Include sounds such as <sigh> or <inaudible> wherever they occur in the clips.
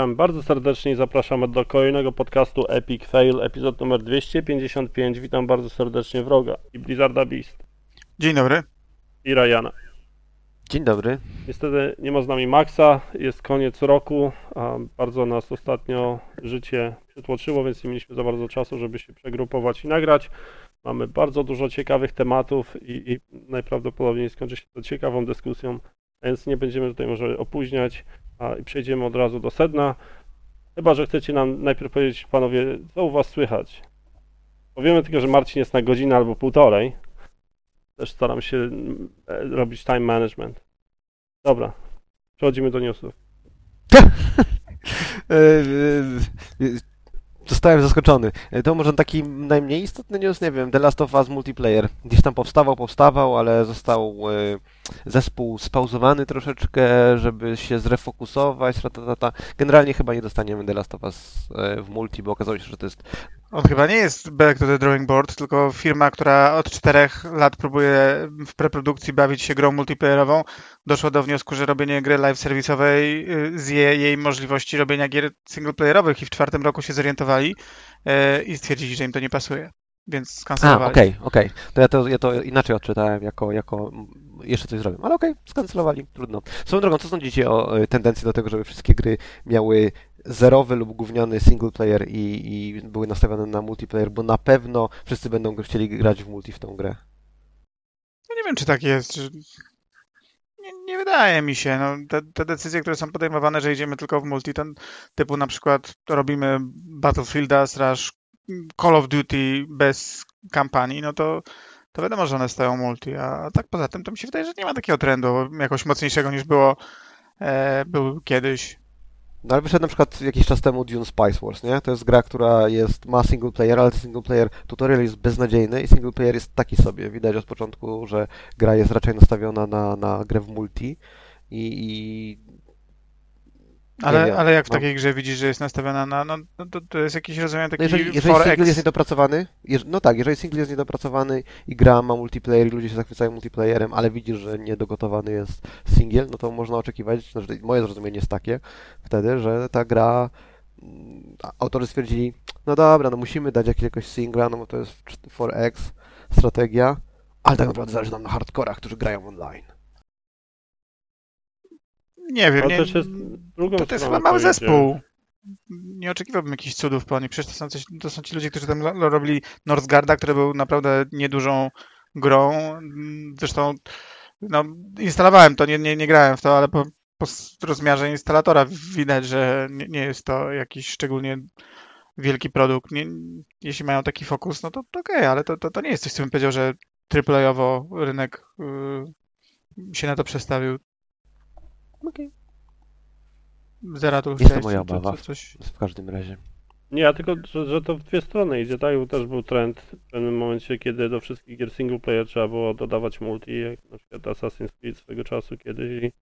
witam bardzo serdecznie i zapraszamy do kolejnego podcastu Epic Fail, epizod numer 255. Witam bardzo serdecznie Wroga i Blizzarda Beast Dzień dobry. i Ryana. Dzień dobry. Niestety nie ma z nami Maxa, jest koniec roku, a bardzo nas ostatnio życie przytłoczyło, więc nie mieliśmy za bardzo czasu, żeby się przegrupować i nagrać. Mamy bardzo dużo ciekawych tematów i, i najprawdopodobniej skończy się to ciekawą dyskusją, więc nie będziemy tutaj może opóźniać a, i przejdziemy od razu do sedna. Chyba, że chcecie nam najpierw powiedzieć, panowie, co u was słychać. Powiemy tylko, że Marcin jest na godzinę albo półtorej. Też staram się mm, e, robić time management. Dobra, przechodzimy do newsów. <laughs> Zostałem zaskoczony. E, To może taki najmniej istotny news, nie wiem, The Last of Us multiplayer. Gdzieś tam powstawał, powstawał, ale został e, zespół spauzowany troszeczkę, żeby się zrefokusować. Generalnie chyba nie dostaniemy The Last of Us e, w multi, bo okazało się, że to jest On chyba nie jest back to the drawing board, tylko firma, która od czterech lat próbuje w preprodukcji bawić się grą multiplayerową, doszła do wniosku, że robienie gry live serwisowej y, zje jej możliwości robienia gier singleplayerowych i w czwartym roku się zorientowali y, i stwierdzili, że im to nie pasuje. Więc skancelowali. okej, okej. To ja to, ja to inaczej odczytałem, jako, jako jeszcze coś zrobię. Ale okej, skancelowali, trudno. Swoją drogą, co sądzicie o e, tendencji do tego, żeby wszystkie gry miały zerowy lub gówniany single player i, i były nastawione na multiplayer, bo na pewno wszyscy będą chcieli grać w multi w tą grę. Ja nie wiem, czy tak jest. Nie, nie wydaje mi się. No, te, te decyzje, które są podejmowane, że idziemy tylko w multi, ten typu na przykład robimy Battlefielda slash Call of Duty bez kampanii, no to, to wiadomo, że one stoją multi. A tak poza tym to mi się wydaje, że nie ma takiego trendu jakoś mocniejszego niż było e, był kiedyś. No ale wyszedł na przykład jakiś czas temu Dune Spice Wars, nie? To jest gra, która jest, ma single player, ale single player tutorial jest beznadziejny i single player jest taki sobie. Widać od początku, że gra jest raczej nastawiona na, na grę w multi i... i... Ale, wiem, ale jak w no. takiej grze widzisz, że jest nastawiona na. No, no to, to jest jakiś rozumiem No taki jeżeli, jeżeli 4X. single jest niedopracowany, jeż, no tak, jeżeli single jest niedopracowany i gra ma multiplayer i ludzie się zachwycają multiplayerem, ale widzisz, że niedogotowany jest single, no to można oczekiwać, znaczy moje zrozumienie jest takie wtedy, że ta gra, mm, autorzy stwierdzili, no dobra, no musimy dać jakiegoś singla, no bo to jest 4X strategia, ale tak naprawdę zależy nam na hardkorach, którzy grają online. Nie wiem, To nie, też jest drugą to, to jest chyba mały to idzie. zespół. Nie oczekiwałbym jakichś cudów po nich. Przecież to są, coś, to są ci ludzie, którzy tam robili Northgarda, który był naprawdę niedużą grą. Zresztą no, instalowałem to, nie, nie, nie grałem w to, ale po, po rozmiarze instalatora widać, że nie, nie jest to jakiś szczególnie wielki produkt. Nie, jeśli mają taki fokus, no to, to okej, ale to, to, to nie jest coś, co bym powiedział, że AAA-owo rynek y, się na to przestawił. Okej. Zera tu Jest to chciałeś moja co- co- obawa. Coś... W każdym razie. Nie, ja tylko, że, że to w dwie strony idzie, tak? Bo też był trend w pewnym momencie, kiedy do wszystkich gier single player trzeba było dodawać multi, jak na przykład Assassin's Creed swego czasu kiedyś i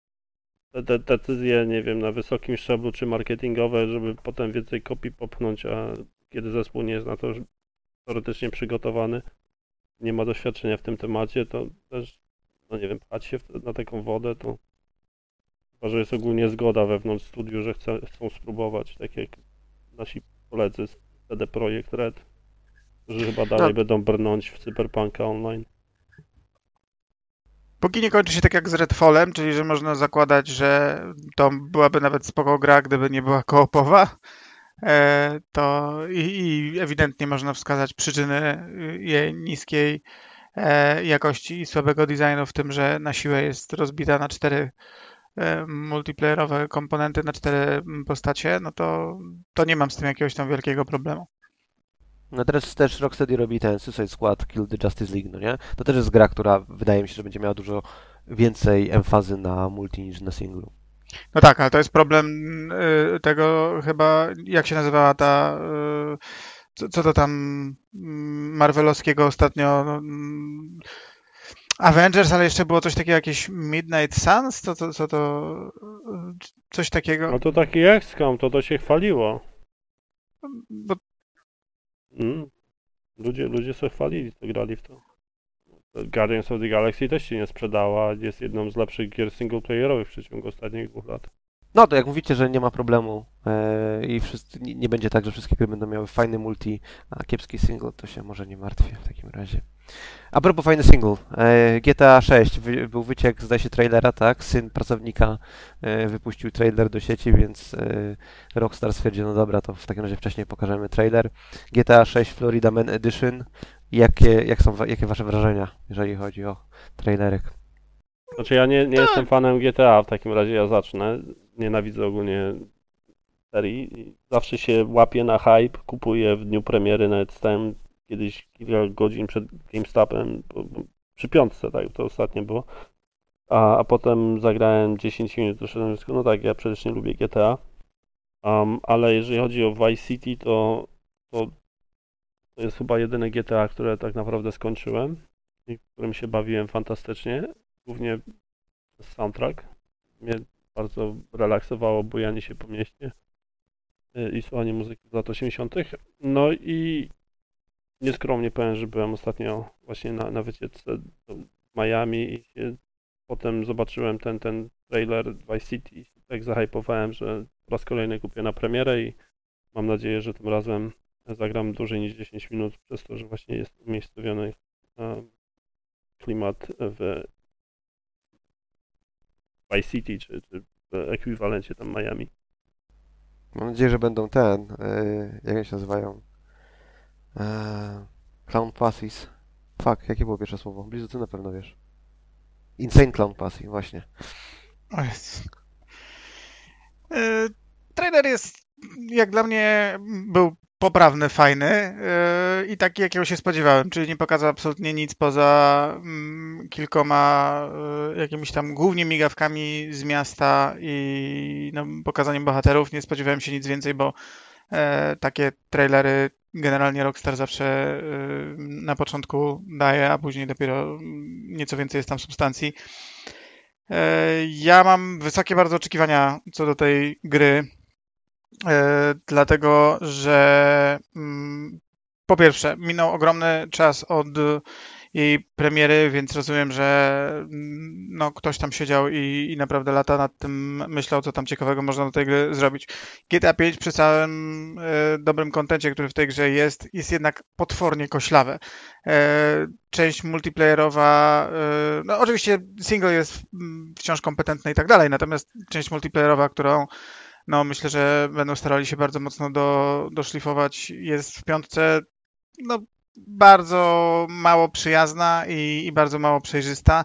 te, te decyzje, nie wiem, na wysokim szczeblu czy marketingowe, żeby potem więcej kopii popchnąć, a kiedy zespół nie jest na to już teoretycznie przygotowany, nie ma doświadczenia w tym temacie, to też, no nie wiem, pchać się w, na taką wodę, to chyba, że jest ogólnie zgoda wewnątrz studiu, że chce, chcą spróbować, tak jak nasi koledzy z CD Projekt Red, którzy chyba dalej No. będą brnąć w Cyberpunka online. Póki nie kończy się tak jak z Redfallem, czyli że można zakładać, że to byłaby nawet spoko gra, gdyby nie była koopowa, e, to i, i ewidentnie można wskazać przyczyny y, jej niskiej e, jakości i słabego designu w tym, że na siłę jest rozbita na cztery multiplayerowe komponenty, na cztery postacie, no to, to nie mam z tym jakiegoś tam wielkiego problemu. No teraz też Rocksteady robi ten Suicide Squad Kill the Justice League, no nie? To też jest gra, która wydaje mi się, że będzie miała dużo więcej emfazy na multi niż na singlu. No tak, ale to jest problem y, tego chyba, jak się nazywała ta, y, co, co to tam mm, Marvelowskiego ostatnio, no, mm, Avengers, ale jeszcze było coś takiego, jakieś Midnight Suns, co to, co to, y, coś takiego, No to taki XCOM, to to się chwaliło. bo Mm. Ludzie, ludzie sobie chwalili, to grali w to. Guardians of the Galaxy też się nie sprzedała, jest jedną z lepszych gier singleplayerowych w przeciągu ostatnich dwóch lat. No to jak mówicie, że nie ma problemu e, i wszyscy, nie, nie będzie tak, że wszystkie gry będą miały fajny multi, a kiepski single, to się może nie martwię w takim razie. A propos fajny single, e, GTA 6 wy, był wyciek, zdaje się, trailera, tak? Syn pracownika e, wypuścił trailer do sieci, więc Rockstar stwierdził, no dobra, to w takim razie wcześniej pokażemy trailer. GTA 6 Florida Man Edition. Jakie, jak są, jakie wasze wrażenia, jeżeli chodzi o trailerek? Znaczy ja nie, nie jestem fanem GTA, w takim razie ja zacznę. Nienawidzę ogólnie serii. Zawsze się łapię na hype, kupuję w dniu premiery, nawet stałem kiedyś kilka godzin przed GameStopem, przy piątce, tak, to ostatnie było. A, a potem zagrałem 10 minut, doszedłem do no tak, ja przecież nie lubię GTA. Um, ale jeżeli chodzi o Vice City, to, to, to jest chyba jedyne GTA, które tak naprawdę skończyłem i którym się bawiłem fantastycznie głównie soundtrack. Mnie bardzo relaksowało bujanie się po mieście y, i słuchanie muzyki z lat 80. No i nieskromnie powiem, że byłem ostatnio właśnie na, na wycieczce do Miami i się, potem zobaczyłem ten, ten trailer Vice City i tak zahypowałem, że po raz kolejny kupię na premierę i mam nadzieję, że tym razem zagram dłużej niż 10 minut przez to, że właśnie jest umiejscowiony klimat w Vice City, czy, czy w ekwiwalencie tam Miami. Mam nadzieję, że będą ten, e, jak oni się nazywają? E, clown Passes. Fuck, jakie było pierwsze słowo? Blizu, ty na pewno wiesz. Insane Clown Passes, właśnie. E, Trailer jest, jak dla mnie, był poprawny, fajny e, i taki, jakiego się spodziewałem, czyli nie pokazał absolutnie nic poza mm, kilkoma e, jakimiś tam głównie migawkami z miasta i no, pokazaniem bohaterów. Nie spodziewałem się nic więcej, bo e, takie trailery generalnie Rockstar zawsze na początku daje, a później dopiero mm, nieco więcej jest tam substancji. Ja mam wysokie bardzo oczekiwania co do tej gry, dlatego że mm, po pierwsze minął ogromny czas od jej premiery, więc rozumiem, że mm, no, ktoś tam siedział i, i naprawdę lata nad tym myślał, co tam ciekawego można do tej gry zrobić. GTA 5 przy całym e, dobrym kontencie, który w tej grze jest, jest jednak potwornie koślawe. E, część multiplayerowa, e, no oczywiście single jest mm, wciąż kompetentny i tak dalej, natomiast część multiplayerowa, którą no myślę, że będą starali się bardzo mocno do, doszlifować, jest w piątce no bardzo mało przyjazna i, i bardzo mało przejrzysta,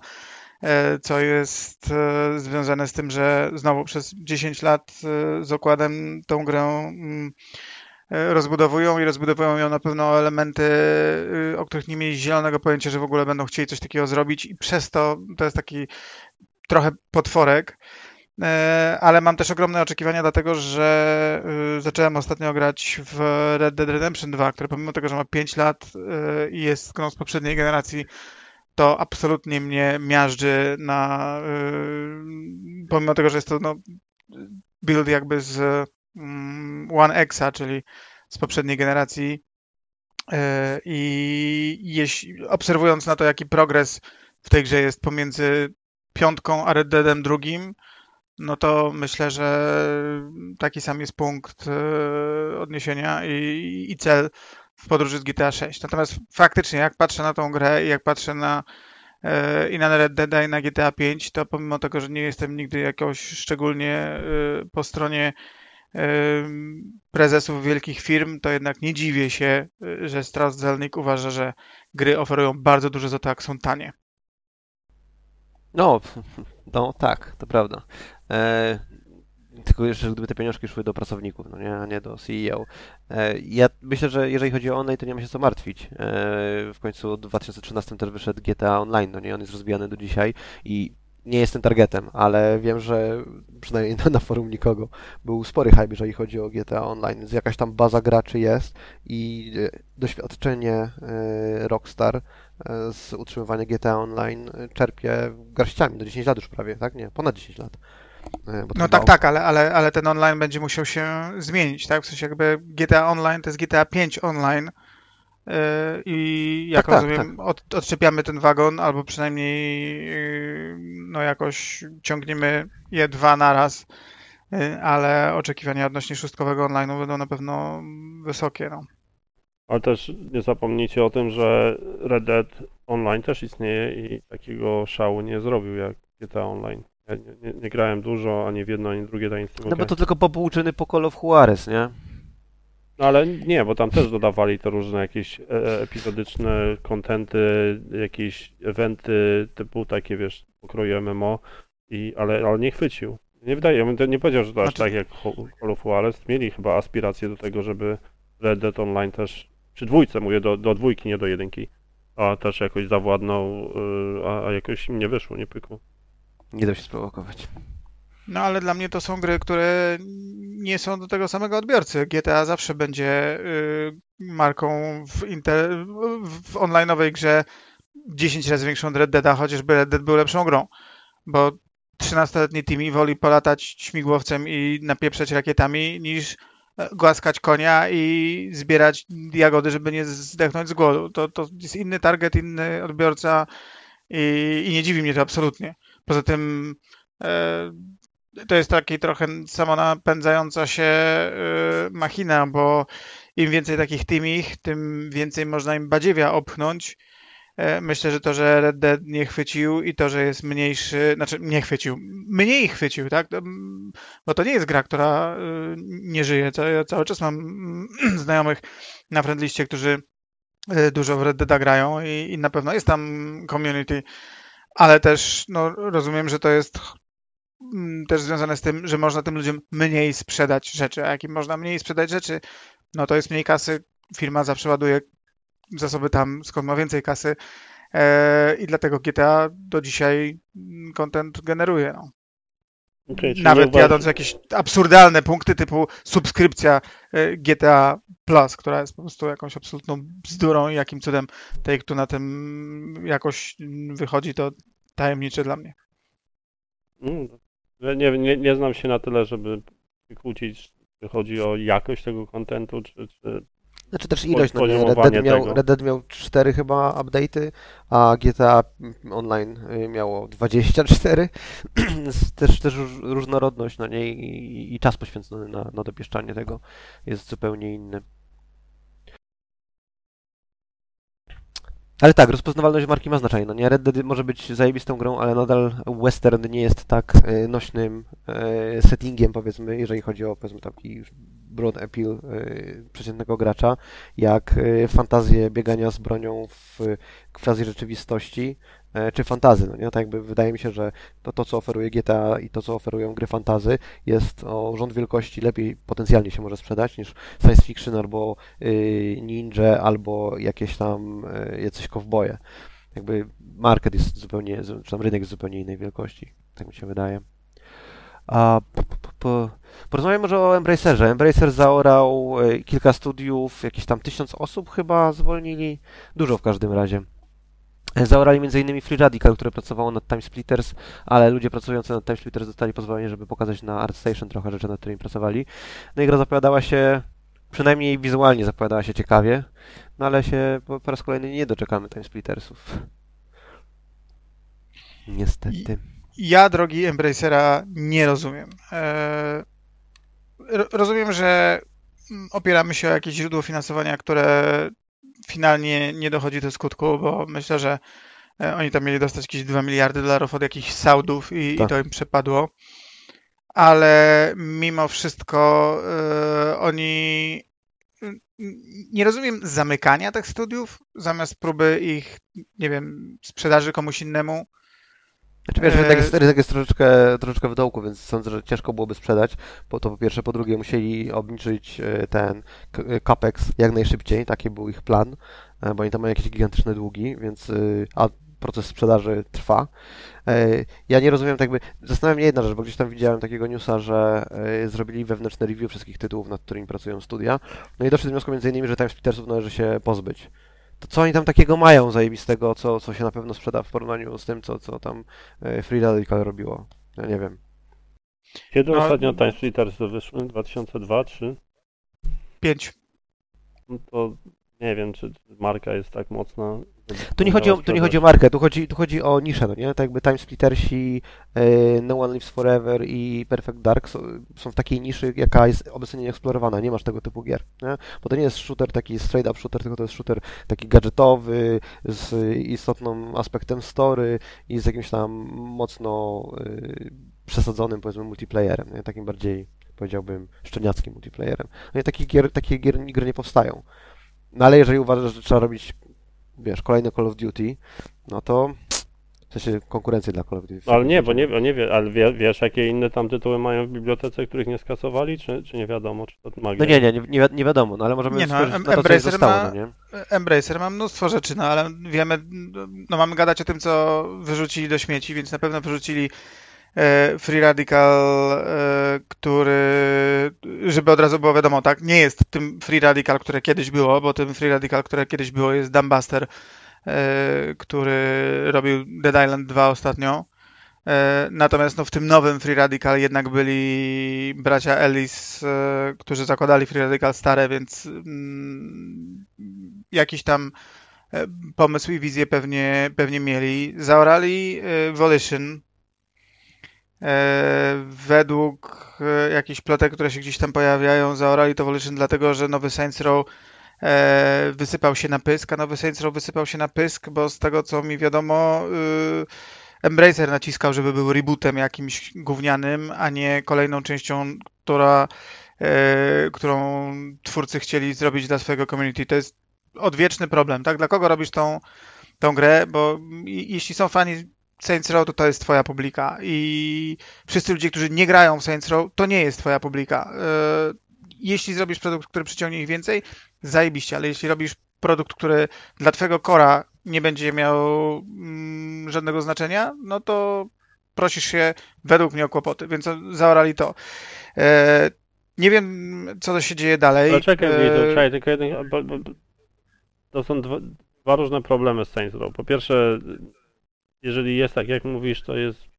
e, co jest e, związane z tym, że znowu przez 10 lat e, z okładem tą grę mm, rozbudowują i rozbudowują ją na pewno elementy, o których nie mieli zielonego pojęcia, że w ogóle będą chcieli coś takiego zrobić i przez to to jest taki trochę potworek. E, Ale mam też ogromne oczekiwania, dlatego że y, zacząłem ostatnio grać w Red Dead Redemption 2, które pomimo tego, że ma 5 lat y, i jest grą z poprzedniej generacji, to absolutnie mnie miażdży na. y, Pomimo tego, że jest to no, build jakby z mm, One Xa, czyli z poprzedniej generacji. E, I jeśli, obserwując na to, jaki progres w tej grze jest pomiędzy piątką a Red Deadem drugim, no to myślę, że taki sam jest punkt e, odniesienia i, i cel w podróży z GTA 6. Natomiast faktycznie, jak patrzę na tą grę i jak patrzę na e, i na Red Dead i na GTA 5, to pomimo tego, że nie jestem nigdy jakoś szczególnie e, po stronie prezesów wielkich firm, to jednak nie dziwię się, że Strauss Zelnick uważa, że gry oferują bardzo dużo za to, jak są tanie. No, no tak, to prawda. E, tylko jeszcze, gdyby te pieniążki szły do pracowników, no nie, a nie do CEO. E, ja myślę, że jeżeli chodzi o online, to nie ma się co martwić. E, w końcu w 2013 też wyszedł GTA Online, no nie, on jest rozwijany do dzisiaj i nie jestem targetem, ale wiem, że przynajmniej na, na forum nikogo był spory hype, jeżeli chodzi o GTA Online, więc jakaś tam baza graczy jest i e, doświadczenie e, Rockstar z utrzymywania GTA Online e, czerpie garściami, do 10 lat już prawie, tak? Nie, ponad 10 lat. Bo No tak, tak, ale, ale, ale ten online będzie musiał się zmienić, tak? W sensie jakby GTA Online to jest GTA 5 online yy, i jak Tak, tak, rozumiem Od, odczepiamy ten wagon albo przynajmniej yy, no jakoś ciągniemy je dwa naraz y, ale oczekiwania odnośnie szóstkowego online'u będą na pewno wysokie. No. Ale też nie zapomnijcie o tym, że Red Dead Online też istnieje i takiego szału nie zrobił jak GTA Online. Ja nie, nie, nie grałem dużo, ani w jedno, ani w drugie Dying No bo to tylko popłuczyny po Call of Juarez, nie? No ale nie, bo tam też dodawali te różne jakieś e, epizodyczne kontenty, jakieś eventy typu takie, wiesz, pokroju MMO, i, ale, ale nie chwycił. Nie wydaje, ja bym nie powiedział, że to aż Znaczy- tak jak Call of Juarez. Mieli chyba aspiracje do tego, żeby Red Dead Online też, przy dwójce mówię, do, do dwójki, nie do jedynki, a też jakoś zawładnął, y, a, a jakoś im nie wyszło, nie pykło. Nie da się sprowokować. no ale dla mnie to są gry, które nie są do tego samego odbiorcy. GTA zawsze będzie y, marką w, inter, w online'owej grze 10 razy większą od Red Deada, chociażby Red Dead był lepszą grą. Bo 13-letni Timmy woli polatać śmigłowcem i napieprzać rakietami niż głaskać konia i zbierać jagody, żeby nie zdechnąć z głodu. To, to jest inny target, inny odbiorca i, i nie dziwi mnie to absolutnie. Poza tym e, to jest taki trochę samonapędzająca się e, machina, bo im więcej takich teamich, tym więcej można im badziewia opchnąć. E, Myślę, że to, że Red Dead nie chwycił i to, że jest mniejszy, znaczy nie chwycił, mniej chwycił, tak? Bo to nie jest gra, która y, nie żyje. Ja cały czas mam mm, <clears throat> znajomych na friendliście, którzy y, dużo w Red Deada grają i, i na pewno jest tam community, ale też no, rozumiem, że to jest mm, też związane z tym, że można tym ludziom mniej sprzedać rzeczy, a jak im można mniej sprzedać rzeczy, no to jest mniej kasy, firma zawsze ładuje zasoby tam, skąd ma więcej kasy e, i dlatego GTA do dzisiaj mm, content generuje. No. Czyli Nawet uważasz- jadąc jakieś absurdalne punkty typu subskrypcja e, GTA Plus, która jest po prostu jakąś absolutną bzdurą i jakim cudem Take Two na tym jakoś mm, wychodzi, to tajemnicze dla mnie. Mm, nie, nie, nie znam się na tyle, żeby kłócić, czy chodzi o jakość tego kontentu, czy, czy Znaczy też ilość, no nie? Red Dead, miał, tego. Red Dead miał 4 chyba update'y, a GTA Online y, miało 24. Jest <clears throat> też, też róż- różnorodność, no nie? I, i czas poświęcony na, na dopieszczanie tego jest zupełnie inny. Ale tak, rozpoznawalność marki ma znaczenie, no nie? Red Dead może być zajebistą grą, ale nadal western nie jest tak y, nośnym y, settingiem, powiedzmy, jeżeli chodzi o, powiedzmy, taki broad appeal y, przeciętnego gracza, jak y, fantazje biegania z bronią w quasi rzeczywistości, e, czy fantazy, no nie? Tak jakby wydaje mi się, że to, to, co oferuje GTA i to, co oferują gry fantazy, jest o rząd wielkości lepiej potencjalnie się może sprzedać niż science fiction albo y, ninja, albo jakieś tam y, jacyś kowboje. Jakby market jest zupełnie, czy tam rynek jest zupełnie innej wielkości, tak mi się wydaje. A p, p, p, porozmawiamy może o Embracerze. Embracer zaorał y, kilka studiów, jakieś tam tysiąc osób chyba zwolnili, dużo w każdym razie. Zaorali m.in. Free Radical, które pracowało nad Time Splitters, ale ludzie pracujący nad Time Splitters dostali pozwolenie, żeby pokazać na ArtStation trochę rzeczy, nad którymi pracowali. No i gra zapowiadała się, przynajmniej wizualnie zapowiadała się ciekawie, no ale się po, po raz kolejny nie doczekamy Time Splittersów. Niestety. Ja drogi Embracera nie rozumiem. E, ro- rozumiem, że mm, opieramy się o jakieś źródło finansowania, które finalnie nie dochodzi do skutku, bo myślę, że e, oni tam mieli dostać jakieś 2 miliardy dolarów od jakichś Saudów i, i Tak. to im przepadło. Ale mimo wszystko e, oni nie rozumiem zamykania tych studiów zamiast próby ich, nie wiem, sprzedaży komuś innemu. Znaczy wiesz, rynek E, jest, rynek jest troszeczkę, troszeczkę w dołku, więc sądzę, że ciężko byłoby sprzedać, bo to po pierwsze, po drugie musieli obniżyć e, ten e, capex jak najszybciej, taki był ich plan, e, bo oni tam mają jakieś gigantyczne długi, więc a proces sprzedaży trwa. E, Ja nie rozumiem, tak jakby, zastanawiam mnie jedna rzecz, bo gdzieś tam widziałem takiego newsa, że e, zrobili wewnętrzne review wszystkich tytułów, nad którymi pracują studia, no i doszli do wniosku między innymi, że Time Splittersów należy się pozbyć. To co oni tam takiego mają zajebistego, co, co się na pewno sprzeda w porównaniu z tym, co, co tam e, Free Radical robiło? Ja nie wiem. Kiedy No, ostatnio Time Splitters wyszły? 2002, 3? Pięć. No to nie wiem, czy marka jest tak mocna. Tu nie, chodzi o, tu nie chodzi o markę, tu chodzi, tu chodzi o niszę, no nie? Tak jakby Time Splittersi, e, No One Lives Forever i Perfect Dark są, są w takiej niszy, jaka jest obecnie nieeksplorowana, nie masz tego typu gier, nie? Bo to nie jest shooter taki straight up shooter, tylko to jest shooter taki gadżetowy, z istotnym aspektem story i z jakimś tam mocno e, przesadzonym, powiedzmy, multiplayerem, nie? Takim bardziej, powiedziałbym, szczeniackim multiplayerem. No i takich gier, takie gier, gry nie powstają. No ale jeżeli uważasz, że trzeba robić wiesz, kolejne Call of Duty, no to w sensie konkurencję dla Call of Duty. No, ale nie, bo nie, nie wie, ale wie, wiesz, jakie inne tam tytuły mają w bibliotece, których nie skasowali, czy, czy nie wiadomo, czy to magia? No nie, nie, nie, wi- nie wiadomo, no ale możemy Nie no, Em- na to, co zostało, ma- no nie? Embracer ma mnóstwo rzeczy, no ale wiemy, no mamy gadać o tym, co wyrzucili do śmieci, więc na pewno wyrzucili Free Radical, e, który, żeby od razu było wiadomo, tak, nie jest tym Free Radical, które kiedyś było, bo tym Free Radical, które kiedyś było jest Dumbbuster, e, który robił Dead Island 2 ostatnio. E, Natomiast no, w tym nowym Free Radical jednak byli bracia Ellis, e, którzy zakładali Free Radical stare, więc mm, jakiś tam e, pomysł i wizję pewnie, pewnie mieli. Zaorali e, Volition. E, Według e, jakichś plotek, które się gdzieś tam pojawiają, zaorali to Volition dlatego, że nowy Saints Row e, wysypał się na pysk, a nowy Saints Row wysypał się na pysk, bo z tego co mi wiadomo, Embracer naciskał, żeby był rebootem jakimś gównianym, a nie kolejną częścią, która, którą twórcy chcieli zrobić dla swojego community. To jest odwieczny problem, tak? Dla kogo robisz tą, tą grę? Bo jeśli są fani Saints Row, to to jest twoja publika i wszyscy ludzie, którzy nie grają w Saints Row, to nie jest twoja publika. E, Jeśli zrobisz produkt, który przyciągnie ich więcej, zajebiście, ale jeśli robisz produkt, który dla twojego kora nie będzie miał mm, żadnego znaczenia, no to prosisz się według mnie o kłopoty, więc zaorali to. E, nie wiem, co to się dzieje dalej. Ale czekaj, E, czekaj, tylko jeden, to są dwa, dwa różne problemy z Saints Row. Po pierwsze, jeżeli jest tak, jak mówisz, to jest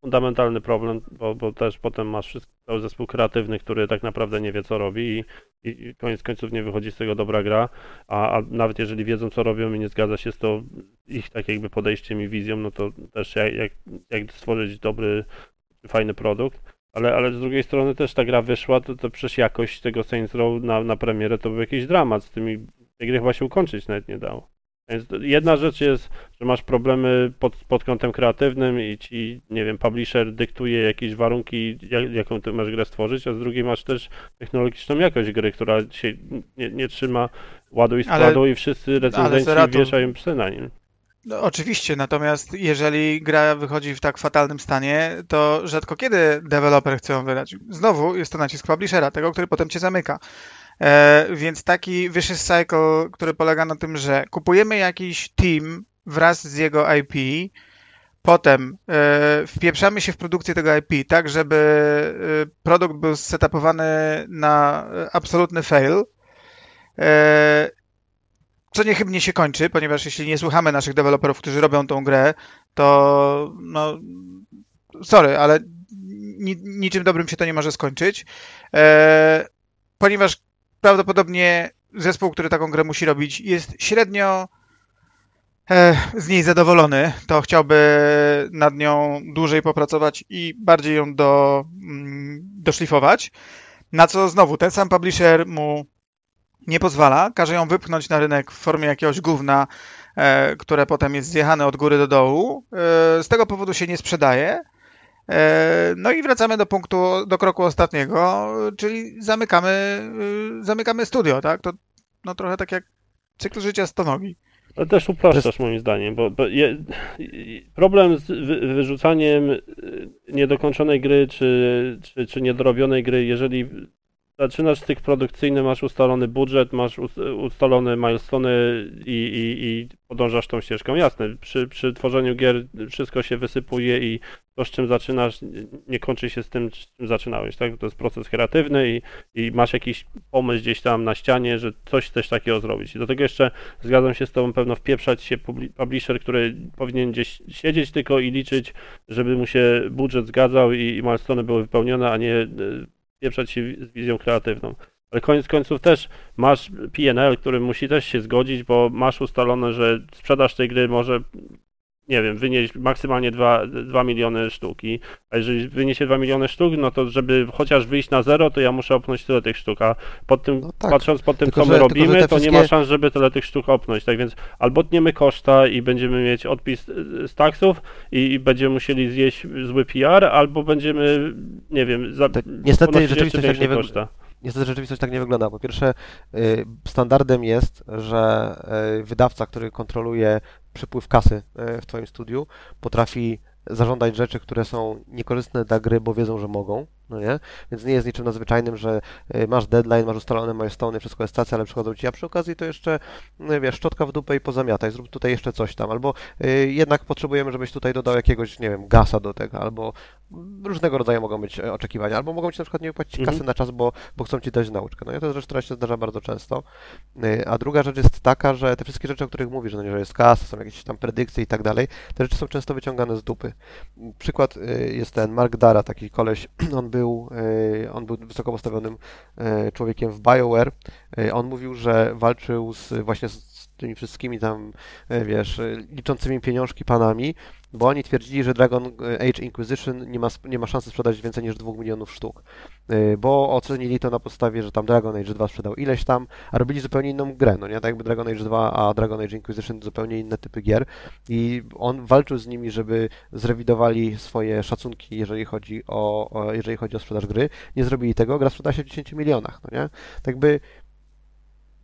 fundamentalny problem, bo, bo też potem masz cały zespół kreatywny, który tak naprawdę nie wie, co robi i, i, i koniec końców nie wychodzi z tego dobra gra, a, a nawet jeżeli wiedzą, co robią i nie zgadza się z to ich tak jakby podejściem i wizją, no to też jak, jak, jak stworzyć dobry, fajny produkt. Ale, ale z drugiej strony też ta gra wyszła, to, to przecież jakość tego Saints Row na, na premierę to był jakiś dramat. Z tymi tej gry chyba się ukończyć nawet nie dało. Więc jedna rzecz jest, że masz problemy pod, pod kątem kreatywnym i ci, nie wiem, publisher dyktuje jakieś warunki, jak, jaką ty masz grę stworzyć, a z drugiej masz też technologiczną jakość gry, która się nie, nie trzyma ładu i Ale- składu i wszyscy recenzenci wieszają psy na nim. No, oczywiście, natomiast jeżeli gra wychodzi w tak fatalnym stanie, to rzadko kiedy deweloper chce ją wydać. Znowu jest to nacisk publishera, tego, który potem cię zamyka. E, więc taki vicious cycle, który polega na tym, że kupujemy jakiś team wraz z jego IP, potem e, wpieprzamy się w produkcję tego IP, tak żeby e, produkt był setupowany na absolutny fail. Co niechybnie się kończy, ponieważ jeśli nie słuchamy naszych deweloperów, którzy robią tą grę, to no sorry, ale ni, niczym dobrym się to nie może skończyć, ponieważ prawdopodobnie zespół, który taką grę musi robić, jest średnio e, z niej zadowolony, to chciałby nad nią dłużej popracować i bardziej ją do, mm, doszlifować, na co znowu ten sam publisher mu nie pozwala, każe ją wypchnąć na rynek w formie jakiegoś gówna, e, które potem jest zjechane od góry do dołu. E, z tego powodu się nie sprzedaje. E, no i wracamy do punktu, do kroku ostatniego, czyli zamykamy, y, zamykamy studio, tak? To no trochę tak jak cykl życia stonogi. Ale też upraszczasz moim zdaniem, bo, bo je, problem z wy, wyrzucaniem y, niedokończonej gry czy, czy, czy niedorobionej gry, jeżeli zaczynasz cykl produkcyjny, masz ustalony budżet, masz us- ustalone milestone i, i, i podążasz tą ścieżką. Jasne, przy, przy tworzeniu gier wszystko się wysypuje i to, z czym zaczynasz, nie kończy się z tym, z czym zaczynałeś, tak? To jest proces kreatywny i, i masz jakiś pomysł gdzieś tam na ścianie, że coś chcesz takiego zrobić. I do tego jeszcze zgadzam się z Tobą, pewno wpieprzać się publi- publisher, który powinien gdzieś siedzieć tylko i liczyć, żeby mu się budżet zgadzał i, i milestone były wypełnione, a nie wpieprzać się z wizją kreatywną. Ale koniec końców też masz PNL, który musi też się zgodzić, bo masz ustalone, że sprzedaż tej gry może nie wiem, wynieść maksymalnie 2, 2 miliony sztuki, a jeżeli wyniesie 2 miliony sztuk, no to żeby chociaż wyjść na zero, to ja muszę opnąć tyle tych sztuk, a pod tym, No tak. patrząc po tym, Tylko, co my że- tylko, robimy, te to nie wszystkie- ma szans, żeby tyle tych sztuk opnąć, tak więc albo tniemy koszta i będziemy mieć odpis y, z taksów i, będziemy musieli zjeść zły PR, albo będziemy, nie wiem, za, To niestety rzeczywistość tak nie większe wyg- koszta. Niestety rzeczywistość tak nie wygląda. Po pierwsze, y, standardem jest, że y, wydawca, który kontroluje przepływ kasy y, w Twoim studiu, potrafi zażądać rzeczy, które są niekorzystne dla gry, bo wiedzą, że mogą, no nie? Więc nie jest niczym nadzwyczajnym, że y, masz deadline, masz ustalone milestone, wszystko jest stacja, ale przychodzą ci, a przy okazji to jeszcze, no wiesz, szczotka w dupę i pozamiataj, zrób tutaj jeszcze coś tam, albo y, jednak potrzebujemy, żebyś tutaj dodał jakiegoś, nie wiem, gasa do tego, albo różnego rodzaju mogą być e, oczekiwania, albo mogą ci na przykład nie wypłacić Mhm. kasy na czas, bo, bo chcą ci dać nauczkę. No i to jest rzecz, która się zdarza bardzo często. Y, A druga rzecz jest taka, że te wszystkie rzeczy, o których mówisz, no nie, że jest kasa, są jakieś tam predykcje i tak dalej, te rzeczy są często wyciągane z dupy. Przykład y, jest ten Mark Dara, taki koleś, <clears throat> on był, on był wysoko postawionym człowiekiem w BioWare. On mówił, że walczył z, właśnie z tymi wszystkimi tam, y, wiesz, y, liczącymi pieniążki panami, bo oni twierdzili, że Dragon Age Inquisition nie ma, nie ma szansy sprzedać więcej niż 2 milionów sztuk, bo ocenili to na podstawie, że tam Dragon Age 2 sprzedał ileś tam, a robili zupełnie inną grę, no nie? Tak jakby Dragon Age 2, a Dragon Age Inquisition zupełnie inne typy gier i on walczył z nimi, żeby zrewidowali swoje szacunki, jeżeli chodzi o, o jeżeli chodzi o sprzedaż gry. Nie zrobili tego, gra sprzeda się w 10 milionach, no nie? Tak by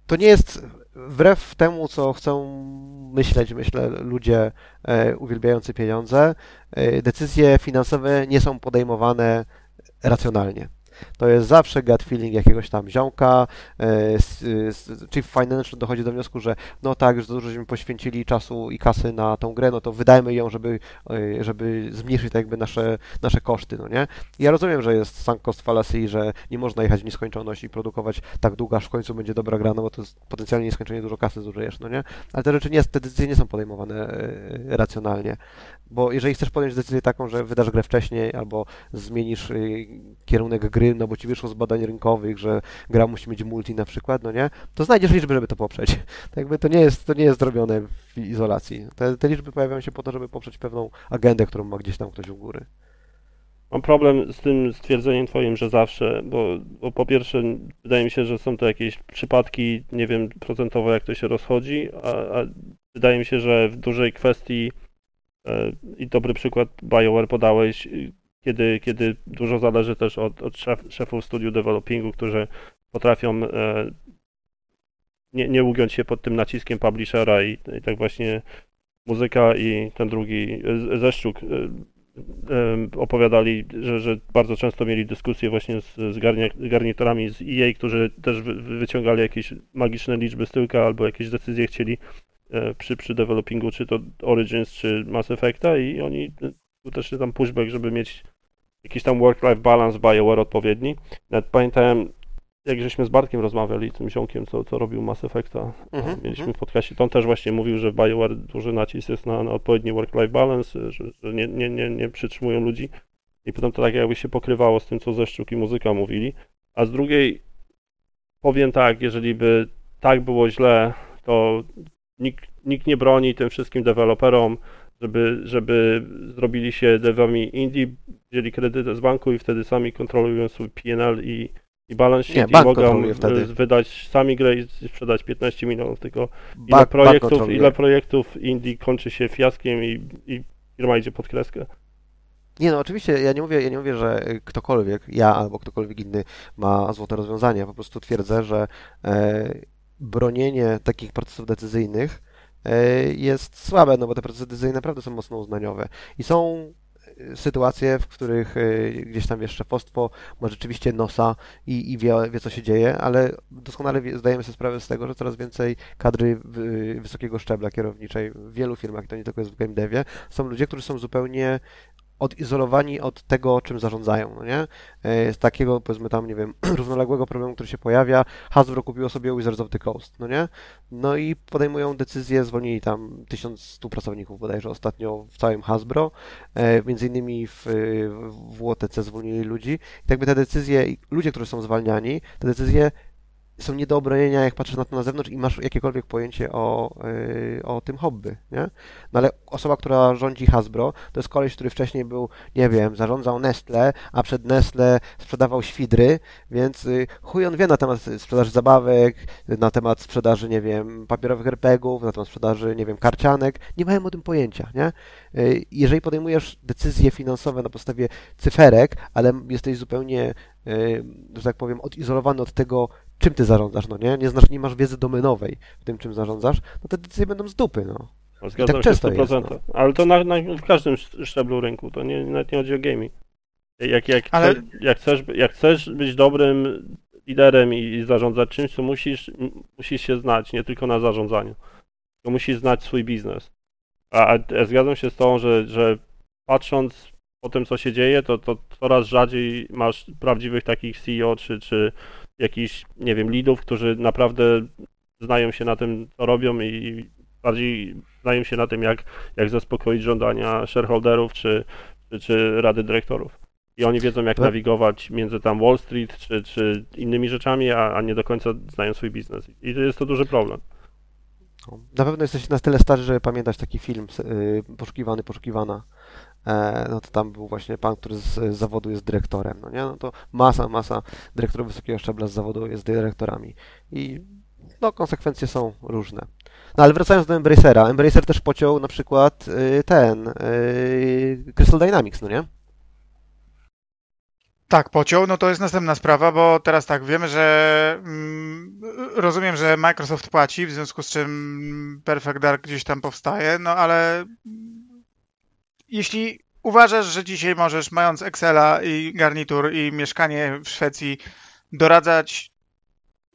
to nie jest wbrew temu, co chcą myśleć, myślę, ludzie e, uwielbiający pieniądze, e, decyzje finansowe nie są podejmowane racjonalnie. To jest zawsze gut feeling jakiegoś tam ziomka. e, s- Chief Financial dochodzi do wniosku, że no tak, już za dużo żeśmy poświęcili czasu i kasy na tą grę, no to wydajmy ją, żeby, e, żeby zmniejszyć tak jakby nasze, nasze koszty, no nie? Ja rozumiem, że jest sunk cost fallacy że nie można jechać w nieskończoność i produkować tak długo, aż w końcu będzie dobra gra, no bo to jest potencjalnie nieskończenie dużo kasy zużyjesz, no nie? Ale te rzeczy nie, te decyzje nie są podejmowane e, racjonalnie. Bo jeżeli chcesz podjąć decyzję taką, że wydasz grę wcześniej albo zmienisz kierunek gry, no bo ci wyszło z badań rynkowych, że gra musi mieć multi na przykład, no nie, to znajdziesz liczby, żeby to poprzeć. Tak <laughs> jakby to nie jest, to nie jest zrobione w izolacji. Te, te liczby pojawiają się po to, żeby poprzeć pewną agendę, którą ma gdzieś tam ktoś u góry. Mam problem z tym stwierdzeniem twoim, że zawsze, bo, bo po pierwsze wydaje mi się, że są to jakieś przypadki, nie wiem procentowo jak to się rozchodzi, a, a wydaje mi się, że w dużej kwestii e, i dobry przykład BioWare podałeś, kiedy, kiedy dużo zależy też od, od szef, szefów studiu developingu, którzy potrafią e, nie, nie ugiąć się pod tym naciskiem publishera i, i tak właśnie muzyka i ten drugi Z- Zeszczuk e, em, opowiadali, że, że bardzo często mieli dyskusje właśnie z, z garniturami z EA, którzy też wy, wy- wyciągali jakieś magiczne liczby z tyłka albo jakieś decyzje chcieli e, przy, przy developingu, czy to Origins, czy Mass Effecta i oni e, też tam pushback, żeby mieć jakiś tam work-life balance BioWare odpowiedni. Nawet pamiętałem, jak żeśmy z Bartkiem rozmawiali, tym ziomkiem, co, co robił Mass Effecta, Mhm, mieliśmy mhm. w podcaście, to on też właśnie mówił, że w BioWare duży nacisk jest na, na odpowiedni work-life balance, że, że nie, nie, nie, nie przytrzymują ludzi i potem to tak jakby się pokrywało z tym, co Zeszczuk i muzyka mówili, a z drugiej powiem tak, jeżeli by tak było źle, to nikt, nikt nie broni tym wszystkim deweloperom, żeby, żeby zrobili się devami indie, wzięli kredyty z banku i wtedy sami kontrolują swój PNL i, i balance Nie, sheet i bank mogą y, wydać sami grę i sprzedać 15 milionów, tylko ile Bank- bank projektów, kontroluje. ile projektów indie kończy się fiaskiem i, i firma idzie pod kreskę. Nie no, oczywiście ja nie mówię, ja nie mówię, że y, ktokolwiek, ja albo ktokolwiek inny ma złote rozwiązanie. Po prostu twierdzę, że e, bronienie takich procesów decyzyjnych jest słabe, no bo te procesy decyzyjne naprawdę są mocno uznaniowe. I są y, sytuacje, w których y, gdzieś tam wiesz, szefostwo ma rzeczywiście nosa i, i wie, wie, co się dzieje, ale doskonale zdajemy sobie sprawę z tego, że coraz więcej kadry wy- wysokiego szczebla kierowniczej w wielu firmach, to nie tylko jest w game devie, są ludzie, którzy są zupełnie odizolowani od tego, czym zarządzają, no nie? E, Z takiego, powiedzmy tam, nie wiem, <clears throat> równoległego problemu, który się pojawia, Hasbro kupiło sobie Wizards of the Coast, no nie? No i podejmują decyzję, zwolnili tam 1100 pracowników bodajże ostatnio w całym Hasbro, e, między innymi w, w zwolnili ludzi i tak jakby te decyzje, ludzie, którzy są zwalniani, te decyzje są nie do obronienia, jak patrzysz na to na zewnątrz i masz jakiekolwiek pojęcie o, yy, o tym hobby, nie? No ale osoba, która rządzi Hasbro, to jest koleś, który wcześniej był, nie wiem, zarządzał Nestle, a przed Nestle sprzedawał świdry, więc yy, chuj on wie na temat sprzedaży zabawek, na temat sprzedaży, nie wiem, papierowych RPGów, na temat sprzedaży, nie wiem, karcianek. Nie mają o tym pojęcia, nie? Yy, jeżeli podejmujesz decyzje finansowe na podstawie cyferek, ale jesteś zupełnie, że tak powiem, odizolowany od tego, czym ty zarządzasz, no nie? Nie, znasz, nie masz wiedzy domenowej w tym, czym zarządzasz, no te decyzje będą z dupy, no. No, Zgadzam tak się często 100%. jest, no. Ale to na, na, w każdym sz- szczeblu rynku, to nie, nawet nie chodzi o gaming. Jak, jak, Ale- chce, jak, chcesz, jak chcesz być dobrym liderem i, i zarządzać czymś, to musisz, musisz się znać, nie tylko na zarządzaniu. To musisz znać swój biznes. A, a zgadzam się z tą, że, że patrząc po tym, co się dzieje, to, to coraz rzadziej masz prawdziwych takich CEO, czy, czy jakichś, nie wiem, lidów, którzy naprawdę znają się na tym, co robią i bardziej znają się na tym, jak, jak zaspokoić żądania shareholderów czy, czy, czy rady dyrektorów. I oni wiedzą, jak nawigować między tam Wall Street czy, czy innymi rzeczami, a, a nie do końca znają swój biznes. I jest to duży problem. Na pewno jesteś na tyle stary, żeby pamiętać taki film y, Poszukiwany, Poszukiwana. E, no to tam był właśnie pan, który z, zawodu jest dyrektorem, no nie? No to masa, masa dyrektorów wysokiego szczebla z zawodu jest dyrektorami. I no konsekwencje są różne. No ale wracając do Embracera, Embracer też pociął na przykład y, ten y, Crystal Dynamics, no nie? Tak, pociął, no to jest następna sprawa, bo teraz tak, wiemy, że mm, rozumiem, że Microsoft płaci, w związku z czym Perfect Dark gdzieś tam powstaje, no ale jeśli uważasz, że dzisiaj możesz, mając Excela i garnitur i mieszkanie w Szwecji, doradzać,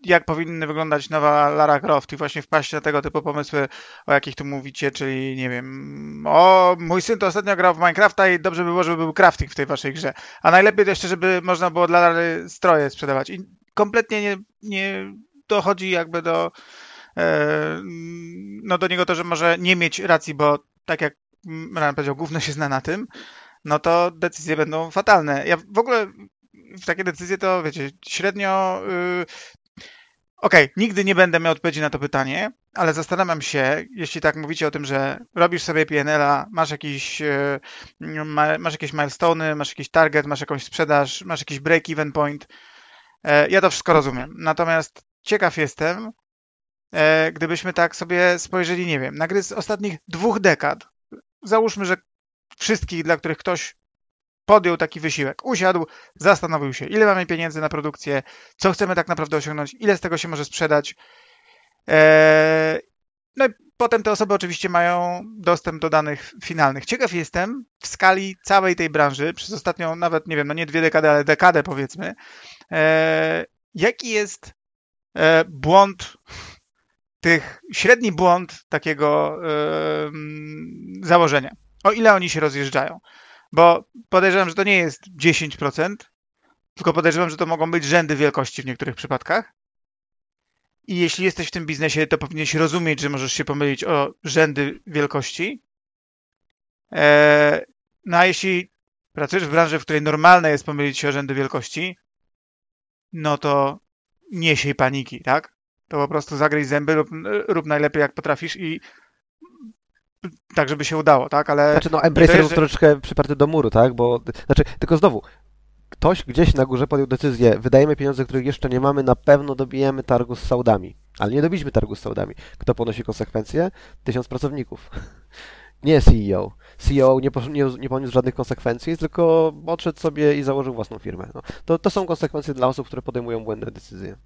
jak powinny wyglądać nowa Lara Croft i właśnie wpaść na tego typu pomysły, o jakich tu mówicie, czyli nie wiem, o mój syn to ostatnio grał w Minecrafta i dobrze by było, żeby był crafting w tej waszej grze. A najlepiej to jeszcze, żeby można było dla Lary stroje sprzedawać. I kompletnie nie, nie dochodzi jakby do e, no do niego to, że może nie mieć racji, bo tak jak Ran powiedział, się zna na tym, no to decyzje będą fatalne. Ja w ogóle w takie decyzje to, wiecie, średnio... y, Okej, nigdy nie będę miał odpowiedzi na to pytanie, ale zastanawiam się, jeśli tak mówicie o tym, że robisz sobie PNL-a, masz jakiś, y, ma, masz jakieś milestone'y, masz jakiś target, masz jakąś sprzedaż, masz jakiś break-even point. E, Ja to wszystko rozumiem. Natomiast ciekaw jestem, e, gdybyśmy tak sobie spojrzeli, nie wiem, na gry z ostatnich dwóch dekad. Załóżmy, że wszystkich, dla których ktoś podjął taki wysiłek, usiadł, zastanowił się, ile mamy pieniędzy na produkcję, co chcemy tak naprawdę osiągnąć, ile z tego się może sprzedać. Eee, no i potem te osoby oczywiście mają dostęp do danych finalnych. Ciekaw jestem w skali całej tej branży, przez ostatnią nawet, nie wiem, no nie dwie dekady, ale dekadę powiedzmy, eee, jaki jest e, błąd tych, średni błąd takiego em, założenia. O ile oni się rozjeżdżają. Bo podejrzewam, że to nie jest 10%, tylko podejrzewam, że to mogą być rzędy wielkości w niektórych przypadkach. I jeśli jesteś w tym biznesie, to powinieneś rozumieć, że możesz się pomylić o rzędy wielkości. Eee, no a jeśli pracujesz w branży, w której normalne jest pomylić się o rzędy wielkości, no to nie siej paniki, tak? To po prostu zagryź zęby, rób, rób najlepiej jak potrafisz i tak, żeby się udało, tak? Ale Znaczy, no, Embracer jest, był troszeczkę przyparty do muru, tak? Bo, znaczy, tylko znowu, ktoś gdzieś na górze podjął decyzję, wydajemy pieniądze, których jeszcze nie mamy, na pewno dobijemy targu z saudami. Ale nie dobiliśmy targu z saudami. Kto ponosi konsekwencje? Tysiąc pracowników. <laughs> Nie CEO. CEO nie, nie, nie poniósł żadnych konsekwencji, tylko odszedł sobie i założył własną firmę. No, to, to są konsekwencje dla osób, które podejmują błędne decyzje.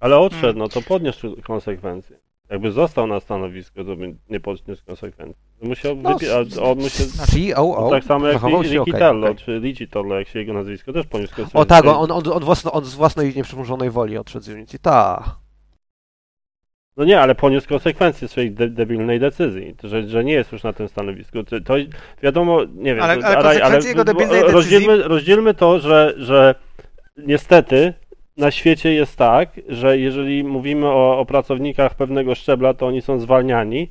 Ale odszedł, Mm. no to podniósł konsekwencje. Jakby został na stanowisku, to by nie podniósł konsekwencji. Musiał No, wybi- a on musiał... COO tak samo jak zachował się okej, Tello, okej. czy Lici Tello, jak się jego nazwisko też poniósł konsekwencje. O tak, on, on, on, własno, on z własnej nieprzymurzonej woli odszedł z Unity. Ta. No nie, ale poniósł konsekwencje swojej de- debilnej decyzji, że, że nie jest już na tym stanowisku. To, to wiadomo, nie wiem, Ale- to, ale konsekwencje jego debilnej decyzji- rozdzielmy, rozdzielmy to, że, że niestety na świecie jest tak, że jeżeli mówimy o, o pracownikach pewnego szczebla, to oni są zwalniani,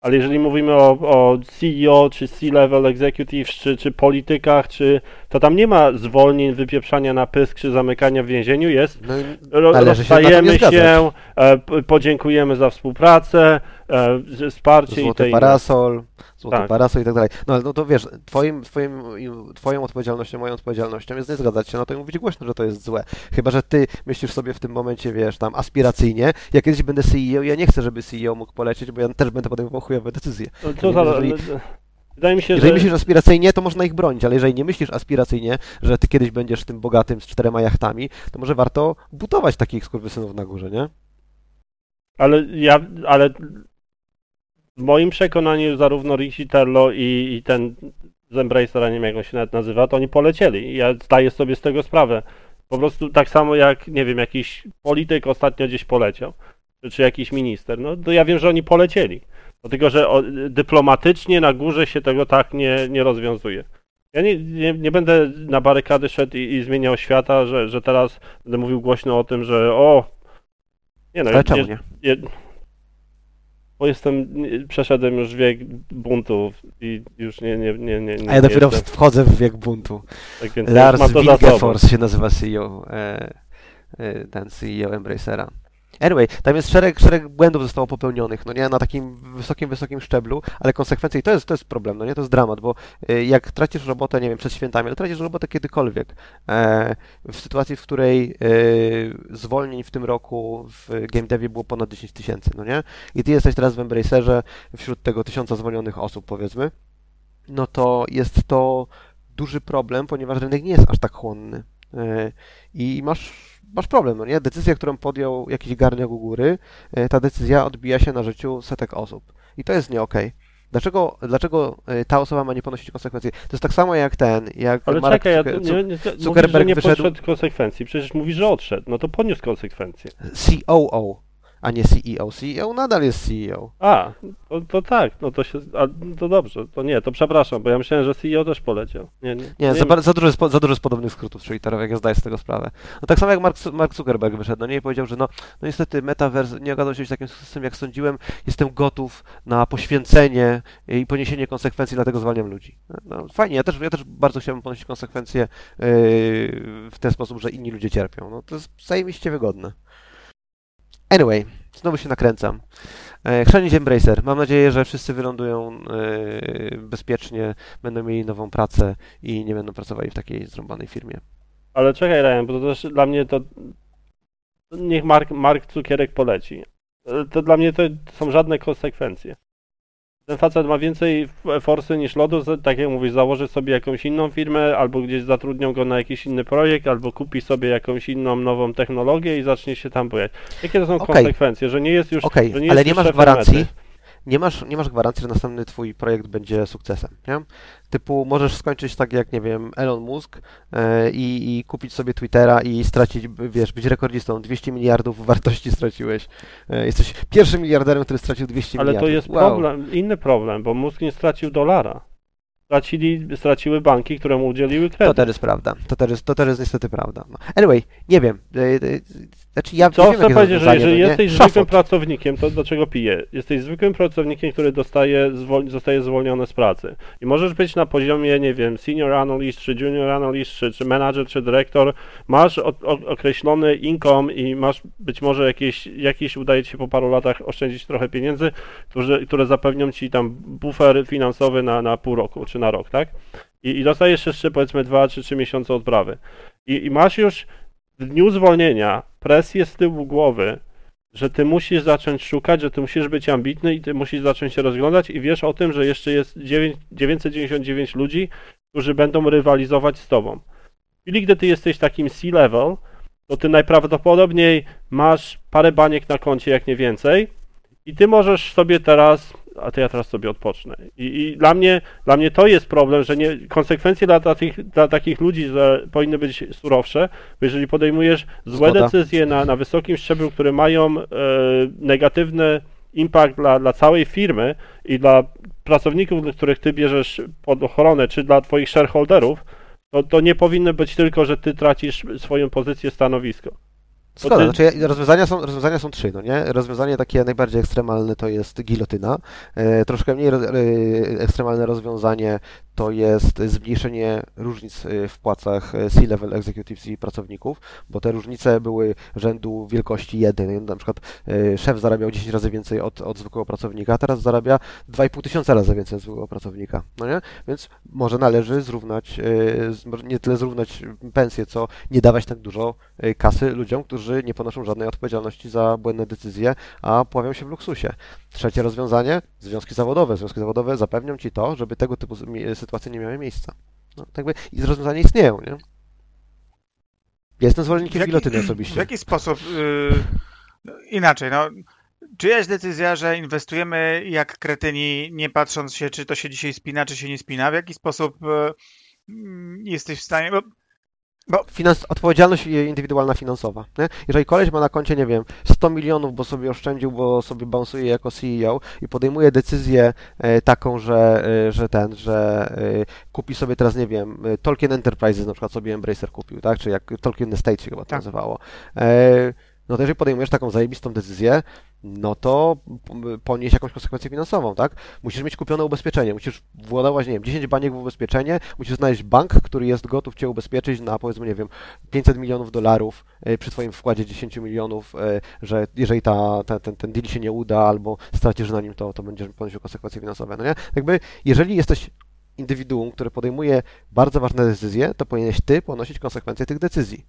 Ale jeżeli mówimy o, o CEO, czy C-level executives, czy, czy politykach, czy to tam nie ma zwolnień, wypieprzania na pysk, czy zamykania w więzieniu, jest No, ro, się rozstajemy zgadzać. się, e, podziękujemy za współpracę, e, wsparcie i Złoty inne. parasol, złoty Tak. parasol i tak dalej. No ale no to wiesz, twoim, twoim, twoją odpowiedzialnością, moją odpowiedzialnością jest nie zgadzać się na to i mówić głośno, że to jest złe. Chyba, że ty myślisz sobie w tym momencie, wiesz, tam aspiracyjnie, ja kiedyś będę CEO, ja nie chcę, żeby CEO mógł polecieć, bo ja też będę podejmował chujowe decyzje. No, co za, Jeżeli- wydaje mi się, Jeżeli że... myślisz aspiracyjnie, to można ich bronić, ale jeżeli nie myślisz aspiracyjnie, że ty kiedyś będziesz tym bogatym z czterema jachtami, to może warto budować takich skurwysynów na górze, nie? Ale ja, ale w moim przekonaniu zarówno Richie Terlo i, i ten z Embracera, nie wiem jak on się nawet nazywa, to oni polecieli. Ja zdaję sobie z tego sprawę. Po prostu tak samo jak, nie wiem, jakiś polityk ostatnio gdzieś poleciał, czy, czy jakiś minister, no to ja wiem, że oni polecieli. Dlatego, że o, dyplomatycznie na górze się tego tak nie, nie rozwiązuje. Ja nie, nie, nie będę na barykady szedł i, i zmieniał świata, że, że teraz będę mówił głośno o tym, że o... Nie no, Ale nie- czemu nie? ja, bo jestem, przeszedłem już wiek buntów i już nie, nie, nie, nie, nie A ja dopiero jestem, wchodzę w wiek buntu. tak więc Lars. Wingefors się nazywa CEO, e, e, ten CEO Embracera. Anyway, tam jest szereg, szereg błędów zostało popełnionych, no nie, na takim wysokim, wysokim szczeblu, ale konsekwencje, i to jest, to jest problem, no nie, to jest dramat, bo e, jak tracisz robotę, nie wiem, przed świętami, ale tracisz robotę kiedykolwiek, e, w sytuacji, w której e, zwolnień w tym roku w game devie było ponad 10 tysięcy, no nie, i ty jesteś teraz w Embracerze wśród tego tysiąca zwolnionych osób, powiedzmy, no to jest to duży problem, ponieważ rynek nie jest aż tak chłonny. E, I masz, masz problem, no nie? Decyzja, którą podjął jakiś garniak u góry, e, ta decyzja odbija się na życiu setek osób. I to jest nie okej. Dlaczego, dlaczego e, ta osoba ma nie ponosić konsekwencji? To jest tak samo jak ten, jak Ale Mark czekaj, ja Zucker- tu nie, nie, mówisz, że Zuckerberg nie wyszedł- konsekwencji. Przecież mówi, że odszedł. No to poniósł konsekwencje. COO, a nie CEO. CEO nadal jest CEO. A, to, to tak, no to się, a, to dobrze, to nie, to przepraszam, bo ja myślałem, że CEO też poleciał. Nie, nie, Nie, za, bar- za, dużo jest, za dużo jest podobnych skrótów twitterowych, ja zdaję z tego sprawę. No tak samo jak Mark, Mark Zuckerberg wyszedł, no nie, i powiedział, że no, no niestety Metaverse nie okazał się takim sukcesem, jak sądziłem, jestem gotów na poświęcenie i poniesienie konsekwencji, dlatego zwalniam ludzi. No fajnie, ja też, ja też bardzo chciałbym ponosić konsekwencje yy, w ten sposób, że inni ludzie cierpią. No to jest zajebiście wygodne. Anyway, znowu się nakręcam. E, Chrzanić Embracer. Mam nadzieję, że wszyscy wylądują e, bezpiecznie, będą mieli nową pracę i nie będą pracowali w takiej zrąbanej firmie. Ale czekaj, Ryan, bo to też dla mnie to. Niech Mark, Mark Cukierek poleci. E, To dla mnie to są żadne konsekwencje. Ten facet ma więcej forsy niż lodu, tak jak mówisz, założy sobie jakąś inną firmę, albo gdzieś zatrudnią go na jakiś inny projekt, albo kupi sobie jakąś inną nową technologię i zacznie się tam bujać. Jakie to są Okej. konsekwencje, że nie jest już. Okej, nie ale nie masz gwarancji, mety. Nie masz, nie masz gwarancji, że następny twój projekt będzie sukcesem, nie? Typu możesz skończyć tak jak, nie wiem, Elon Musk e, i, i kupić sobie Twittera i stracić, wiesz, być rekordzistą. 200 miliardów wartości straciłeś. E, jesteś pierwszym miliarderem, który stracił 200 Ale miliardów. to jest Wow. problem, inny problem, bo mózg nie stracił dolara. Stracili, straciły banki, które mu udzieliły To kredyt. też jest prawda. To też jest, to też jest niestety prawda. No. Anyway, nie wiem. Znaczy ja Co chcę powiedzieć, że jeżeli nie? jesteś Szafot. zwykłym pracownikiem, to do czego piję? Jesteś zwykłym pracownikiem, który dostaje, zwol- zostaje zwolniony z pracy. I możesz być na poziomie, nie wiem, senior analyst, czy junior analyst, czy, czy manager, czy dyrektor. Masz o, o, określony income i masz być może jakieś, jakieś, udaje ci się po paru latach oszczędzić trochę pieniędzy, którzy, które zapewnią ci tam bufer finansowy na, na pół roku, czy na rok, tak? I, i dostajesz jeszcze powiedzmy dwa czy trzy miesiące odprawy. I, I masz już w dniu zwolnienia presję z tyłu głowy, że ty musisz zacząć szukać, że ty musisz być ambitny i ty musisz zacząć się rozglądać i wiesz o tym, że jeszcze jest 9, 999 ludzi, którzy będą rywalizować z tobą. W chwili, gdy ty jesteś takim C-level, to ty najprawdopodobniej masz parę baniek na koncie, jak nie więcej i ty możesz sobie teraz, a to ja teraz sobie odpocznę. I, i dla, mnie, dla mnie to jest problem, że nie, konsekwencje dla, takich, dla takich ludzi że powinny być surowsze, bo jeżeli podejmujesz złe Zgoda. decyzje na, na wysokim szczeblu, które mają e, negatywny impact dla, dla całej firmy i dla pracowników, dla których ty bierzesz pod ochronę, czy dla twoich shareholderów, to, to nie powinno być tylko, że ty tracisz swoją pozycję, stanowisko. Zgoda, ty- znaczy rozwiązania są, rozwiązania są trzy, no nie? Rozwiązanie takie najbardziej ekstremalne to jest gilotyna. E, troszkę mniej e, ekstremalne rozwiązanie to jest zmniejszenie różnic e, w płacach e, C-level executives i pracowników, bo te różnice były rzędu wielkości 1. Na przykład e, szef zarabiał 10 razy więcej od, od zwykłego pracownika, a teraz zarabia 2,5 tysiąca razy więcej od zwykłego pracownika, no nie? Więc może należy zrównać, nie tyle zrównać pensję, co nie dawać tak dużo kasy ludziom, którzy nie ponoszą żadnej odpowiedzialności za błędne decyzje, a pławią się w luksusie. Trzecie rozwiązanie, związki zawodowe. Związki zawodowe zapewnią ci to, żeby tego typu sytuacje nie miały miejsca. No, tak by, I rozwiązania istnieją, nie? Ja jestem zwolennikiem gilotyny W osobiście. jaki sposób y, no, inaczej, no czyjaś decyzja, że inwestujemy jak kretyni, nie patrząc się, czy to się dzisiaj spina, czy się nie spina, w jaki sposób y, mm, jesteś w stanie, bo Finans, odpowiedzialność indywidualna finansowa. Nie? Jeżeli koleś ma na koncie, nie wiem, 100 milionów, bo sobie oszczędził, bo sobie bounsuje jako CEO i podejmuje decyzję e, taką, że, e, że ten, że e, kupi sobie teraz, nie wiem, Tolkien Enterprises na przykład sobie Embracer kupił, tak? Czy jak Tolkien Estate się chyba to Tak. nazywało. E, no to jeżeli podejmujesz taką zajebistą decyzję, no to p- ponieś jakąś konsekwencję finansową, tak? Musisz mieć kupione ubezpieczenie, musisz władować, nie wiem, 10 baniek w ubezpieczenie, musisz znaleźć bank, który jest gotów Cię ubezpieczyć na powiedzmy, nie wiem, 500 milionów dolarów e, przy Twoim wkładzie 10 milionów, e, że jeżeli ta, ta, ten, ten deal się nie uda albo stracisz na nim, to, to będziesz ponosił konsekwencje finansowe, no nie? Jakby, jeżeli jesteś indywiduum, które podejmuje bardzo ważne decyzje, to powinieneś Ty ponosić konsekwencje tych decyzji.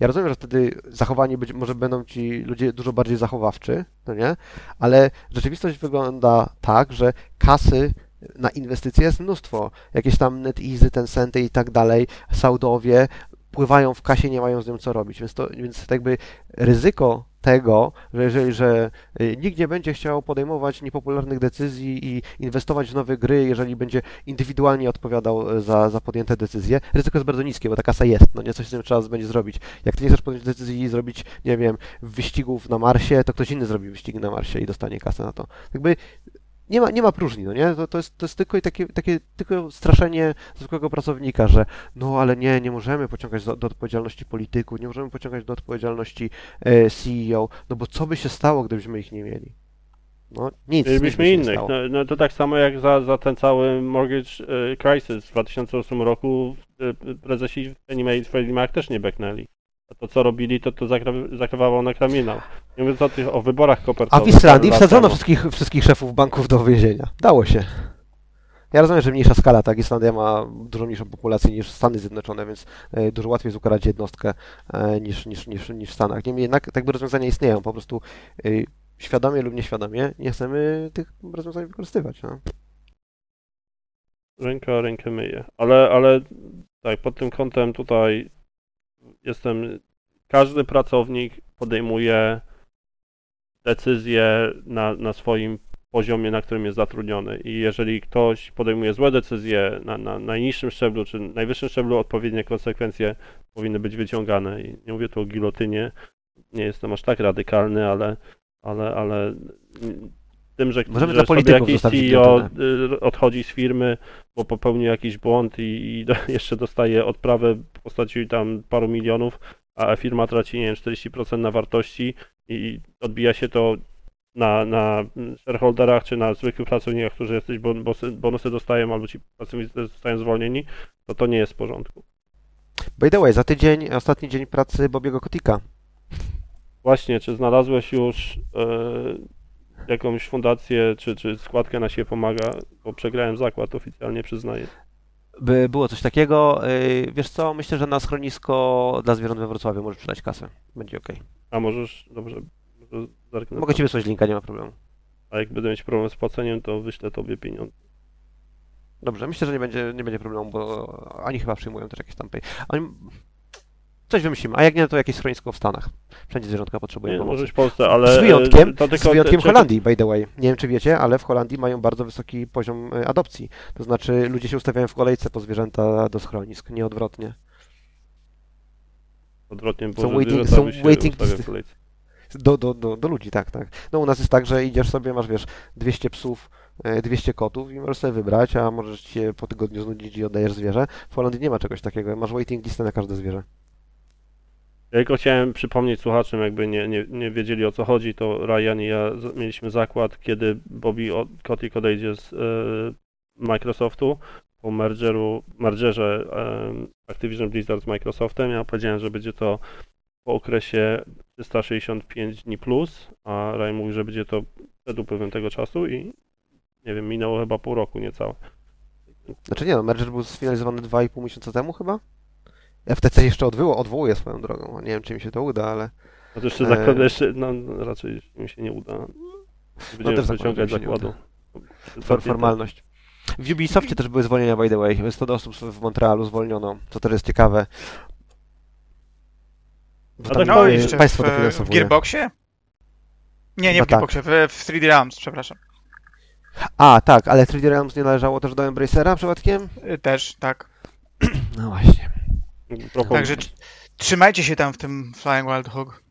Ja rozumiem, że wtedy zachowani być, może będą ci ludzie dużo bardziej zachowawczy, no nie? Ale rzeczywistość wygląda tak, że kasy na inwestycje jest mnóstwo. Jakieś tam NetEasy, Tencenty i tak dalej, Saudowie pływają w kasie, nie mają z nią co robić. Więc to, więc jakby ryzyko tego, że jeżeli, że y, nikt nie będzie chciał podejmować niepopularnych decyzji i inwestować w nowe gry, jeżeli będzie indywidualnie odpowiadał e, za, za podjęte decyzje, ryzyko jest bardzo niskie, bo ta kasa jest, no nie, coś z tym trzeba będzie zrobić. Jak ty nie chcesz podjąć decyzji i zrobić, nie wiem, wyścigów na Marsie, to ktoś inny zrobi wyścigi na Marsie i dostanie kasę na to. Jakby nie ma, nie ma próżni, no nie? To, to, jest, to jest tylko takie, takie tylko straszenie zwykłego pracownika, że no ale nie, nie możemy pociągać do, do odpowiedzialności polityków, nie możemy pociągać do odpowiedzialności e, CEO, no bo co by się stało, gdybyśmy ich nie mieli? No nic, nic by Mielibyśmy innych. No, no to tak samo jak za, za ten cały mortgage e, crisis w 2008 roku e, prezesi Fannie Mae i Freddie Mac też nie beknęli. A to co robili, to to zakry- zakrywało na kryminał. Nie mówiąc o tych o wyborach A kopertowych. w Islandii wsadzono wszystkich, wszystkich szefów banków do więzienia. Dało się. Ja rozumiem, że mniejsza skala, tak? Islandia ma dużo mniejszą populację niż Stany Zjednoczone, więc e, dużo łatwiej jest ukarać jednostkę e, niż, niż, niż, niż w Stanach. Niemniej jednak tak by rozwiązania istnieją. Po prostu e, świadomie lub nieświadomie nie chcemy tych rozwiązań wykorzystywać. No. Ręka rękę myje. Ale, ale tak, pod tym kątem tutaj jestem. Każdy pracownik podejmuje decyzje na, na swoim poziomie, na którym jest zatrudniony. I jeżeli ktoś podejmuje złe decyzje na, na najniższym szczeblu czy najwyższym szczeblu, odpowiednie konsekwencje powinny być wyciągane. I nie mówię tu o gilotynie, nie jestem aż tak radykalny, ale, ale, ale tym, że, Możemy że dla polityków jakiś CEO y, odchodzi z firmy, bo popełnił jakiś błąd i, i <laughs> jeszcze dostaje odprawę w postaci tam paru milionów, a firma traci, nie wiem, 40% na wartości i odbija się to na, na shareholderach czy na zwykłych pracownikach, którzy jesteś bonusy, bonusy dostają albo ci pracownicy zostają zwolnieni, to to nie jest w porządku. By the way, za tydzień, ostatni dzień pracy Bobiego Kotika. Właśnie, czy znalazłeś już e, jakąś fundację, czy, czy składkę na się pomaga, bo przegrałem zakład oficjalnie, przyznaję. By było coś takiego. Yy, Wiesz co, myślę, że na schronisko dla zwierząt we Wrocławiu możesz przydać kasę. Będzie ok. A możesz, dobrze, może zerknę. Mogę ci wysłać linka, nie ma problemu. A jak będę mieć problem z płaceniem, to wyślę tobie pieniądze. Dobrze, myślę, że nie będzie, nie będzie problemu, bo oni chyba przyjmują też jakieś tam pay. Oni... Coś wymyślimy, a jak nie, to jakieś schronisko w Stanach. Wszędzie zwierzątka potrzebują Nie, pomocy. może w Polsce, ale... Z wyjątkiem, e, to tylko, z wyjątkiem czy- Holandii, by the way. Nie wiem, czy wiecie, ale w Holandii mają bardzo wysoki poziom e, adopcji. To znaczy, ludzie się ustawiają w kolejce po zwierzęta do schronisk, nie odwrotnie. Odwrotnie, bo Są waiting- są waiting w kolejce. Do, do, do, do ludzi, tak, tak. No u nas jest tak, że idziesz sobie, masz, wiesz, 200 psów, e, 200 kotów i możesz sobie wybrać, a możesz się po tygodniu znudzić i oddajesz zwierzę. W Holandii nie ma czegoś takiego, masz waiting listę na każde zwierzę. Ja tylko chciałem przypomnieć słuchaczom, jakby nie, nie, nie wiedzieli o co chodzi, to Ryan i ja mieliśmy zakład, kiedy Bobby Kotick odejdzie z e, Microsoftu po mergeru, mergerze Activision Blizzard z Microsoftem. Ja powiedziałem, że będzie to po okresie 365 dni plus, a Ryan mówi, że będzie to przed upływem tego czasu i nie wiem, minęło chyba pół roku niecałe. Znaczy nie no, merger był sfinalizowany 2,5 miesiąca temu chyba? FTC jeszcze odwoło, odwołuje swoją drogą. Nie wiem, czy mi się to uda, ale No to jeszcze E, zakład, jeszcze, no raczej mi się nie uda. Będziemy też zakładam, wyciągać zakładu. for, formalność. W Ubisoftie też były zwolnienia, by the way. 100 osób w Montrealu zwolniono, co też jest ciekawe. Bo A tam, tak No e, i jeszcze w, państwo w dofinansowuje. Gearboxie? Nie, nie No w Gearboxie, w, w 3D Realms, przepraszam. A, tak, ale 3D Realms nie należało też do Embracera przypadkiem? Y, Też, tak. No właśnie. Propos, Także tr- trzymajcie się tam w tym Flying Wild Hog.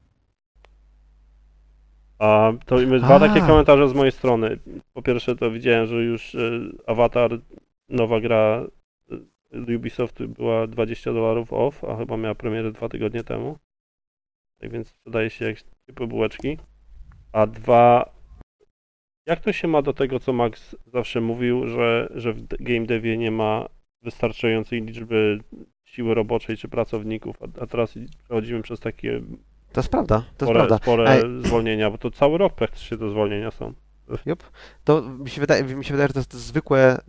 A to dwa A. takie komentarze z mojej strony. Po pierwsze to widziałem, że już e, Avatar, nowa gra e, Ubisoft była 20 dolarów off, a chyba miała premierę dwa tygodnie temu. Tak więc sprzedaje się jak ciepłe bułeczki. A dwa, jak to się ma do tego, co Max zawsze mówił, że, że w game devie nie ma wystarczającej liczby siły roboczej czy pracowników, a, a teraz przechodzimy przez takie To jest prawda, to jest spore, prawda. spore Ej. zwolnienia, bo to cały rok praktycznie te zwolnienia są. To mi się wydaje, mi się wydaje że to jest zwykłe.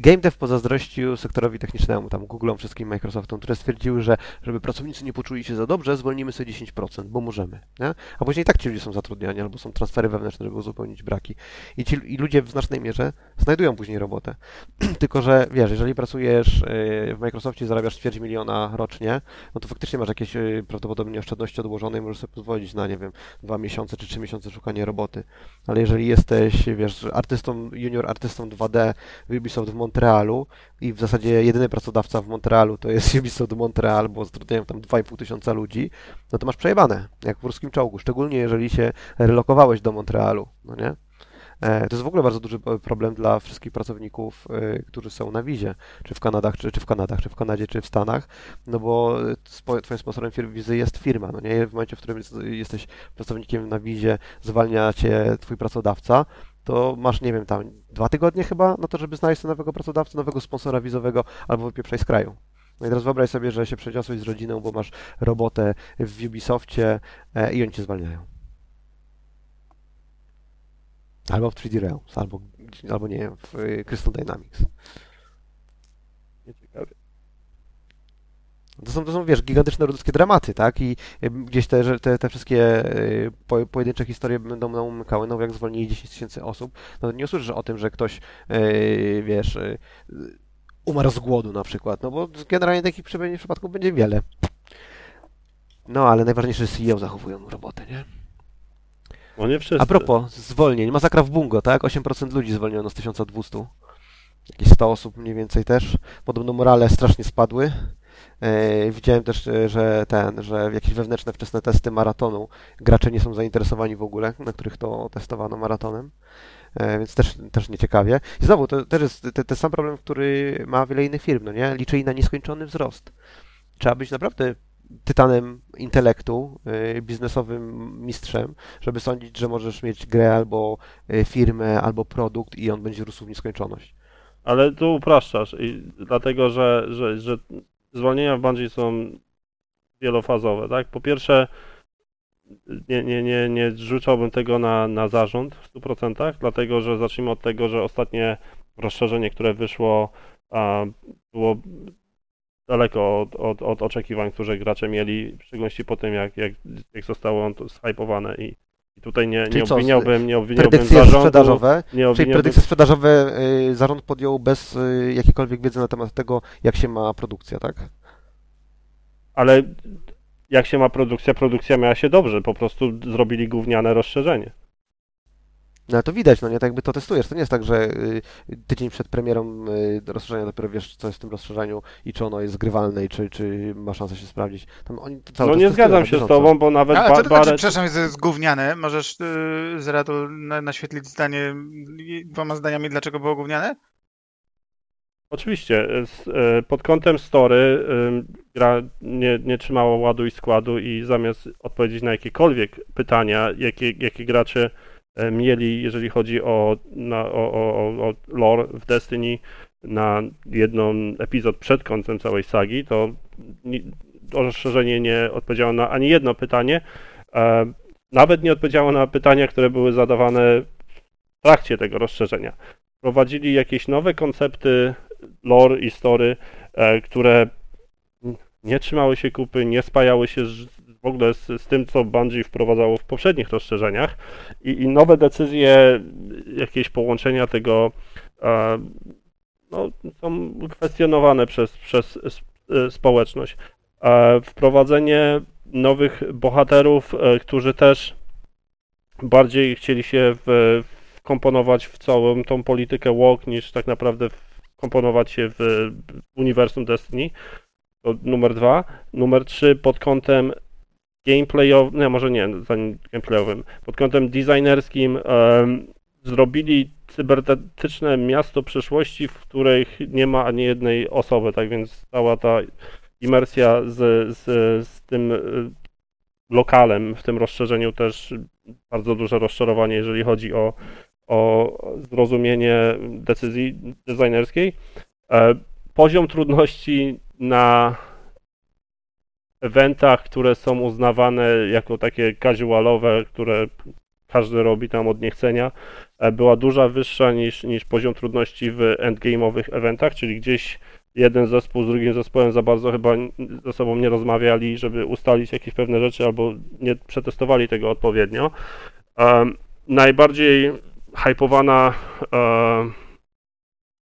Game dev pozazdrościł sektorowi technicznemu, tam Google'om, wszystkim Microsoftom, które stwierdziły, że żeby pracownicy nie poczuli się za dobrze, zwolnimy sobie 10%, bo możemy. Nie? A później tak ci ludzie są zatrudniani, albo są transfery wewnętrzne, żeby uzupełnić braki. I, ci, I ludzie w znacznej mierze znajdują później robotę. <clears throat> Tylko, że wiesz, jeżeli pracujesz yy, w Microsoftie i zarabiasz ćwierć miliona rocznie, no to faktycznie masz jakieś yy, prawdopodobnie oszczędności odłożone i możesz sobie pozwolić na, nie wiem, dwa miesiące czy trzy miesiące szukania roboty. Ale jeżeli jesteś, wiesz, artystą, junior artystą 2D w Ubisoft w Montrealu i w zasadzie jedyny pracodawca w Montrealu to jest <laughs> Ubisoft Montreal, bo zatrudniają tam 2,5 tysiąca ludzi, no to masz przejebane, jak w ruskim czołgu, szczególnie jeżeli się relokowałeś do Montrealu, no nie? E, To jest w ogóle bardzo duży problem dla wszystkich pracowników, e, którzy są na wizie, czy w Kanadach, czy, czy w Kanadach, czy w Kanadzie, czy w Stanach, no bo twoim sponsorem fir- wizy jest firma, no nie? W momencie, w którym jest- jesteś pracownikiem na wizie, zwalnia cię twój pracodawca, to masz, nie wiem, tam dwa tygodnie chyba na to, żeby znaleźć nowego pracodawcę, nowego sponsora wizowego albo wypieprzaj z kraju. No i teraz wyobraź sobie, że się przeniosłeś z rodziną, bo masz robotę w Ubisoftie e, i oni cię zwalniają. Albo w 3D Realms, albo, albo nie wiem, w y, Crystal Dynamics. Nieciekawie. To są, to są, wiesz, gigantyczne ludzkie dramaty, tak? I y, gdzieś te, te, te wszystkie y, po, pojedyncze historie będą nam umykały, no jak zwolnili 10 tysięcy osób, no to nie usłyszysz o tym, że ktoś, y, wiesz, umarł z głodu na przykład, no bo generalnie takich przypadków będzie wiele. No, ale najważniejsze, że CEO zachowują robotę, nie? No nie wszyscy. A propos zwolnień, masakra w Bungo, tak? 8% ludzi zwolniono z 1200. Jakieś 100 osób mniej więcej też. Podobno morale strasznie spadły. E, widziałem też, e, że ten, że jakieś wewnętrzne wczesne testy maratonu gracze nie są zainteresowani w ogóle, na których to testowano maratonem. E, więc też, też nieciekawie. I znowu, to też jest te- ten sam problem, który ma wiele innych firm, no nie? Liczyli na nieskończony wzrost. Trzeba być naprawdę tytanem intelektu, biznesowym mistrzem, żeby sądzić, że możesz mieć grę albo firmę, albo produkt i on będzie rósł w nieskończoność. Ale tu upraszczasz i dlatego, że, że, że zwolnienia w Bungie są wielofazowe, tak? Po pierwsze, nie, nie, nie, nie rzucałbym tego na, na zarząd w 100%, dlatego że zacznijmy od tego, że ostatnie rozszerzenie, które wyszło, a, było daleko od, od, od oczekiwań, które gracze mieli, w szczególności po tym, jak, jak, jak zostało on zhypowane i tutaj nie, nie obwiniałbym, nie obwiniałbym Predykcje zarządu, sprzedażowe, nie czyli predykcje sprzedażowe y, zarząd podjął bez y, jakiejkolwiek wiedzy na temat tego, jak się ma produkcja, tak? Ale jak się ma produkcja, produkcja miała się dobrze, po prostu zrobili gówniane rozszerzenie. No ale to widać, no nie, tak jakby to testujesz. To nie jest tak, że y, tydzień przed premierą y, rozszerzenia dopiero wiesz, co jest w tym rozszerzeniu i czy ono jest zgrywalne i czy, czy ma szansę się sprawdzić. Tam oni to cały No czas nie testują zgadzam się z bieżąco. tobą, bo nawet Ale ba- co to znaczy, Barrett- przepraszam, jest gówniane? Możesz yy, Zeratu na, naświetlić zdanie y, dwoma zdaniami, dlaczego było gówniane? Oczywiście, z, e, pod kątem story ym, gra nie, nie trzymała ładu i składu i zamiast odpowiedzieć na jakiekolwiek pytania, jakie, jakie gracze mieli, jeżeli chodzi o, na, o, o, o- lore w Destiny na jedną epizod przed końcem całej sagi, to ni, to rozszerzenie nie odpowiedziało na ani jedno pytanie. E, nawet nie odpowiedziało na pytania, które były zadawane w trakcie tego rozszerzenia. Wprowadzili jakieś nowe koncepty lore i story, e, które nie trzymały się kupy, nie spajały się z, ogóle z, z tym, co Bungie wprowadzało w poprzednich rozszerzeniach i, i nowe decyzje, jakieś połączenia tego e, no, są kwestionowane przez, przez e, społeczność. E, wprowadzenie nowych bohaterów, e, którzy też bardziej chcieli się w, wkomponować w całą tą politykę walk, niż tak naprawdę wkomponować się w uniwersum Destiny. To numer dwa. Numer trzy pod kątem gameplayowym, nie może nie, zanim gameplayowym, pod kątem designerskim zrobili cybernetyczne miasto przyszłości, w których nie ma ani jednej osoby, tak więc cała ta imersja z, z, z tym y, lokalem w tym rozszerzeniu też bardzo duże rozczarowanie, jeżeli chodzi o, o zrozumienie decyzji designerskiej. E, Poziom trudności na eventach, które są uznawane jako takie casualowe, które każdy robi tam od niechcenia, e, była duża wyższa niż, niż poziom trudności w endgame'owych eventach, czyli gdzieś jeden zespół z drugim zespołem za bardzo chyba ze sobą nie rozmawiali, żeby ustalić jakieś pewne rzeczy albo nie przetestowali tego odpowiednio. Em, najbardziej hypowana em,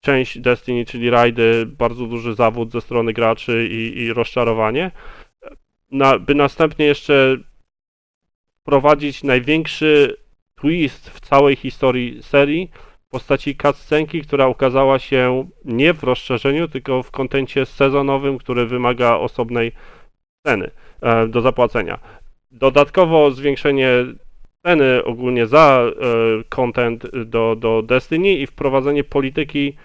część Destiny, czyli rajdy, bardzo duży zawód ze strony graczy i, i rozczarowanie. Na, by następnie jeszcze wprowadzić największy twist w całej historii serii w postaci cutscenki, która ukazała się nie w rozszerzeniu, tylko w kontencie sezonowym, który wymaga osobnej ceny e, do zapłacenia. Dodatkowo zwiększenie ceny ogólnie za e, content do, do Destiny i wprowadzenie polityki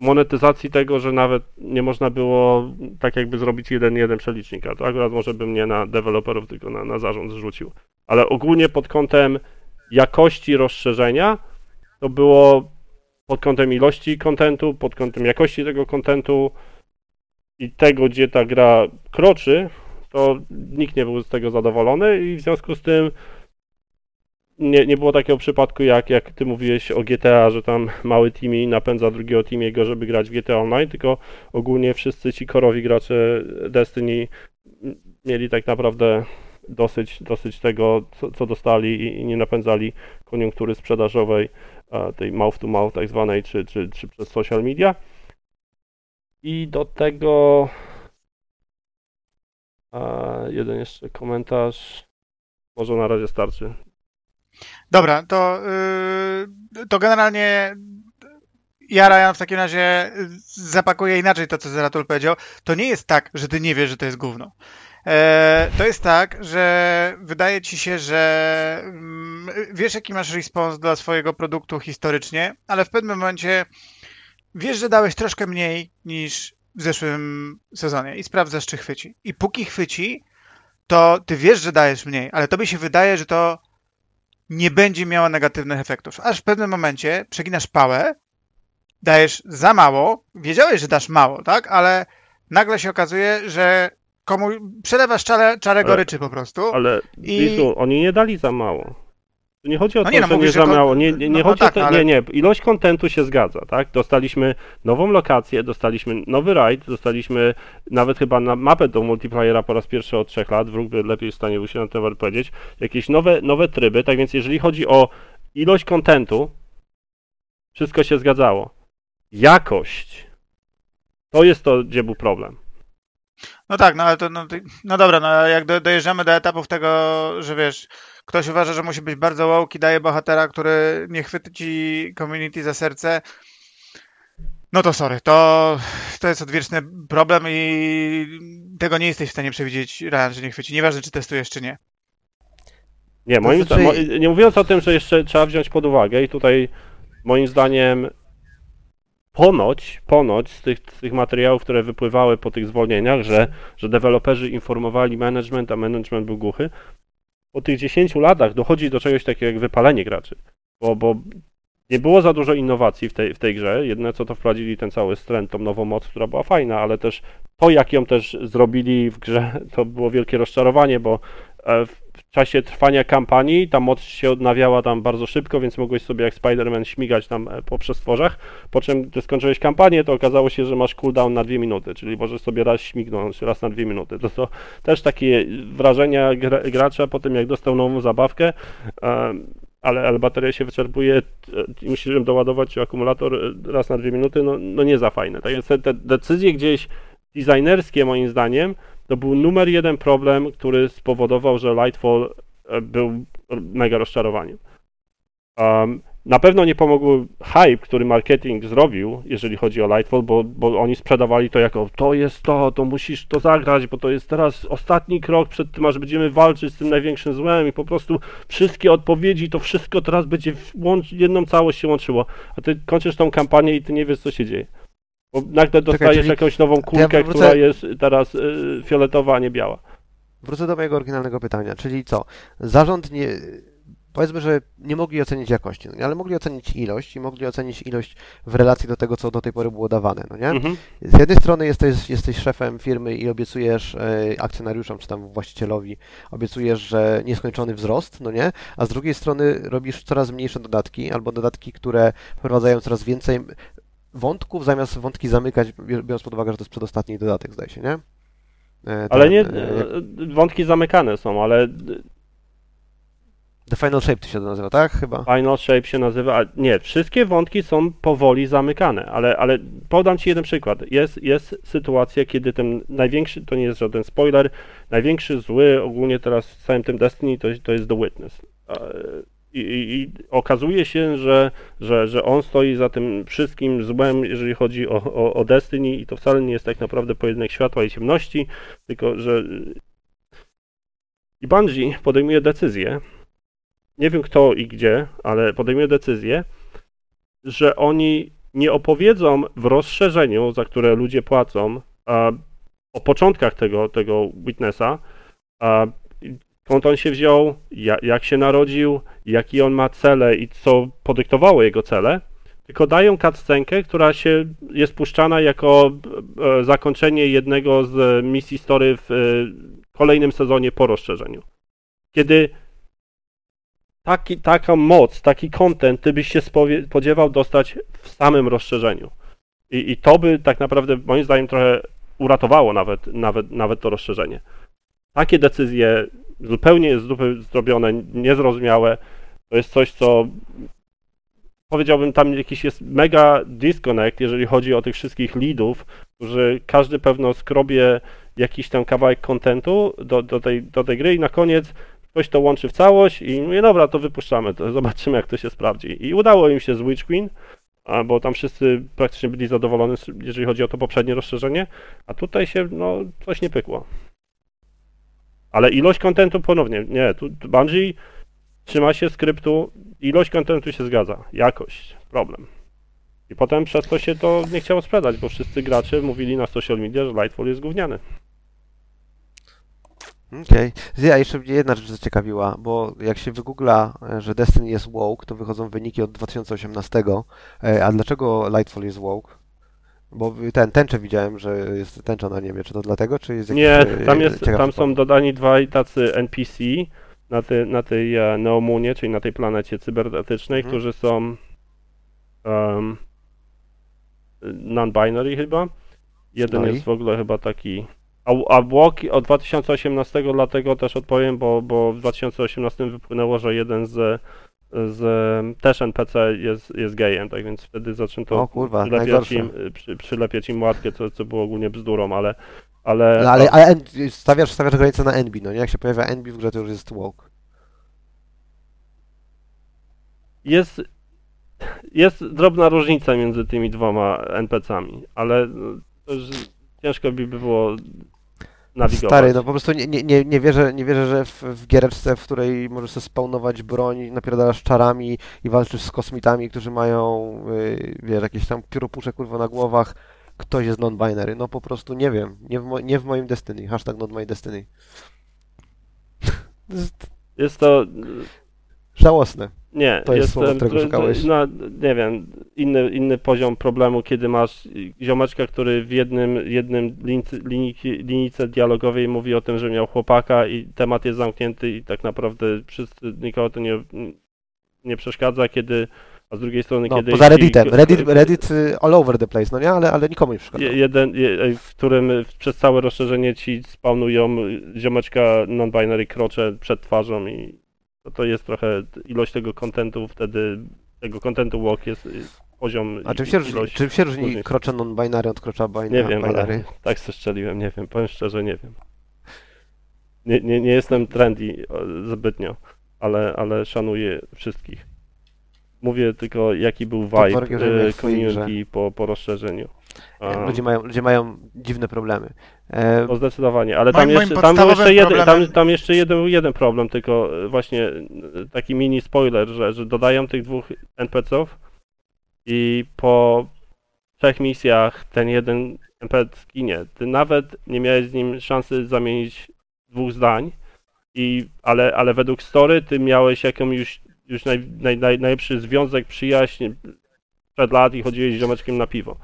monetyzacji tego, że nawet nie można było tak jakby zrobić jeden jeden przelicznika. To akurat może bym nie na deweloperów, tylko na, na zarząd zrzucił. Ale ogólnie pod kątem jakości rozszerzenia to było pod kątem ilości kontentu, pod kątem jakości tego kontentu i tego, gdzie ta gra kroczy, to nikt nie był z tego zadowolony i w związku z tym nie, nie było takiego przypadku, jak, jak ty mówiłeś o GTA, że tam mały teamy napędza drugiego teamiego, żeby grać w GTA Online, tylko ogólnie wszyscy ci korowi gracze Destiny mieli tak naprawdę dosyć, dosyć tego, co, co dostali i, i nie napędzali koniunktury sprzedażowej, tej mouth to mouth tak zwanej, czy, czy, czy przez social media. I do tego jeden jeszcze komentarz. Może na razie starczy. Dobra, to, yy, to generalnie ja, Ryan, w takim razie zapakuję inaczej to, co Zeratul powiedział. To nie jest tak, że ty nie wiesz, że to jest gówno. E, to jest tak, że wydaje ci się, że mm, wiesz, jaki masz respons dla swojego produktu historycznie, ale w pewnym momencie wiesz, że dałeś troszkę mniej niż w zeszłym sezonie i sprawdzasz, czy chwyci. I póki chwyci, to ty wiesz, że dajesz mniej, ale tobie się wydaje, że to nie będzie miało negatywnych efektów. Aż w pewnym momencie przeginasz pałę, dajesz za mało, wiedziałeś, że dasz mało, tak? Ale nagle się okazuje, że komu przelewasz czarę, czarę goryczy po prostu. Ale I- oni nie dali za mało. Nie chodzi o No to, nie, no że nie mówisz, za że kon- mało. Nie, nie, nie no chodzi tak, o to, ale- nie, nie. Ilość kontentu się zgadza, tak? Dostaliśmy nową lokację, dostaliśmy nowy raid, dostaliśmy nawet chyba na mapę do multiplayera po raz pierwszy od trzech lat. Wróg by lepiej w stanie był się na ten temat powiedzieć. Jakieś nowe, nowe tryby, tak więc jeżeli chodzi o ilość kontentu, wszystko się zgadzało. Jakość. To jest to, gdzie był problem. No tak, no ale to, no, no dobra, no jak do, dojeżdżamy do etapów tego, że wiesz, ktoś uważa, że musi być bardzo woke i daje bohatera, który nie chwyci ci community za serce, no to sorry, to, to jest odwieczny problem i tego nie jesteś w stanie przewidzieć, Ryan, że nie chwyci, nieważne czy testujesz, czy nie. Nie, moim znaczy- zda- mo- nie mówiąc o tym, że jeszcze trzeba wziąć pod uwagę i tutaj moim zdaniem ponoć, ponoć z tych, z tych materiałów, które wypływały po tych zwolnieniach, że, że deweloperzy informowali management, a management był głuchy, po tych 10 latach dochodzi do czegoś takiego jak wypalenie graczy. Bo, bo nie było za dużo innowacji w tej, w tej grze. Jedyne co to wprowadzili ten cały stręt, tą nową moc, która była fajna, ale też to, jak ją też zrobili w grze, to było wielkie rozczarowanie, bo e, w czasie trwania kampanii ta moc się odnawiała tam bardzo szybko, więc mogłeś sobie jak Spider-Man śmigać tam e, po przestworzach, po czym gdy skończyłeś kampanię, to okazało się, że masz cooldown na dwie minuty, czyli możesz sobie raz śmignąć, raz na dwie minuty. To to też takie wrażenia gra, gracza po tym, jak dostał nową zabawkę, e, ale, ale bateria się wyczerpuje e, i musisz doładować, akumulator raz na dwie minuty, no, no nie za fajne. Tak więc te, te decyzje gdzieś designerskie moim zdaniem to był numer jeden problem, który spowodował, że Lightfall e, był mega rozczarowaniem. Um, na pewno nie pomógł hype, który marketing zrobił, jeżeli chodzi o Lightfall, bo, bo oni sprzedawali to jako to jest to, to musisz to zagrać, bo to jest teraz ostatni krok przed tym, aż będziemy walczyć z tym największym złem i po prostu wszystkie odpowiedzi, to wszystko teraz będzie w jedną całość się łączyło. A ty kończysz tą kampanię i ty nie wiesz, co się dzieje. Bo nagle dostajesz czyli- jakąś nową kulkę, wrócę- która jest teraz y, fioletowa, a nie biała. Wrócę do mojego oryginalnego pytania, czyli co? Zarząd nie. Powiedzmy, że nie mogli ocenić jakości, no nie? ale mogli ocenić ilość i mogli ocenić ilość w relacji do tego, co do tej pory było dawane, no nie? Mhm. Z jednej strony jesteś, jesteś szefem firmy i obiecujesz e, akcjonariuszom czy tam właścicielowi, obiecujesz, że nieskończony wzrost, no nie? A z drugiej strony robisz coraz mniejsze dodatki albo dodatki, które wprowadzają coraz więcej wątków, zamiast wątki zamykać, bior- biorąc pod uwagę, że to jest przedostatni dodatek, zdaje się, nie? E, Ale ten, nie, e, y, wątki zamykane są, ale The Final Shape to się nazywa, tak? Chyba. Final Shape się nazywa. a Nie, wszystkie wątki są powoli zamykane, ale, ale podam Ci jeden przykład. Jest, jest sytuacja, kiedy ten największy, to nie jest żaden spoiler, największy zły ogólnie teraz w całym tym Destiny to, to jest The Witness. I, i, okazuje się, że, że, że on stoi za tym wszystkim złem, jeżeli chodzi o, o, o Destiny i to wcale nie jest tak naprawdę pojedynek światła i ciemności, tylko że i Bungie podejmuje decyzję, nie wiem kto i gdzie, ale podejmuje decyzję, że oni nie opowiedzą w rozszerzeniu, za które ludzie płacą, a, o początkach tego, tego Witnessa, a, skąd on się wziął, ja, jak się narodził, jakie on ma cele i co podyktowało jego cele, tylko dają cutscenkę, która się jest puszczana jako e, zakończenie jednego z misji story w e, kolejnym sezonie po rozszerzeniu. Kiedy taki, taką moc, taki content ty byś się spodziewał dostać w samym rozszerzeniu. I, I to by tak naprawdę moim zdaniem trochę uratowało nawet, nawet, nawet to rozszerzenie. Takie decyzje zupełnie z dupy zrobione, niezrozumiałe, to jest coś, co powiedziałbym tam jakiś jest mega disconnect, jeżeli chodzi o tych wszystkich leadów, którzy każdy pewno skrobie jakiś tam kawałek kontentu do, do, tej, do tej gry i na koniec ktoś to łączy w całość i mówię, dobra, to wypuszczamy, to <laughs> zobaczymy jak to się sprawdzi. I udało im się z Witch Queen, bo tam wszyscy praktycznie byli zadowoleni, jeżeli chodzi o to poprzednie rozszerzenie, a tutaj się, no, coś nie pykło. Ale ilość kontentu ponownie, nie, tu Bungie trzyma się skryptu, ilość kontentu się zgadza, jakość, problem. I potem przez to się to nie chciało sprzedać, bo wszyscy gracze mówili na social media, że Lightfall jest gówniany. Okej. Okay. jeszcze mnie jedna rzecz zaciekawiła, bo jak się wygoogla, że Destiny jest woke, to wychodzą wyniki od 2018. E, A dlaczego Lightfall jest woke? Bo ten tęczę widziałem, że jest tęcza na niebie. Czy to dlatego, czy jest jakiś Nie, tam, jest, tam są dodani dwaj tacy NPC na, ty, na tej e, Neomunie, czyli na tej planecie cybernetycznej, Mhm. którzy są um, non-binary chyba. Jeden No jest w ogóle chyba taki... A, a Walki od 2018 dlatego też odpowiem, bo, bo w 2018 wypłynęło, że jeden z, z też NPC jest, jest gejem, tak więc wtedy zaczęto O kurwa, przylepiać im, przy, przylepiać im łatkę, co, co było ogólnie bzdurą, ale ale, No, ale ale stawiasz, stawiasz granicę na NB, no nie? Jak się pojawia NB w grze, to już jest woke. jest, jest drobna różnica między tymi dwoma NPC-ami, ale ciężko by było nawigować. Stary, no po prostu nie, nie, nie, wierzę, nie wierzę, że w, w giereczce, w której możesz sobie spawnować broń, napierdalasz czarami i walczysz z kosmitami, którzy mają, yy, wiesz, jakieś tam pióropusze kurwa na głowach, ktoś jest non-binary. No po prostu nie wiem. Nie w, mo- nie w moim Destiny. Hashtag not my Destiny. Jest to żałosne. Nie, To jest słowo, którego szukałeś. No, nie wiem, inny, inny poziom problemu, kiedy masz ziomeczka, który w jednym, jednym linijce, linijce dialogowej mówi o tym, że miał chłopaka i temat jest zamknięty i tak naprawdę wszyscy, nikogo to nie, nie przeszkadza, kiedy, a z drugiej strony, No, kiedy... poza Redditem. Reddit, Reddit y, all over the place, no nie? Ale, ale nikomu nie przeszkadza. je- Jeden, je- w którym przez całe rozszerzenie ci spawnują ziomeczka non-binary krocze przed twarzą i to, to jest trochę ilość tego kontentu wtedy, tego kontentu walk jest poziom A czym się różni, czym się różni krocze non-binary od krocza bina- Nie wiem, binary? tak se strzeliłem, nie wiem, powiem szczerze, nie wiem. Nie, nie, nie jestem trendy zbytnio, ale, ale szanuję wszystkich. Mówię tylko, jaki był vibe y, community po, po rozszerzeniu. A, Ludzie mają, ludzie mają dziwne problemy. E, No zdecydowanie, ale Moim- tam moim jeszcze, tam był podstawowym jeszcze, jeden, tam, tam jeszcze jeden, jeden problem, tylko e, właśnie e, taki mini spoiler, że, że dodają tych dwóch NPC-ów i po trzech misjach ten jeden NPC ginie. Ty nawet nie miałeś z nim szansy zamienić dwóch zdań, i, ale, ale według story ty miałeś jakąś już, już naj, naj, naj, najlepszy związek, przyjaźń przed lat i chodziłeś z ziomeczkiem na piwo.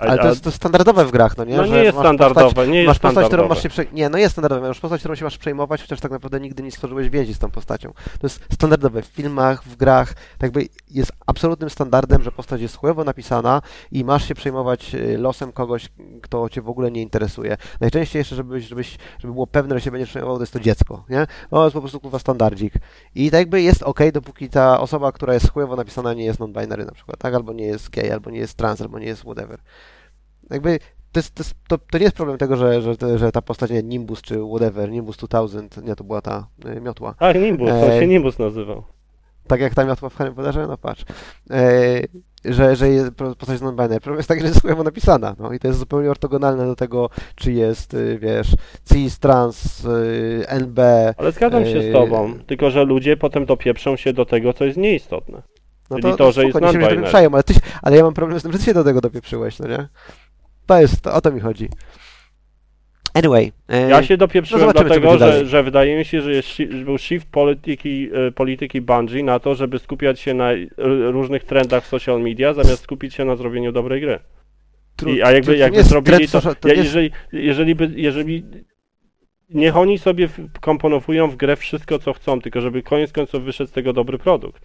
Ale to jest, to jest standardowe w grach, no nie? no Że nie jest masz standardowe, Postać, nie jest masz postać, którą standardowe. masz się prze... Nie, no jest standardowe. Masz postać, którą się masz przejmować, chociaż tak naprawdę nigdy nie stworzyłeś więzi z tą postacią. To jest standardowe w filmach, w grach. Tak by jest absolutnym standardem, że postać jest chujowo napisana i masz się przejmować y, losem kogoś, kto cię w ogóle nie interesuje. Najczęściej jeszcze, żebyś, żebyś, żeby było pewne, że się będziesz przejmował, to jest to dziecko, nie? No, to jest po prostu kurwa standardzik. I tak jakby jest ok, dopóki ta osoba, która jest chujowo napisana, nie jest non-binary na przykład, tak? Albo nie jest gay, albo nie jest trans, albo nie jest whatever. Jakby to, jest, to, jest, to, to nie jest problem tego, że, że, że ta postać, nie, Nimbus czy whatever, Nimbus 2000, nie, to była ta y, miotła. Tak, Nimbus, to Ej. się Nimbus nazywał. Tak jak ta miotła w Harry Potterze, no patrz. E, że, że jest po- postać non-binary. Problem jest taki, że jest chujowo napisana, no i to jest zupełnie ortogonalne do tego, czy jest, y, wiesz, cis, trans, y, NB, Ale zgadzam się z tobą, tylko że ludzie potem dopieprzą się do tego, co jest nieistotne. No Czyli to, że jest spoko, to non-binary. ale, ale ja mam problem z tym, że ty się do tego dopieprzyłeś, no nie? To jest, to, o to mi chodzi. Anyway. e, Ja się dopieprzyłem no dlatego, że, że wydaje mi się, że, jest, był shift polityki, e, polityki Bungie na to, żeby skupiać się na różnych trendach w social media, zamiast skupić się na zrobieniu dobrej gry. I, a jakby, jakby zrobili to, to ja, jeżeli, jeżeli, by, jeżeli niech oni sobie komponowują w grę wszystko, co chcą, tylko żeby koniec końców wyszedł z tego dobry produkt.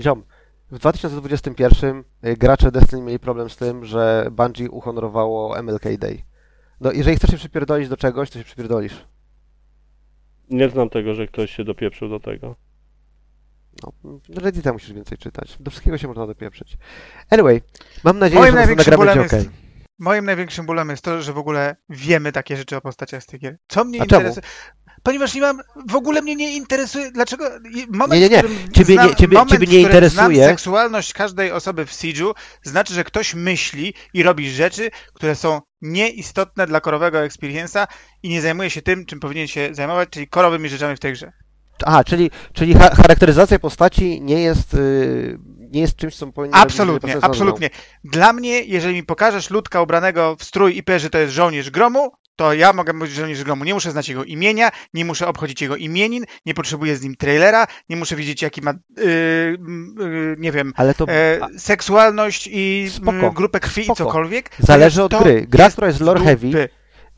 Ziom, w 2021 y, gracze Destiny mieli problem z tym, że Bungie uhonorowało MLK Day. No, jeżeli chcesz się przypierdolić do czegoś, to się przypierdolisz. Nie znam tego, że ktoś się dopieprzył do tego. No, Reddita musisz więcej czytać. Do wszystkiego się można dopieprzyć. Anyway, mam nadzieję, Moim że największym bólem jest, okej. moim największym bólem jest to, że w ogóle wiemy takie rzeczy o postaciach z tych gier. Co mnie A czemu? interesuje? Ponieważ nie mam, w ogóle mnie nie interesuje, dlaczego, moment, Nie, nie, nie. Ciebie znam, nie- ciebie- moment, ciebie nie interesuje. Znam seksualność każdej osoby w Siege'u, znaczy, że ktoś myśli i robi rzeczy, które są nieistotne dla korowego experience'a i nie zajmuje się tym, czym powinien się zajmować, czyli korowymi rzeczami w tej grze. Aha, czyli, czyli cha charakteryzacja postaci nie jest, y, nie jest czymś, co powinien robić Absolutnie, grą. absolutnie. Dla mnie, jeżeli mi pokażesz ludka ubranego w strój i że to jest żołnierz gromu, to ja mogę mówić żołnierz gromu. Nie muszę znać jego imienia, nie muszę obchodzić jego imienin, nie potrzebuję z nim trailera, nie muszę wiedzieć, jaki ma, yy, yy, nie wiem, Ale to a, seksualność i Spoko, grupę krwi spoko. i cokolwiek. zależy od gry. Gra, która jest lore heavy,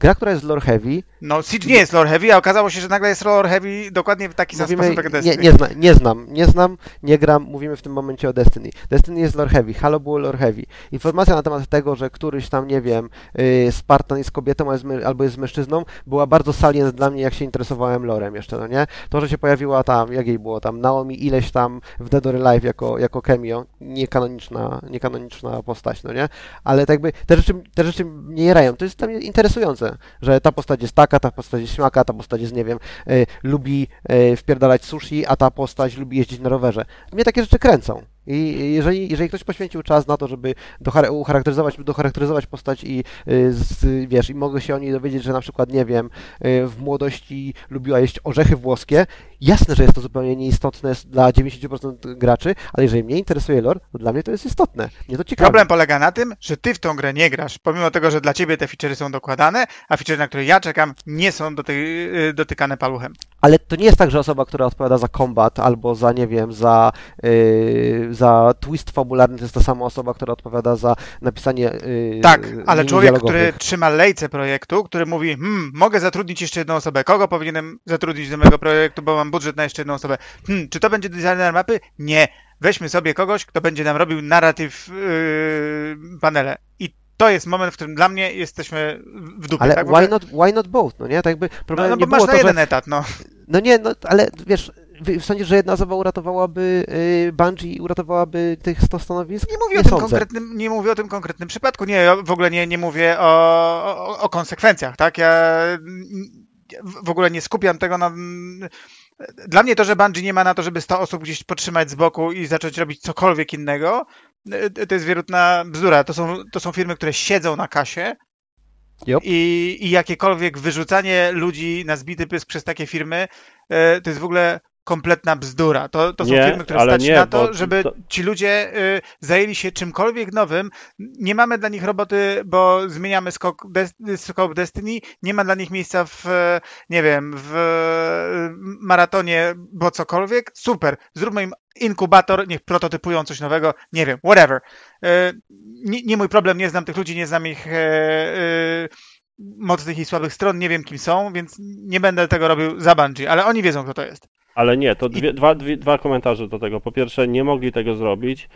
gra, która jest lore heavy, No, Siege nie jest lore heavy, a okazało się, że nagle jest lore heavy dokładnie w taki sam Mówimy, sposób jak nie, Destiny. nie, zna, nie znam, nie znam, nie gram, mówimy w tym momencie o Destiny. Destiny jest lore heavy, Halo było lore heavy. Informacja na temat tego, że któryś tam, nie wiem, yy, Spartan jest kobietą albo jest, mężczyzną, była bardzo salient dla mnie, jak się interesowałem lorem jeszcze, no nie? To, że się pojawiła tam, jak jej było tam, Naomi ileś tam w Dead or Alive jako, jako cameo, niekanoniczna, niekanoniczna postać, no nie? Ale tak jakby te rzeczy, te rzeczy mnie jarają. To jest dla mnie interesujące, że ta postać jest taka, ta postać jest śmaka, ta postać jest, nie wiem, e, lubi e, wpierdalać sushi, a ta postać lubi jeździć na rowerze. Mnie takie rzeczy kręcą. I jeżeli, jeżeli ktoś poświęcił czas na to, żeby dochar- ucharakteryzować, docharakteryzować postać i y, z, wiesz, i mogę się o niej dowiedzieć, że na przykład, nie wiem, y, w młodości lubiła jeść orzechy włoskie, jasne, że jest to zupełnie nieistotne dla 90% graczy, ale jeżeli mnie interesuje lore, to dla mnie to jest istotne. To ciekawi. Problem polega na tym, że ty w tą grę nie grasz, pomimo tego, że dla ciebie te feature'y są dokładane, a feature'y, na które ja czekam, nie są doty y, dotykane paluchem. Ale to nie jest tak, że osoba, która odpowiada za kombat albo za, nie wiem, za, yy, za twist fabularny, to jest ta sama osoba, która odpowiada za napisanie yy, Tak, ale linii człowiek, który trzyma lejce projektu, który mówi, hmm, mogę zatrudnić jeszcze jedną osobę. Kogo powinienem zatrudnić do mojego projektu, bo mam budżet na jeszcze jedną osobę? Hmm, czy to będzie designer mapy? Nie. Weźmy sobie kogoś, kto będzie nam robił narratyw yy, panele. I to jest moment, w którym dla mnie jesteśmy w dupie. Ale tak? Why not, why not both, no nie? Tak jakby no, no bo masz na to, jeden że... etat, no. No nie, no ale wiesz, sądzisz, że jedna osoba uratowałaby yy, Bungie i uratowałaby tych 100 stanowisk? Nie mówię, Nie o tym sądzę. konkretnym, nie mówię o tym konkretnym przypadku. Nie, ja w ogóle nie, nie mówię o, o, o konsekwencjach, tak? Ja w ogóle nie skupiam tego na. Dla mnie to, że Bungie nie ma na to, żeby 100 osób gdzieś potrzymać z boku i zacząć robić cokolwiek innego, y, to jest wierutna bzdura. To są, to są firmy, które siedzą na kasie Jop. i, i jakiekolwiek wyrzucanie ludzi na zbity pysk przez takie firmy, y, to jest w ogóle kompletna bzdura. To, to są Nie, firmy, które stać nie, na to, żeby to- ci ludzie y, zajęli się czymkolwiek nowym. Nie mamy dla nich roboty, bo zmieniamy skok Des- scope Destiny, nie ma dla nich miejsca w, e, nie wiem, w e, maratonie, bo cokolwiek. Super, zróbmy im inkubator, niech prototypują coś nowego, nie wiem, whatever. E, Nie, nie mój problem, nie znam tych ludzi, nie znam ich e, mocnych i słabych stron, nie wiem kim są, więc nie będę tego robił za Bungie, ale oni wiedzą, kto to jest. Ale nie, to dwie, dwa, dwie, dwa komentarze do tego. Po pierwsze, nie mogli tego zrobić.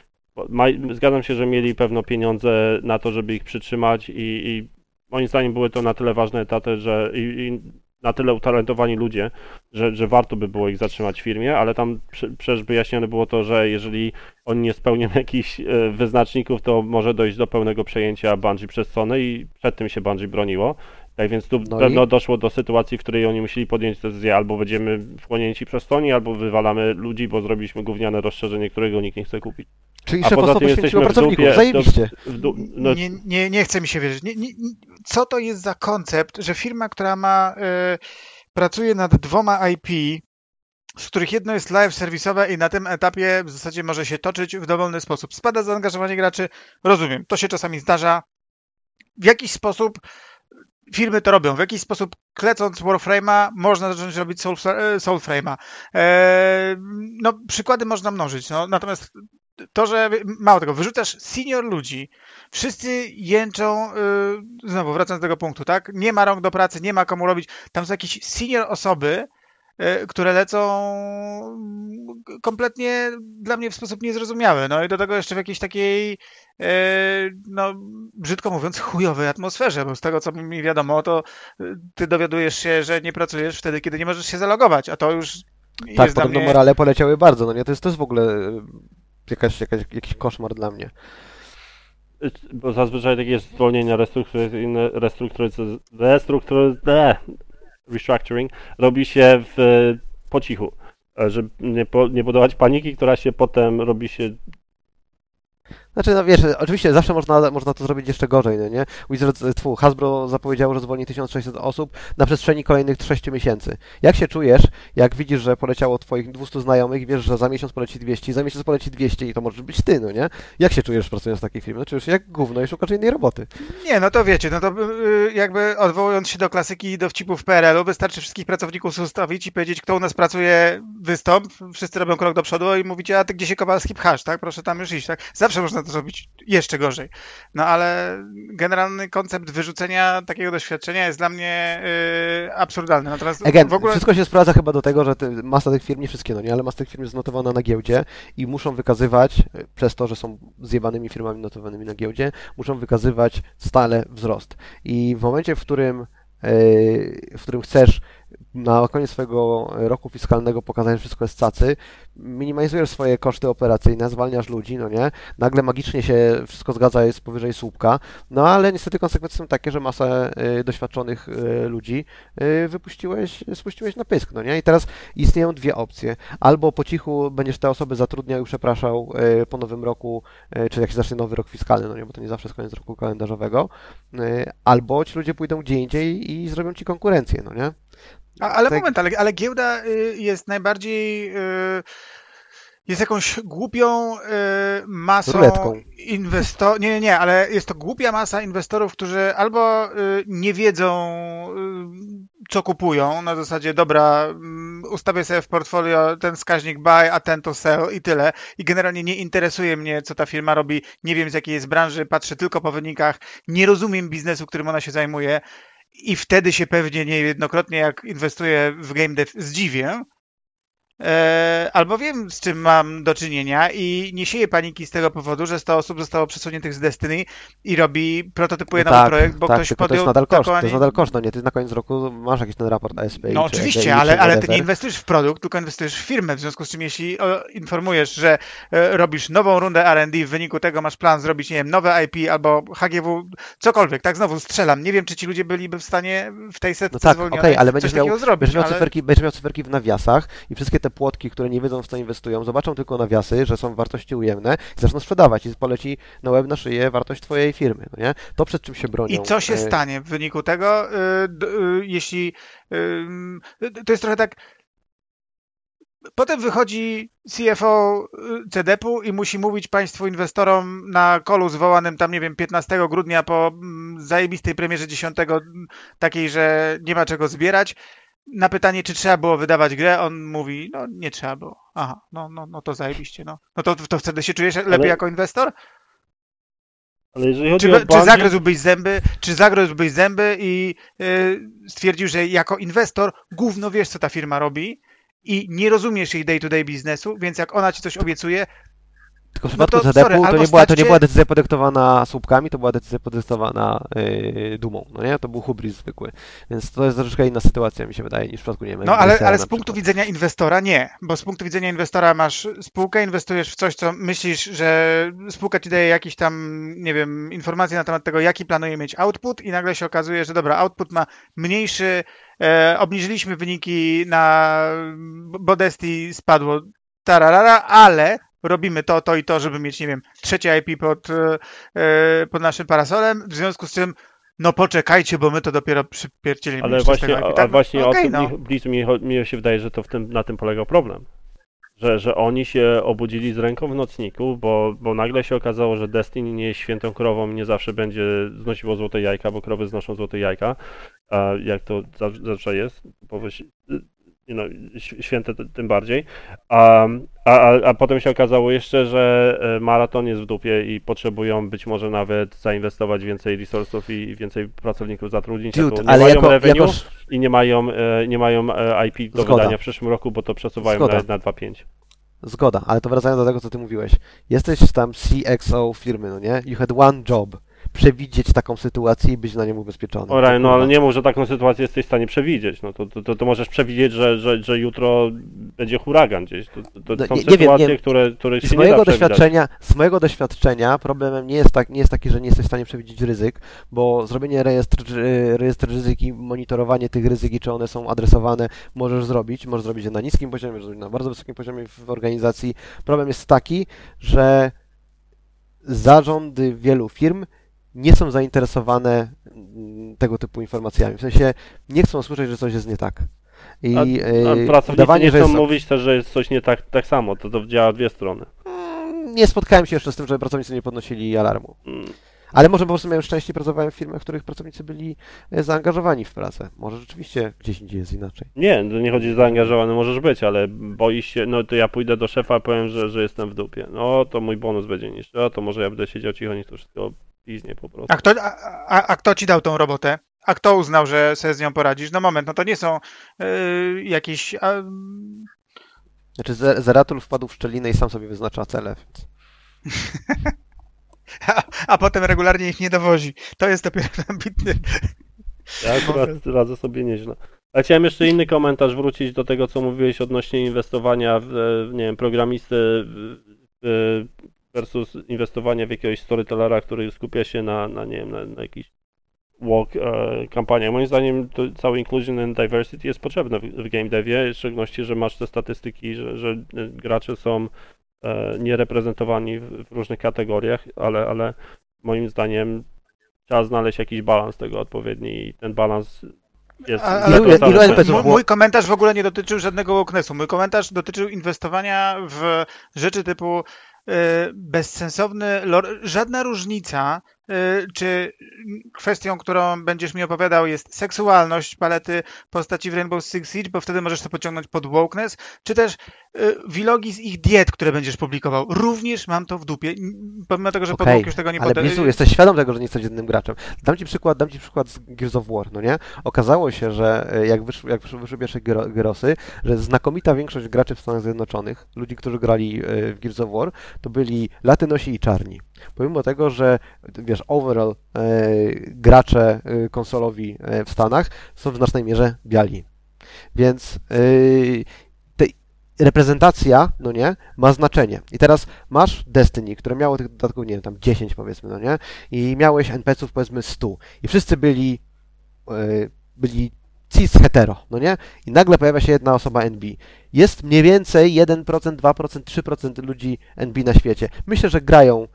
Ma, zgadzam się, że mieli pewno pieniądze na to, żeby ich przytrzymać i, i moim zdaniem były to na tyle ważne etaty, że i, i na tyle utalentowani ludzie, że, że warto by było ich zatrzymać w firmie, ale tam prze- przecież wyjaśnione było to, że jeżeli oni nie spełnią <laughs> jakichś e, wyznaczników, to może dojść do pełnego przejęcia Bungie przez Sony i przed tym się Bungie broniło. Tak więc tu No pewno i? doszło do sytuacji, w której oni musieli podjąć decyzję albo będziemy wchłonięci przez Sony, albo wywalamy ludzi, bo zrobiliśmy gówniane rozszerzenie, którego nikt nie chce kupić. Czyli A szefostwo poza tym poświęciło pracowników, dupie, zajebiście. W du- no, Nie, nie, nie chce mi się wierzyć. Nie, nie, co to jest za koncept, że firma, która ma e, pracuje nad dwoma IP, z których jedno jest live serwisowe i na tym etapie w zasadzie może się toczyć w dowolny sposób. Spada zaangażowanie graczy, rozumiem, to się czasami zdarza. W jakiś sposób firmy to robią. W jakiś sposób klecąc Warframe'a można zacząć robić Soul, e, Soulframe'a. E, no, przykłady można mnożyć. No, natomiast to, że mało tego, wyrzucasz senior ludzi, wszyscy jęczą, y, znowu wracając do tego punktu, tak? Nie ma rąk do pracy, nie ma komu robić. Tam są jakieś senior osoby, które lecą kompletnie dla mnie w sposób niezrozumiały. No i do tego jeszcze w jakiejś takiej, y, no brzydko mówiąc, chujowej atmosferze, bo z tego co mi wiadomo, to y, ty dowiadujesz się, że nie pracujesz wtedy, kiedy nie możesz się zalogować, a to już Tak, jest podobno mnie... morale poleciały bardzo, no nie? To jest, to jest w ogóle e, jakaś, jakaś, jakiś koszmar dla mnie. bo zazwyczaj takie zwolnienia restrukturyzacyjne, restrukturyz- restrukturyz- restructuring robi się w, po cichu, e, żeby nie, po, nie budować paniki, która się potem robi się Znaczy, no wiesz, oczywiście zawsze można, można to zrobić jeszcze gorzej, no nie? Wizards, tfu, Hasbro zapowiedziało, że zwolni 1600 osób na przestrzeni kolejnych 6 miesięcy. Jak się czujesz, jak widzisz, że poleciało twoich 200 znajomych i wiesz, że za miesiąc poleci 200, za miesiąc poleci 200 i to może być ty, no nie? Jak się czujesz pracując w takiej firmie? No czujesz się jak gówno i szukasz innej roboty. Nie, no to wiecie, no to y, jakby odwołując się do klasyki i dowcipów PRL-u, wystarczy wszystkich pracowników ustawić i powiedzieć, kto u nas pracuje, wystąp, wszyscy robią krok do przodu i mówicie, a ty gdzie się Kowalski pchasz, tak? Proszę tam już iść, tak? Zawsze można zrobić jeszcze gorzej. No ale generalny koncept wyrzucenia takiego doświadczenia jest dla mnie y, absurdalny. Natomiast Again, w ogóle... wszystko się sprowadza chyba do tego, że te, masa tych firm, nie wszystkie, no nie, ale masa tych firm jest notowana na giełdzie i muszą wykazywać, e, przez to, że są zjebanymi firmami notowanymi na giełdzie, muszą wykazywać stale wzrost. I w momencie, w którym, e, w którym chcesz na koniec swojego roku fiskalnego pokazać, że wszystko jest cacy, minimalizujesz swoje koszty operacyjne, zwalniasz ludzi, no nie, nagle magicznie się wszystko zgadza, jest powyżej słupka, no ale niestety konsekwencje są takie, że masę y, doświadczonych y, ludzi y, wypuściłeś, spuściłeś na pysk, no nie, i teraz istnieją dwie opcje, albo po cichu będziesz te osoby zatrudniał i przepraszał po nowym roku, czy jak się zacznie nowy rok fiskalny, no nie, bo to nie zawsze jest koniec roku kalendarzowego, albo ci ludzie pójdą gdzie indziej i zrobią ci konkurencję, no nie. A, ale Tak. moment, ale, ale giełda y, jest najbardziej. y, Jest jakąś głupią y, masą Ruletką. inwestorów. Nie, nie, nie, ale jest to głupia masa inwestorów, którzy albo nie wiedzą, co kupują. Na zasadzie, dobra, mm, ustawię sobie w portfolio ten wskaźnik buy, a ten to sell i tyle. I generalnie nie interesuje mnie, co ta firma robi. Nie wiem, z jakiej jest branży, patrzę tylko po wynikach. Nie rozumiem biznesu, którym ona się zajmuje i wtedy się pewnie niejednokrotnie, jak inwestuję w game dev, zdziwię. E, albo wiem, z czym mam do czynienia i nie sieję paniki z tego powodu, że 100 osób zostało przesuniętych z Destiny i robi, prototypuje No nowy tak, projekt, bo tak, ktoś tylko to jest podjął nadal koszt, to jest nadal koszt, no nie, ty na koniec roku masz jakiś ten raport ASP. no czy oczywiście, ale, ale ty nie inwestujesz w produkt, tylko inwestujesz w firmę, w związku z czym jeśli informujesz, że e, robisz nową rundę R&D, w wyniku tego masz plan zrobić, nie wiem, nowe IP albo HGW, cokolwiek, tak znowu strzelam. Nie wiem, czy ci ludzie byliby w stanie w tej setce No tak, okej, zwolnionej ale będziesz miał, zrobić, będziesz, miał ale... cyferki, będziesz miał cyferki w nawiasach i wszystkie te płotki, które nie wiedzą w co inwestują, zobaczą tylko nawiasy, że są wartości ujemne i zaczną sprzedawać i poleci na łeb na szyję wartość twojej firmy, no nie? To przed czym się bronią. I co się e, stanie w wyniku tego, d- y, jeśli to jest trochę tak. Potem wychodzi CFO CDP-u i musi mówić Państwu inwestorom na kolu zwołanym tam, nie wiem, 15 grudnia po zajebistej premierze 10, mm, takiej, że nie ma czego zbierać. Na pytanie, czy trzeba było wydawać grę, on mówi, no nie trzeba było. Aha, no, no, no to zajebiście, no. No to, to wtedy się czujesz lepiej Ale- jako inwestor? Ale jeżeli chodzi Czy, o czy banki, zagryzłbyś zęby, czy zagryzłbyś zęby i y, stwierdził, że jako inwestor gówno wiesz, co ta firma robi i nie rozumiesz jej day-to-day biznesu, więc jak ona ci coś obiecuje, Tylko w no przypadku to ZDP-u sorry, to, nie była, to nie była decyzja podyktowana słupkami, to była decyzja podyktowana yy, dumą, no nie? To był hubris zwykły. Więc to jest troszeczkę inna sytuacja, mi się wydaje, niż w przypadku, nie wiem, no ale, ale z punktu przykład. widzenia inwestora nie, bo z punktu widzenia inwestora masz spółkę, inwestujesz w coś, co myślisz, że spółka ci daje jakieś tam, nie wiem, informacje na temat tego, jaki planuje mieć output i nagle się okazuje, że dobra, output ma mniejszy, e, obniżyliśmy wyniki na, bo Desti spadło tararara, ale robimy to, to i to, żeby mieć, nie wiem, trzecie IP pod, e, e, pod naszym parasolem, w związku z czym no poczekajcie, bo my to dopiero przypierdzielimy. ale właśnie, IP. a Tak, właśnie okej, o tym no. mi, mi, się wydaje, że to w tym, na tym polegał problem. Że, że oni się obudzili z ręką w nocniku, bo, bo nagle się okazało, że Destiny nie jest świętą krową nie zawsze będzie znosiło złote jajka, bo krowy znoszą złote jajka, a jak to zaw- zawsze jest, ś- święte tym bardziej. A, a, a, potem się okazało jeszcze, że e, maraton jest w dupie i potrzebują być może nawet zainwestować więcej resursów i więcej pracowników zatrudnić, Dude, nie ale mają jako, revenue i nie mają, e, nie mają e, IP do Zgoda. wydania w przyszłym roku, bo to przesuwają Zgoda. nawet na 2.5. Zgoda, ale to wracając do tego, co ty mówiłeś. Jesteś tam CXO firmy, no nie? You had one job. Przewidzieć taką sytuację i być na nią ubezpieczony. Oraj, no ale nie mów, że taką sytuację jesteś w stanie przewidzieć. No to, to, to, możesz przewidzieć, że, że, że jutro będzie huragan gdzieś. To, to, No, są nie- nie wiem, sytuacje, nie- które, które się Z nie mojego, da przewidzieć. doświadczenia, z mojego doświadczenia problemem nie jest, tak, nie jest taki, że nie jesteś w stanie przewidzieć ryzyk, bo zrobienie rejestr, y, rejestr ryzyk i monitorowanie tych ryzyk i czy one są adresowane możesz zrobić. Możesz zrobić je na niskim poziomie, możesz zrobić na bardzo wysokim poziomie w organizacji. Problem jest taki, że zarządy wielu firm nie są zainteresowane mm, tego typu informacjami. W sensie nie chcą słyszeć, że coś jest nie tak. I A, a y, pracownicy wydawanie, nie chcą jest mówić też, że jest coś nie tak, tak samo. To, to działa dwie strony. Mm, Nie spotkałem się jeszcze z tym, że pracownicy nie podnosili alarmu. Mm. Ale może po prostu miałem szczęście pracowałem w firmach, w których pracownicy byli e, zaangażowani w pracę. Może rzeczywiście gdzieś indziej jest inaczej. Nie, to nie chodzi, że zaangażowany możesz być, ale boisz się, no to ja pójdę do szefa, powiem, że, że jestem w dupie. No to mój bonus będzie niższy, a to może ja będę siedział cicho, niech to wszystko po prostu. A kto, a, a, a kto ci dał tą robotę? A kto uznał, że sobie z nią poradzisz? No moment, no to nie są y, jakieś... A, Znaczy Zer- Zeratul wpadł w szczelinę i sam sobie wyznacza cele. Więc... <laughs> a, a potem regularnie ich nie dowozi. To jest dopiero <laughs> ambitny. Ja akurat radzę sobie nieźle. A chciałem jeszcze inny komentarz wrócić do tego, co mówiłeś odnośnie inwestowania w, e, nie wiem, programisty w- w- versus inwestowania w jakiegoś storytellera, który skupia się na, na nie wiem, na, na jakiś walk e, kampaniach. Moim zdaniem to cały inclusion and diversity jest potrzebne w, w game devie, w szczególności, że masz te statystyki, że, że gracze są e, niereprezentowani w, w różnych kategoriach, ale, ale moim zdaniem trzeba znaleźć jakiś balans tego odpowiedni i ten balans jest A- ale Ale ilu- ilu mój- NPC-ów mój, było? mój komentarz w ogóle nie dotyczył żadnego wokenessu. Mój komentarz dotyczył inwestowania w rzeczy typu bezsensowny lore. Żadna różnica, e, czy kwestią, którą będziesz mi opowiadał jest seksualność palety postaci w Rainbow Six Siege, bo wtedy możesz to pociągnąć pod wokeness, czy też vlogi z ich diet, które będziesz publikował. Również mam to w dupie, pomimo tego, że okay, już tego nie ale poda- Blizu, jesteś świadom tego, że nie jesteś jednym graczem. Dam ci przykład, dam ci przykład z Gears of War, no nie? Okazało się, że e, jak wyszły, jak wyszły, pierwsze Gyrosy, że znakomita większość graczy w Stanach Zjednoczonych, ludzi, którzy grali w Gears of War, to byli latynosi i czarni. Pomimo tego, że wiesz, overall e, gracze e, konsolowi e, w Stanach są w znacznej mierze biali. Więc reprezentacja, no nie, ma znaczenie. I teraz masz Destiny, które miało tych dodatków, nie wiem, tam 10 powiedzmy, no nie, i miałeś NPC-ów powiedzmy 100 i wszyscy byli, byli cis hetero, no nie, i nagle pojawia się jedna osoba NB. Jest mniej więcej 1%, 2%, 3% ludzi NB na świecie. Myślę, że grają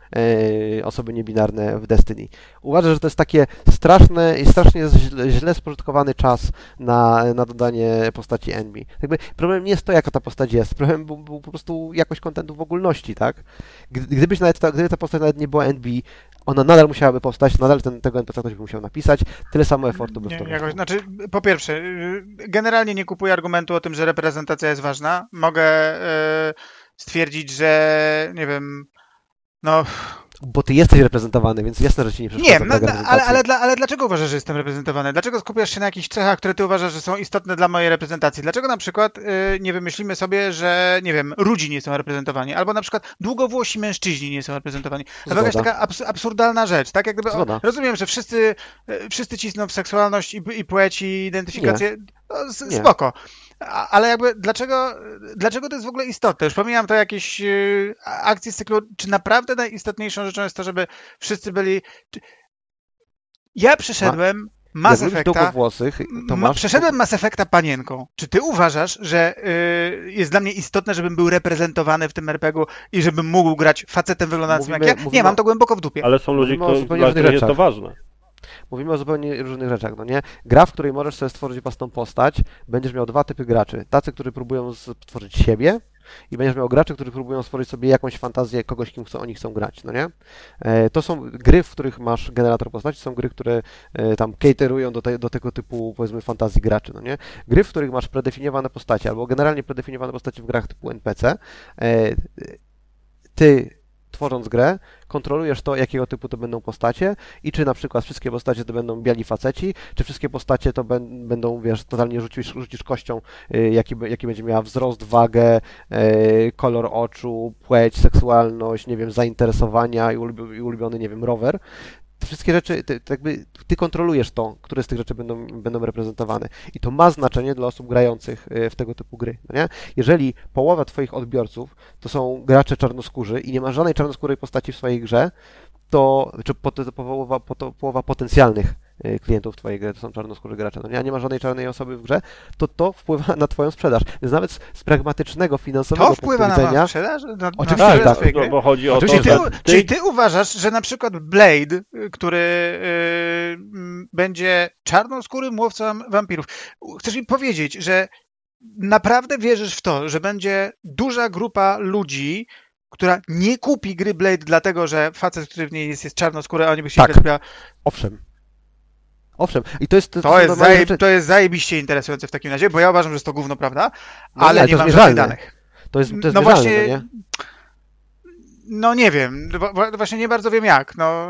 e, osoby niebinarne w Destiny. Uważam, że to jest takie straszne i strasznie źle, źle spożytkowany czas na, na dodanie postaci NB. Jakby problem nie jest to, jaka ta postać jest, problem był, był po prostu jakość kontentu w ogólności, tak? Gdy- Gdybyś nawet gdyby ta postać nawet nie była NB, ona nadal musiałaby powstać, nadal ten, tego NPC ktoś by musiał napisać, tyle samo efortu by w Nie, to jakoś, znaczy, po pierwsze, y, generalnie nie kupuję argumentu o tym, że reprezentacja jest ważna. Mogę y, stwierdzić, że nie wiem, no Bo ty jesteś reprezentowany, więc jasne, że ci nie przeszkadza nie, no, ale, ale, dla, ale dlaczego uważasz, że jestem reprezentowany? Dlaczego skupiasz się na jakichś cechach, które ty uważasz, że są istotne dla mojej reprezentacji? Dlaczego na przykład y, nie wymyślimy sobie, że nie wiem, rudzi nie są reprezentowani, albo na przykład długowłosi mężczyźni nie są reprezentowani? To jakaś taka abs- absurdalna rzecz, tak? Jak gdyby, o, rozumiem, że wszyscy, y, wszyscy cisną w seksualność i, i płeć i identyfikację. No, Nie. Ale jakby dlaczego, dlaczego to jest w ogóle istotne? Już pomijam to jakieś y, akcje z cyklu. Czy naprawdę najistotniejszą rzeczą jest to, żeby wszyscy byli. Ja przeszedłem Mass Effecta. długowłosych, to Ma, masz... przeszedłem Mass Effecta panienką. Czy ty uważasz, że y, jest dla mnie istotne, żebym był reprezentowany w tym RPG-u i żebym mógł grać facetem wyglądającym Mówimy- jak ja? Nie, mówimy mam o- to głęboko w dupie. Ale są ludzie, którzy, dla których jest to ważne. Mówimy o zupełnie różnych rzeczach, no nie? Gra, w której możesz sobie stworzyć własną postać, będziesz miał dwa typy graczy. Tacy, którzy próbują stworzyć siebie i będziesz miał graczy, którzy próbują stworzyć sobie jakąś fantazję kogoś, kim chcą, oni chcą grać, no nie? E, to są gry, w których masz generator postaci, są gry, które e, tam caterują do, te, do tego typu, powiedzmy, fantazji graczy, no nie? Gry, w których masz predefiniowane postacie, albo generalnie predefiniowane postacie w grach typu NPC, e, ty tworząc grę, kontrolujesz to, jakiego typu to będą postacie i czy na przykład wszystkie postacie to będą biali faceci, czy wszystkie postacie to będą, wiesz, totalnie rzucisz, rzucisz kością, y, jaki, jaki będzie miała wzrost, wagę, y, kolor oczu, płeć, seksualność, nie wiem, zainteresowania i ulubiony, nie wiem, rower. Te wszystkie rzeczy, ty, jakby ty kontrolujesz to, które z tych rzeczy będą, będą reprezentowane. I to ma znaczenie dla osób grających y, w tego typu gry. No nie? Jeżeli połowa Twoich odbiorców to są gracze czarnoskórzy i nie ma żadnej czarnoskórej postaci w swojej grze, to, czy połowa, po, to, połowa potencjalnych klientów Twojej gry to są czarnoskórzy gracze, no nie, a nie ma żadnej czarnej osoby w grze, to to wpływa na Twoją sprzedaż. Więc nawet z, z pragmatycznego, finansowego To wpływa punktu na widzenia, waszą sprzedaż? Na, na Oczywiście, sprzedaż tak. Bo, chodzi o to, Oczywiście, Czyli że ty, czyli ty uważasz, że na przykład Blade, y, który y, mm, będzie czarnoskórym łowcą wampirów, chcesz mi powiedzieć, że naprawdę wierzysz w to, że będzie duża grupa ludzi, która nie kupi gry Blade dlatego, że facet, który w niej jest, jest czarnoskóry, a oni by się Tak. grać owszem, owszem, i to jest... To są jest, zaje, rzeczy. to jest zajebiście interesujące w takim razie, bo ja uważam, że jest to gówno, prawda? No Ale nie, nie to mam żadnych danych. To jest, to jest no właśnie, no nie? no nie wiem, właśnie nie bardzo wiem jak. No,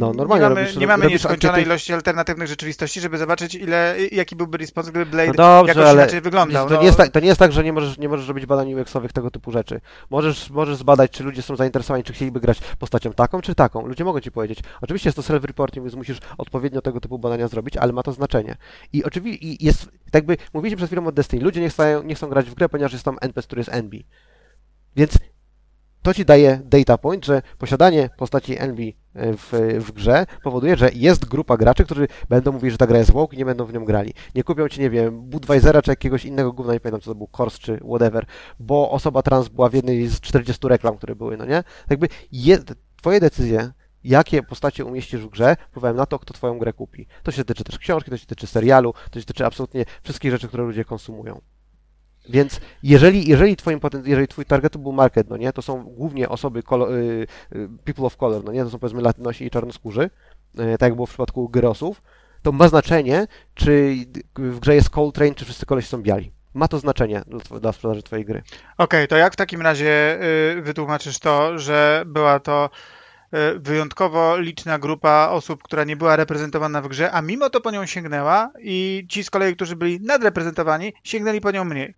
No, normalnie nie mamy, robisz- nie mamy robisz nieskończonej ankiety- ilości alternatywnych rzeczywistości, żeby zobaczyć, ile, jaki byłby response, gdyby Blade No dobrze, jakoś ale inaczej wyglądał. To, no. nie jest tak, to nie jest tak, że nie możesz, nie możesz robić badań UX-owych tego typu rzeczy. Możesz, możesz zbadać, czy ludzie są zainteresowani, czy chcieliby grać postacią taką, czy taką. Ludzie mogą ci powiedzieć. Oczywiście jest to self-reporting, więc musisz odpowiednio tego typu badania zrobić, ale ma to znaczenie. I oczywiście i jest, tak jakby mówiliśmy przed chwilą o Destiny. Ludzie nie chcą, nie chcą grać w grę, ponieważ jest tam NPC, który jest NB. Więc to ci daje data point, że posiadanie postaci NB w, w grze powoduje, że jest grupa graczy, którzy będą mówili, że ta gra jest woke i nie będą w nią grali. Nie kupią ci, nie wiem, Budweisera czy jakiegoś innego gówna, nie pamiętam co to był, Kors czy whatever, bo osoba trans była w jednej z 40 reklam, które były, no nie? Jakby je, twoje decyzje, jakie postacie umieścisz w grze, wpływają na to, kto twoją grę kupi. To się tyczy też książki, to się tyczy serialu, to się tyczy absolutnie wszystkich rzeczy, które ludzie konsumują. Więc jeżeli, jeżeli, twoim jeżeli twój target był market, no nie, to są głównie osoby, y, y, people of color, no nie, to są powiedzmy latynosi i czarnoskórzy, y, tak jak było w przypadku Gyrosów, to ma znaczenie, czy w grze jest Coltrane, czy wszyscy koleś są biali. Ma to znaczenie dla, dla sprzedaży twojej gry. Okej, to jak w takim razie wytłumaczysz to, że była to wyjątkowo liczna grupa osób, która nie była reprezentowana w grze, a mimo to po nią sięgnęła i ci z kolei, którzy byli nadreprezentowani, sięgnęli po nią mniej.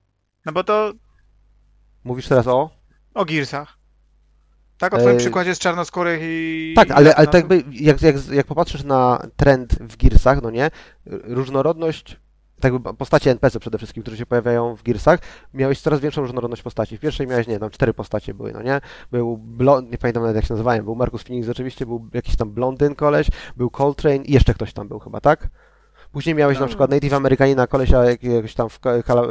No bo to Mówisz teraz o? o Gearsach. Tak, o twoim E, przykładzie z czarnoskórych i... Tak, ale, ale tak jakby, jak, jak, jak popatrzysz na trend w Gearsach, no nie, różnorodność, tak postacie NPC przede wszystkim, które się pojawiają w Gearsach, miałeś coraz większą różnorodność postaci. W pierwszej miałeś, nie tam cztery postacie były, no nie, był, blond, nie pamiętam nawet jak się nazywałem, był Marcus Phoenix oczywiście, był jakiś tam blondyn koleś, był Coltrane i jeszcze ktoś tam był chyba, tak? Później miałeś na No. przykład Native Amerykanina, kolesia jakiegoś tam w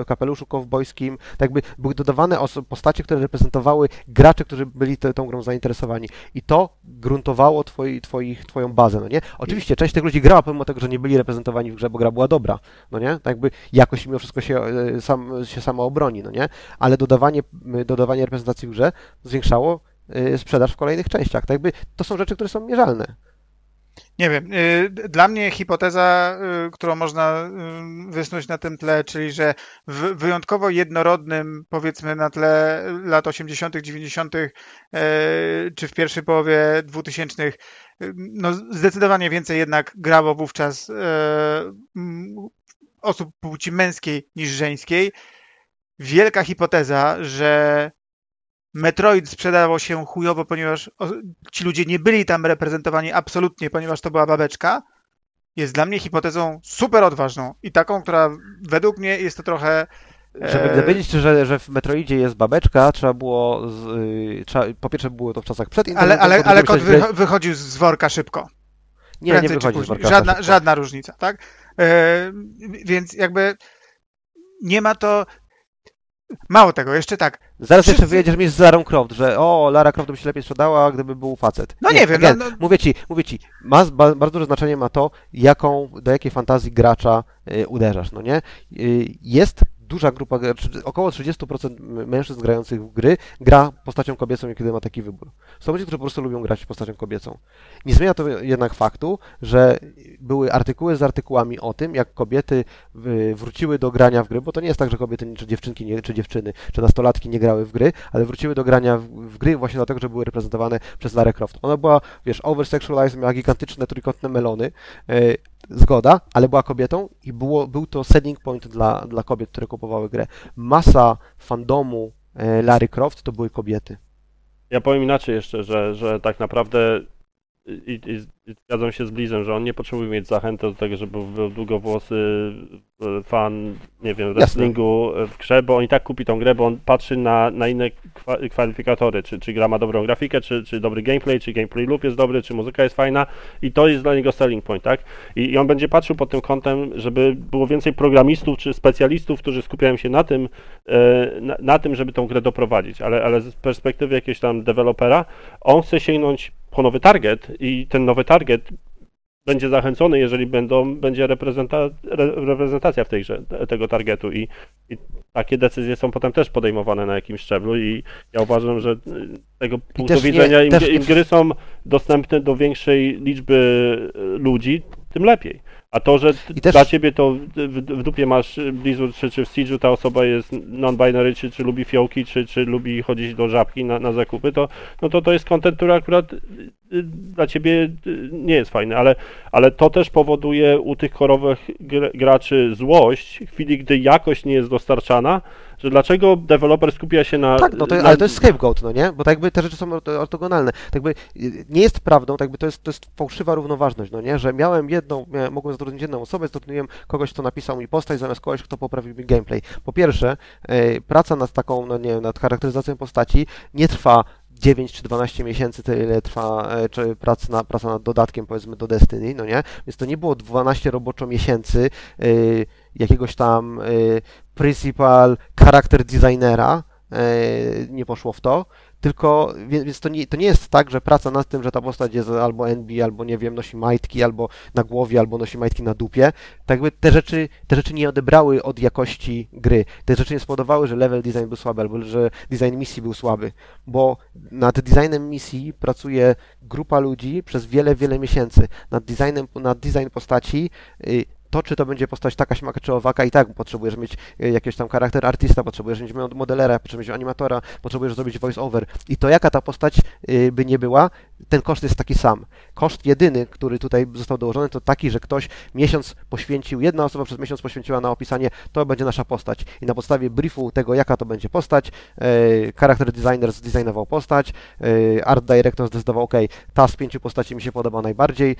kapeluszu kowbojskim, tak jakby były dodawane postacie, które reprezentowały graczy, którzy byli te, tą grą zainteresowani. I to gruntowało twoi, twoich, twoją bazę, no nie? Oczywiście część tych ludzi grała pomimo tego, że nie byli reprezentowani w grze, bo gra była dobra, no nie? Tak jakby jakoś mimo wszystko się, e, sam, się sama obroni, no nie? Ale dodawanie, dodawanie reprezentacji w grze zwiększało e, sprzedaż w kolejnych częściach. Tak jakby to są rzeczy, które są mierzalne. Nie wiem. y, Dla mnie hipoteza, y, którą można y, wysnuć na tym tle, czyli że w wyjątkowo jednorodnym, powiedzmy na tle lat 80., 90., e, czy w pierwszej połowie 2000, y, no zdecydowanie więcej jednak grało wówczas osób płci męskiej niż żeńskiej. Wielka hipoteza, że Metroid sprzedało się chujowo, ponieważ ci ludzie nie byli tam reprezentowani absolutnie, ponieważ to była babeczka, jest dla mnie hipotezą super odważną i taką, która według mnie jest to trochę. Żeby e, dowiedzieć się, że, że w Metroidzie jest babeczka, trzeba było. Z, y, trzeba, po pierwsze, było to w czasach przed Ale, ale, ale grać- wycho- wychodził z worka szybko. Nie, nie prędzej czy wychodzi z worka Żadna, szybko. żadna różnica, tak? E, więc jakby nie ma to. Mało tego, jeszcze tak. Zaraz jeszcze wszyscy- wyjedziesz mi z Larą Croft, że o, Lara Croft by się lepiej sprzedała, gdyby był facet. No nie, wiem, again, no, no, Mówię ci, mówię ci, ma ba, bardzo duże znaczenie ma to, jaką, do jakiej fantazji gracza y, uderzasz, no nie? Y, jest duża grupa, około 30% mężczyzn grających w gry gra postacią kobiecą, kiedy ma taki wybór. Są ludzie, którzy po prostu lubią grać postacią kobiecą. Nie zmienia to jednak faktu, że były artykuły z artykułami o tym, jak kobiety wróciły do grania w gry, bo to nie jest tak, że kobiety czy dziewczynki, nie, czy dziewczyny, czy nastolatki nie grały w gry, ale wróciły do grania w, w gry właśnie dlatego, że były reprezentowane przez Lara Croft. Ona była, wiesz, oversexualized, miała gigantyczne trójkątne melony, e, zgoda, ale była kobietą i było, był to selling point dla, dla kobiet, które kupowały grę. Masa fandomu e, Lary Croft to były kobiety. Ja powiem inaczej jeszcze, że, że tak naprawdę i, i, zgadzam się z Blizem, że on nie potrzebuje mieć zachęty do tego, żeby był długowłosy e, fan, nie wiem, wrestlingu w grze, bo on i tak kupi tą grę, bo on patrzy na, na inne kwa, kwalifikatory, czy, czy gra ma dobrą grafikę, czy, czy dobry gameplay, czy gameplay loop jest dobry, czy muzyka jest fajna i to jest dla niego selling point, tak? I, i on będzie patrzył pod tym kątem, żeby było więcej programistów, czy specjalistów, którzy skupiają się na tym, e, na, na tym, żeby tą grę doprowadzić, ale, ale z perspektywy jakiegoś tam dewelopera, on chce sięgnąć po nowy target i ten nowy target będzie zachęcony, jeżeli będą, będzie reprezenta, re, reprezentacja w tej grze te- tego targetu i, i takie decyzje są potem też podejmowane na jakimś szczeblu i ja uważam, że y, z tego punktu też nie- widzenia im, też im gry są dostępne do większej liczby y, ludzi, tym lepiej. A to, że też- dla ciebie to w, w, dupie masz Blizzard, czy, czy w Siege'u ta osoba jest non-binary, czy, czy lubi fiołki, czy, czy lubi chodzić do żabki na, na zakupy, to, no to to jest content, który akurat y, y, dla ciebie y, nie jest fajny, ale, ale to też powoduje u tych korowych gr- graczy złość w chwili, gdy jakość nie jest dostarczana, że dlaczego deweloper skupia się na... Tak, no to, na, ale to jest scapegoat, no nie? Bo tak jakby te rzeczy są orto- ortogonalne. Tak jakby y, nie jest prawdą, tak jakby to jest, to jest fałszywa równoważność, no nie? Że miałem jedną, miałem, mogłem zatrudnić jedną osobę, zatrudniłem kogoś, kto napisał mi postać, zamiast kogoś, kto poprawił mi gameplay. Po pierwsze, y, praca nad taką, no nie wiem, nad charakteryzacją postaci nie trwa 9 czy 12 miesięcy, tyle trwa e, czy praca, na, praca nad dodatkiem, powiedzmy, do Destiny, no nie? Więc to nie było 12 roboczo miesięcy y, jakiegoś tam y, principal charakter designera, e, nie poszło w to, tylko, więc to nie, to nie jest tak, że praca nad tym, że ta postać jest albo NB, albo nie wiem, nosi majtki, albo na głowie, albo nosi majtki na dupie, tak te rzeczy, te rzeczy nie odebrały od jakości gry. Te rzeczy nie spowodowały, że level design był słaby, albo że design misji był słaby, bo nad designem misji pracuje grupa ludzi przez wiele, wiele miesięcy. Nad designem, nad design postaci y, to, czy to będzie postać taka, śmaka czy owaka, i tak potrzebujesz mieć y, jakiegoś tam charakter artysta, potrzebujesz mieć mod- modelera, potrzebujesz mieć animatora, potrzebujesz zrobić voice over. I to jaka ta postać y, by nie była, ten koszt jest taki sam. Koszt jedyny, który tutaj został dołożony, to taki, że ktoś miesiąc poświęcił, jedna osoba przez miesiąc poświęciła na opisanie, to będzie nasza postać. I na podstawie briefu tego, jaka to będzie postać, y, charakter designer zdesignował postać, art director zdecydował, ok, ta z pięciu postaci mi się podoba najbardziej,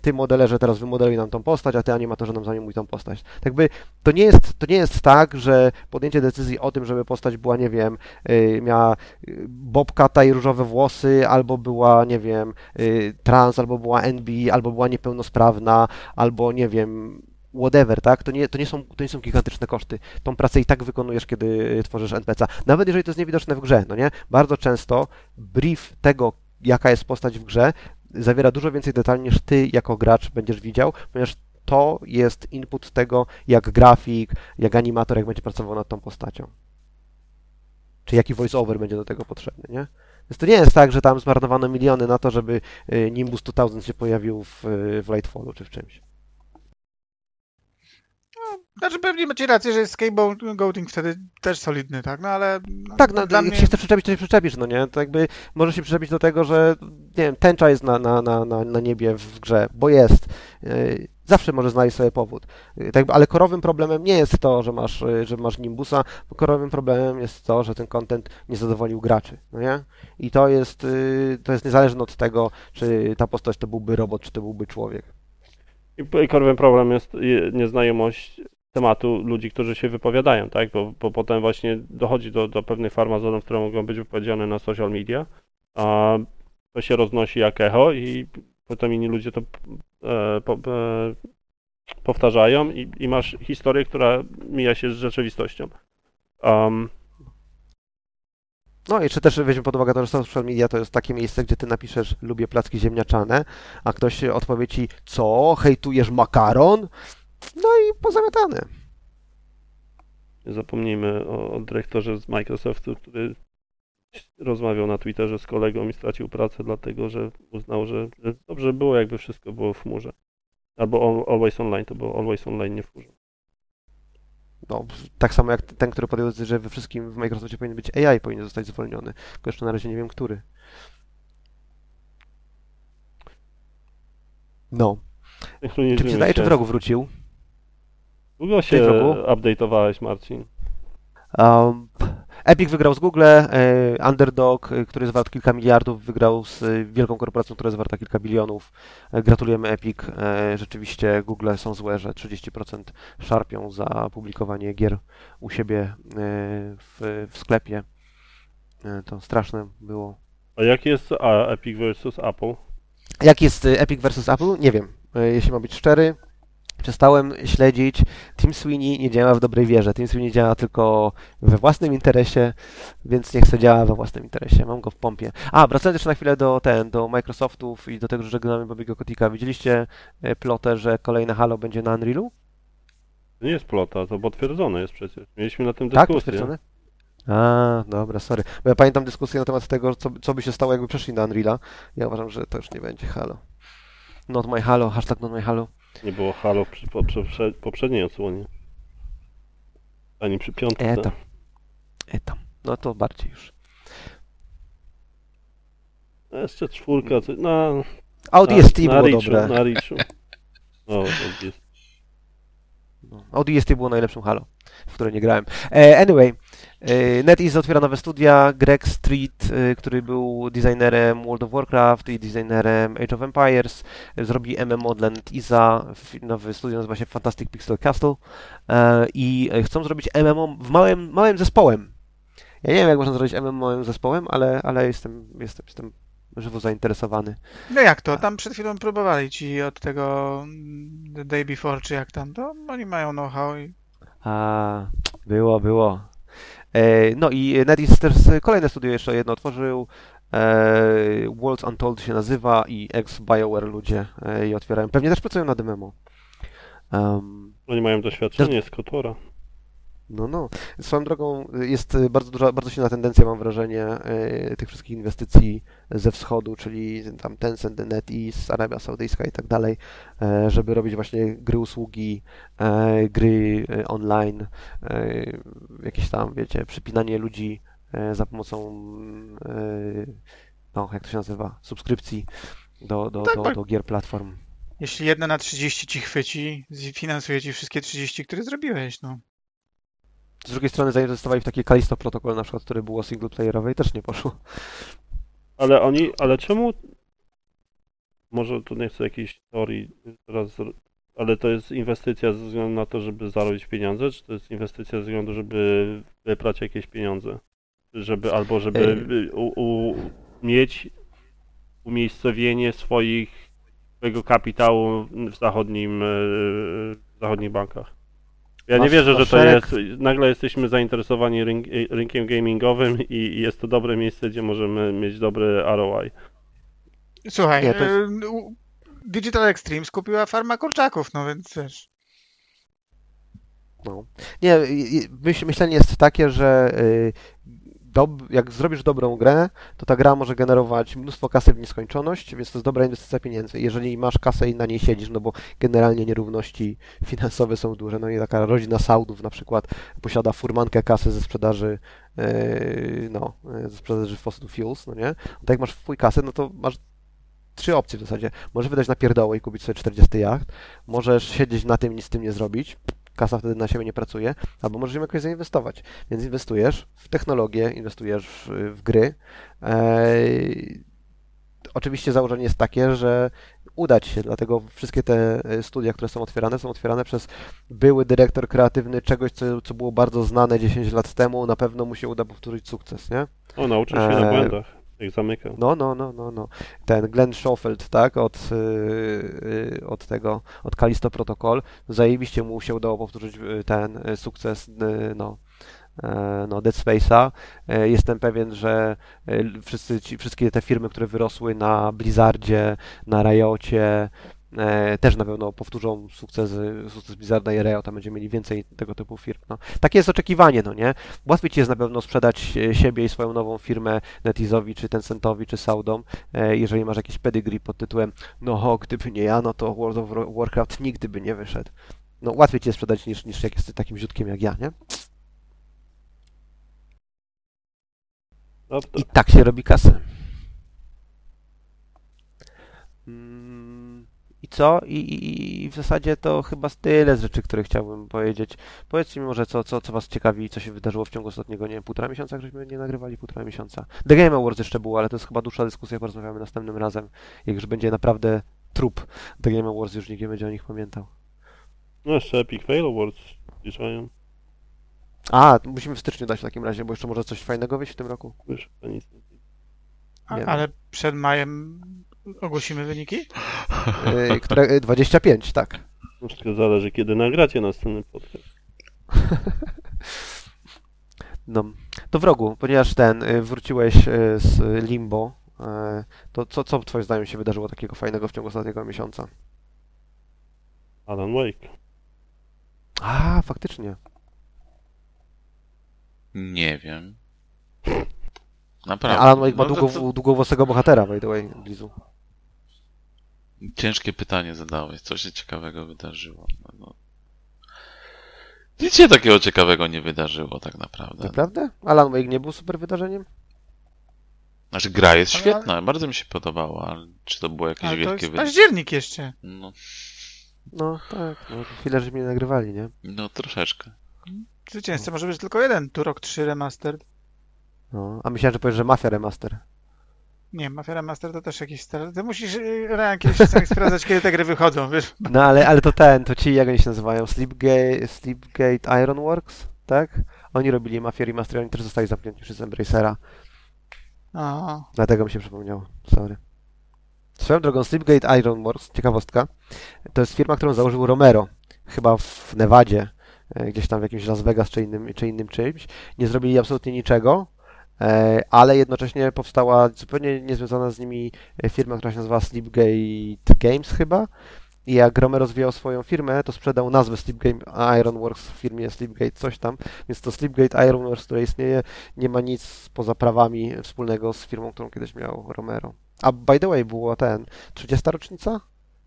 ty modelerze teraz wymodeluj nam tą postać, a ty animatorze nam zanimuj tą postać. Tak jakby to nie jest, to nie jest tak, że podjęcie decyzji o tym, żeby postać była, nie wiem, y, miała y, bobkata i różowe włosy, albo była, nie wiem, y, trans, albo była NB, albo była niepełnosprawna, albo nie wiem, whatever, tak? To nie, to, nie są, to nie są gigantyczne koszty. Tą pracę i tak wykonujesz, kiedy tworzysz NPC. Nawet jeżeli to jest niewidoczne w grze, no nie? Bardzo często brief tego, jaka jest postać w grze, zawiera dużo więcej detali niż ty jako gracz będziesz widział, ponieważ to jest input tego, jak grafik, jak animator, jak będzie pracował nad tą postacią. Czy jaki voice-over będzie do tego potrzebny, nie? Więc to nie jest tak, że tam zmarnowano miliony na to, żeby y, Nimbus 2000 się pojawił w, y, w Lightfallu czy w czymś. Znaczy pewnie macie rację, że jest scapegoating wtedy też solidny, tak? No ale... No, Tak, no, dla jak mnie... się chce przyczepić, to się przyczepisz, no nie? To jakby może się przyczepić do tego, że nie wiem, tęcza jest na, na, na, na, na niebie w grze, bo jest. Zawsze może znaleźć sobie powód. Yy, Tak, ale korowym problemem nie jest to, że masz, yy, że masz Nimbusa, bo korowym problemem jest to, że ten content nie zadowolił graczy, no nie? I to jest, yy, to jest niezależne od tego, czy ta postać to byłby robot, czy to byłby człowiek. I korowym problem jest je- nieznajomość tematu ludzi, którzy się wypowiadają, tak? Bo, bo potem właśnie dochodzi do, do pewnych farmazonów, które mogą być wypowiedziane na social media, a to się roznosi jak echo i potem inni ludzie to po, e, powtarzają i, i masz historię, która mija się z rzeczywistością. Um, No i jeszcze też weźmy pod uwagę to, że social media to jest takie miejsce, gdzie ty napiszesz lubię placki ziemniaczane, a ktoś odpowie ci co, hejtujesz makaron? No i pozamiatane. nie zapomnijmy o, o dyrektorze z Microsoftu, który rozmawiał na Twitterze z kolegą i stracił pracę, dlatego że uznał, że, że dobrze było, jakby wszystko było w chmurze. Albo al- Always Online, to było Always Online, nie w chmurze. No, tak samo jak ten, który podjął że we wszystkim w Microsoftie powinien być AI, powinien zostać zwolniony. Tylko jeszcze na razie nie wiem, który. No. Czy Synchronizujmy zdaje, czy wrogu wrócił? Długo się update'owałeś, Marcin. Um, Epic wygrał z Google, e, Underdog, e, który jest wart kilka miliardów, wygrał z e, wielką korporacją, która jest warta kilka bilionów. Gratulujemy Epic. Rzeczywiście Google są złe, że 30% szarpią za publikowanie gier u siebie w, w sklepie. To straszne było. A jaki jest Epic versus Apple? Jak jest Epic versus Apple? Nie wiem. Jeśli mam być szczery, przestałem śledzić. Tim Sweeney nie działa w dobrej wierze. Tim Sweeney działa tylko we własnym interesie, więc niech sobie działa we własnym interesie. Mam go w pompie. A, wracając jeszcze na chwilę do ten, do Microsoftów i do tego, że żegnamy Bobiego Kotika. Widzieliście e, plotę, że kolejne Halo będzie na Unrealu? To nie jest plota, to potwierdzone jest przecież. Mieliśmy na tym Tak, dyskusję. potwierdzone? A, dobra, sorry. Bo ja pamiętam dyskusję na temat tego, co, co by się stało, jakby przeszli na Unreala. Ja uważam, że to już nie będzie Halo. Not my Halo, hashtag not my Halo. Nie było Halo przy po, przy poprzedniej odsłonie. Ani przy piątce. E tam. E tam. No to bardziej już. A Jeszcze czwórka, co- no... Na, było na Richu, dobre. Na Richu. O, ODST. No, ODST było najlepszym Halo, w które nie grałem. E, anyway, NetEase otwiera nowe studia. Greg Street, e, który był designerem World of Warcraft i designerem Age of Empires, e, zrobi MMO dla NetEase'a. Nowy studio nazywa się Fantastic Pixel Castle e, i e, chcą zrobić MMO w małym, małym zespołem. Ja nie wiem, jak można zrobić MMO małym zespołem, ale, ale jestem, jestem, jestem żywo zainteresowany. No jak to? Tam przed chwilą próbowali ci od tego mm, The Day Before, czy jak tam, to oni mają know-how i A, było, było. E, no i NetEase też kolejne studio jeszcze jedno otworzył. E, Worlds Untold się nazywa i ex-BioWare ludzie e, je otwierają. Pewnie też pracują nad MMO. Um, Oni mają doświadczenie z Kotora. No, no. Swoją drogą y, jest y, bardzo duża, bardzo silna tendencja, mam wrażenie, y, tych wszystkich inwestycji ze wschodu, czyli tam Tencent, NetEase, Arabia Saudyjska i tak dalej, e, żeby robić właśnie gry usługi, e, gry online, e, jakieś tam, wiecie, przypinanie ludzi za pomocą, e, no, jak to się nazywa, subskrypcji do, do, Tak, do, tak. do gier platform. jeśli jedna na 30 ci chwyci, finansuje ci wszystkie 30, które zrobiłeś, no. Z drugiej strony zainwestowali w taki Kalisto protokół na przykład, który było singleplayerowe i też nie poszło. Ale oni, ale czemu... Może tu nie chcę jakiejś teorii teraz, ale to jest inwestycja ze względu na to, żeby zarobić pieniądze, czy to jest inwestycja ze względu, żeby wyprać jakieś pieniądze? Żeby, albo żeby u, u, mieć umiejscowienie swoich, swojego kapitału w zachodnim, y, w zachodnich bankach. Ja nie wierzę, że to jest. Nagle jesteśmy zainteresowani rynk, rynkiem gamingowym i, jest to dobre miejsce, gdzie możemy mieć dobry ROI. Słuchaj, Nie, to jest- Digital Extreme skupiła farma kurczaków, no więc wiesz. No. Nie, myślenie jest takie, że y, dob, jak zrobisz dobrą grę, to ta gra może generować mnóstwo kasy w nieskończoność, więc to jest dobra inwestycja pieniędzy. Jeżeli masz kasę i na niej siedzisz, no bo generalnie nierówności finansowe są duże, no i taka rodzina Saudów na przykład posiada furmankę kasy ze sprzedaży y, no, y, ze sprzedaży fossil fuels, no nie? Tak jak masz wpój kasy, no to masz trzy opcje w zasadzie. Możesz wydać na pierdołę i kupić sobie 40 jacht, możesz siedzieć na tym i nic z tym nie zrobić, kasa wtedy na siebie nie pracuje, albo możesz ją jakoś zainwestować. Więc inwestujesz w technologię, inwestujesz w, w gry. Eee, oczywiście założenie jest takie, że uda Ci się, dlatego wszystkie te e, studia, które są otwierane, są otwierane przez były dyrektor kreatywny czegoś, co, co było bardzo znane 10 lat temu, na pewno mu się uda powtórzyć sukces, nie? O, nauczył się na błędach, jak zamykał. No, no, no, no, no. Ten Glenn Schofield, tak, od, y, y, od tego, od Kalisto Protocol, zajebiście mu się udało powtórzyć y, ten y, sukces, y, no, e, no, Dead Space'a. E, Jestem pewien, że wszyscy ci, wszystkie te firmy, które wyrosły na Blizzardzie, na Riocie, e, też na pewno powtórzą sukces, sukces Blizzarda i Riota, będziemy mieli więcej tego typu firm. No. Takie jest oczekiwanie, no nie? Łatwiej ci jest na pewno sprzedać e, siebie i swoją nową firmę NetEase'owi, czy Tencentowi, czy Saudom, e, jeżeli masz jakiś pedigree pod tytułem no gdyby nie ja, no to World of Warcraft nigdy by nie wyszedł. No łatwiej ci jest sprzedać niż, niż jak jesteś takim ziutkiem jak ja, nie? Prawda? I tak się robi kasę. Mm, I co? I, i, I w zasadzie to chyba tyle z rzeczy, które chciałbym powiedzieć. Powiedzcie mi może, co, co, co Was ciekawi, co się wydarzyło w ciągu ostatniego, nie wiem, półtora miesiąca, jak żeśmy nie nagrywali, półtora miesiąca. The Game Awards jeszcze było, ale to jest chyba dłuższa dyskusja, porozmawiamy następnym razem. Jak już będzie naprawdę trup The Game Awards, już nikt nie będzie o nich pamiętał. No jeszcze Epic Fail Awards zliczają. A, musimy w styczniu dać w takim razie, bo jeszcze może coś fajnego wyjść w tym roku. Już to nic nie A, Nie ale przed majem ogłosimy wyniki? Yy, które, yy, 25, tak. No, Wszystko zależy, kiedy nagracie następny podcast. <laughs> No, to wrogu, ponieważ ten, y, wróciłeś y, z Limbo, y, to co, co twoim zdaniem się wydarzyło takiego fajnego w ciągu ostatniego miesiąca? Alan Wake. A, faktycznie. Nie wiem. Naprawdę. Alan Wake ma No długo, to- długowłosego bohatera, by the way, Blizu. Ciężkie pytanie zadałeś. Co się ciekawego wydarzyło? No, no. Nic się takiego ciekawego nie wydarzyło tak naprawdę. Naprawdę? Alan Wake nie był super wydarzeniem? Znaczy gra jest Ale- świetna, bardzo mi się podobała, ale czy to było jakieś Ale to wielkie jest wydarzenie? październik jeszcze. No, No tak, no, chwilę, że mnie nagrywali, nie? no troszeczkę. Zwycięzca może być tylko jeden. Turok 3 Remastered. No, a myślałem, że powiesz, że Mafia Remaster. Nie, Mafia Remaster to też jakiś stary. Ty musisz y, Ryan kiedyś czasami sprawdzać, kiedy te gry wychodzą, wiesz? No ale, ale to ten, to ci, jak oni się nazywają? Sleepgate, Sleepgate Ironworks, tak? Oni robili Mafia Remaster, oni też zostali zamknięci przez Embracera. A, Dlatego mi się przypomniało. Sorry. Swoją drogą, Sleepgate Ironworks, ciekawostka, to jest firma, którą założył Romero, chyba w Nevadzie, e, gdzieś tam w jakimś Las Vegas czy innym, czy innym czymś. Nie zrobili absolutnie niczego, ale jednocześnie powstała zupełnie niezwiązana z nimi e, firma, która się nazywa Sleepgate Games chyba. I jak Romero rozwijał swoją firmę, to sprzedał nazwę Sleepgate Ironworks w firmie Sleepgate coś tam, więc to Sleepgate Ironworks, które istnieje, nie ma nic poza prawami wspólnego z firmą, którą kiedyś miał Romero. A by the way, była ten 30. rocznica?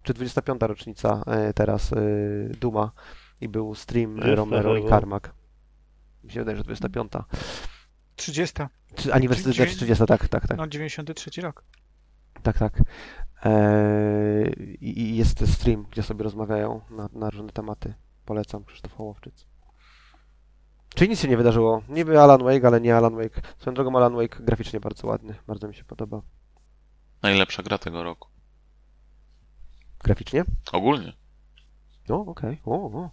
Czy 25. rocznica e, teraz e, Duma i był stream 30 Romero i chyba. Karmak. Mi się wydaje, że 25. 30. Czy aniwersytet Dziewię- 30, tak, tak, tak. No, 93 rok. Tak, tak. Eee, I i jest stream, gdzie sobie rozmawiają na, na różne tematy. Polecam, Krzysztof Hołowczyc. Czyli nic się nie wydarzyło. Niby Alan Wake, ale nie Alan Wake. Swoją drogą Alan Wake graficznie bardzo ładny. Bardzo mi się podoba. Najlepsza gra tego roku. Graficznie? Ogólnie. No, okej. O, o.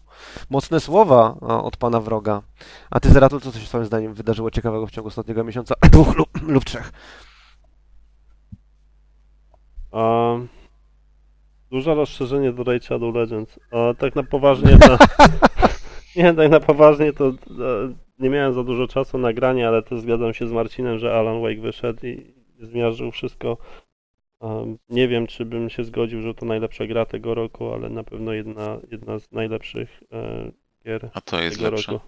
Mocne słowa od pana wroga. A ty, Zeratul, co się swoim zdaniem wydarzyło ciekawego w ciągu ostatniego miesiąca? <clears throat> Dwóch lub, lub trzech. Duże rozszerzenie do Raid Shadow Legends. A tak na poważnie to... <laughs> nie, tak na poważnie to e, nie miałem za dużo czasu na granie, ale to zgadzam się z Marcinem, że Alan Wake wyszedł i zmiażdżył wszystko. Nie wiem, czy bym się zgodził, że to najlepsza gra tego roku, ale na pewno jedna, jedna z najlepszych e, gier A to jest tego lepsze. roku.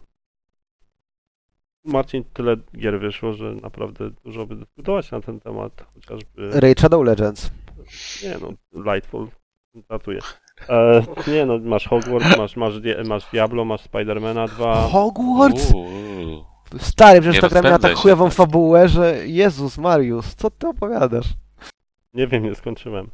Marcin, tyle gier wyszło, że naprawdę dużo by dyskutować na ten temat, chociażby... Raid Shadow Legends. Nie no, Lightful. Żartuję. E, nie no, masz Hogwarts, masz, masz, masz Diablo, masz Spidermana 2. Hogwarts? Uuu. Stary, przecież Nie ta gra miała tak się, chujową tak. fabułę, że Jezus Mariusz, co ty opowiadasz? Nie wiem, nie skończyłem.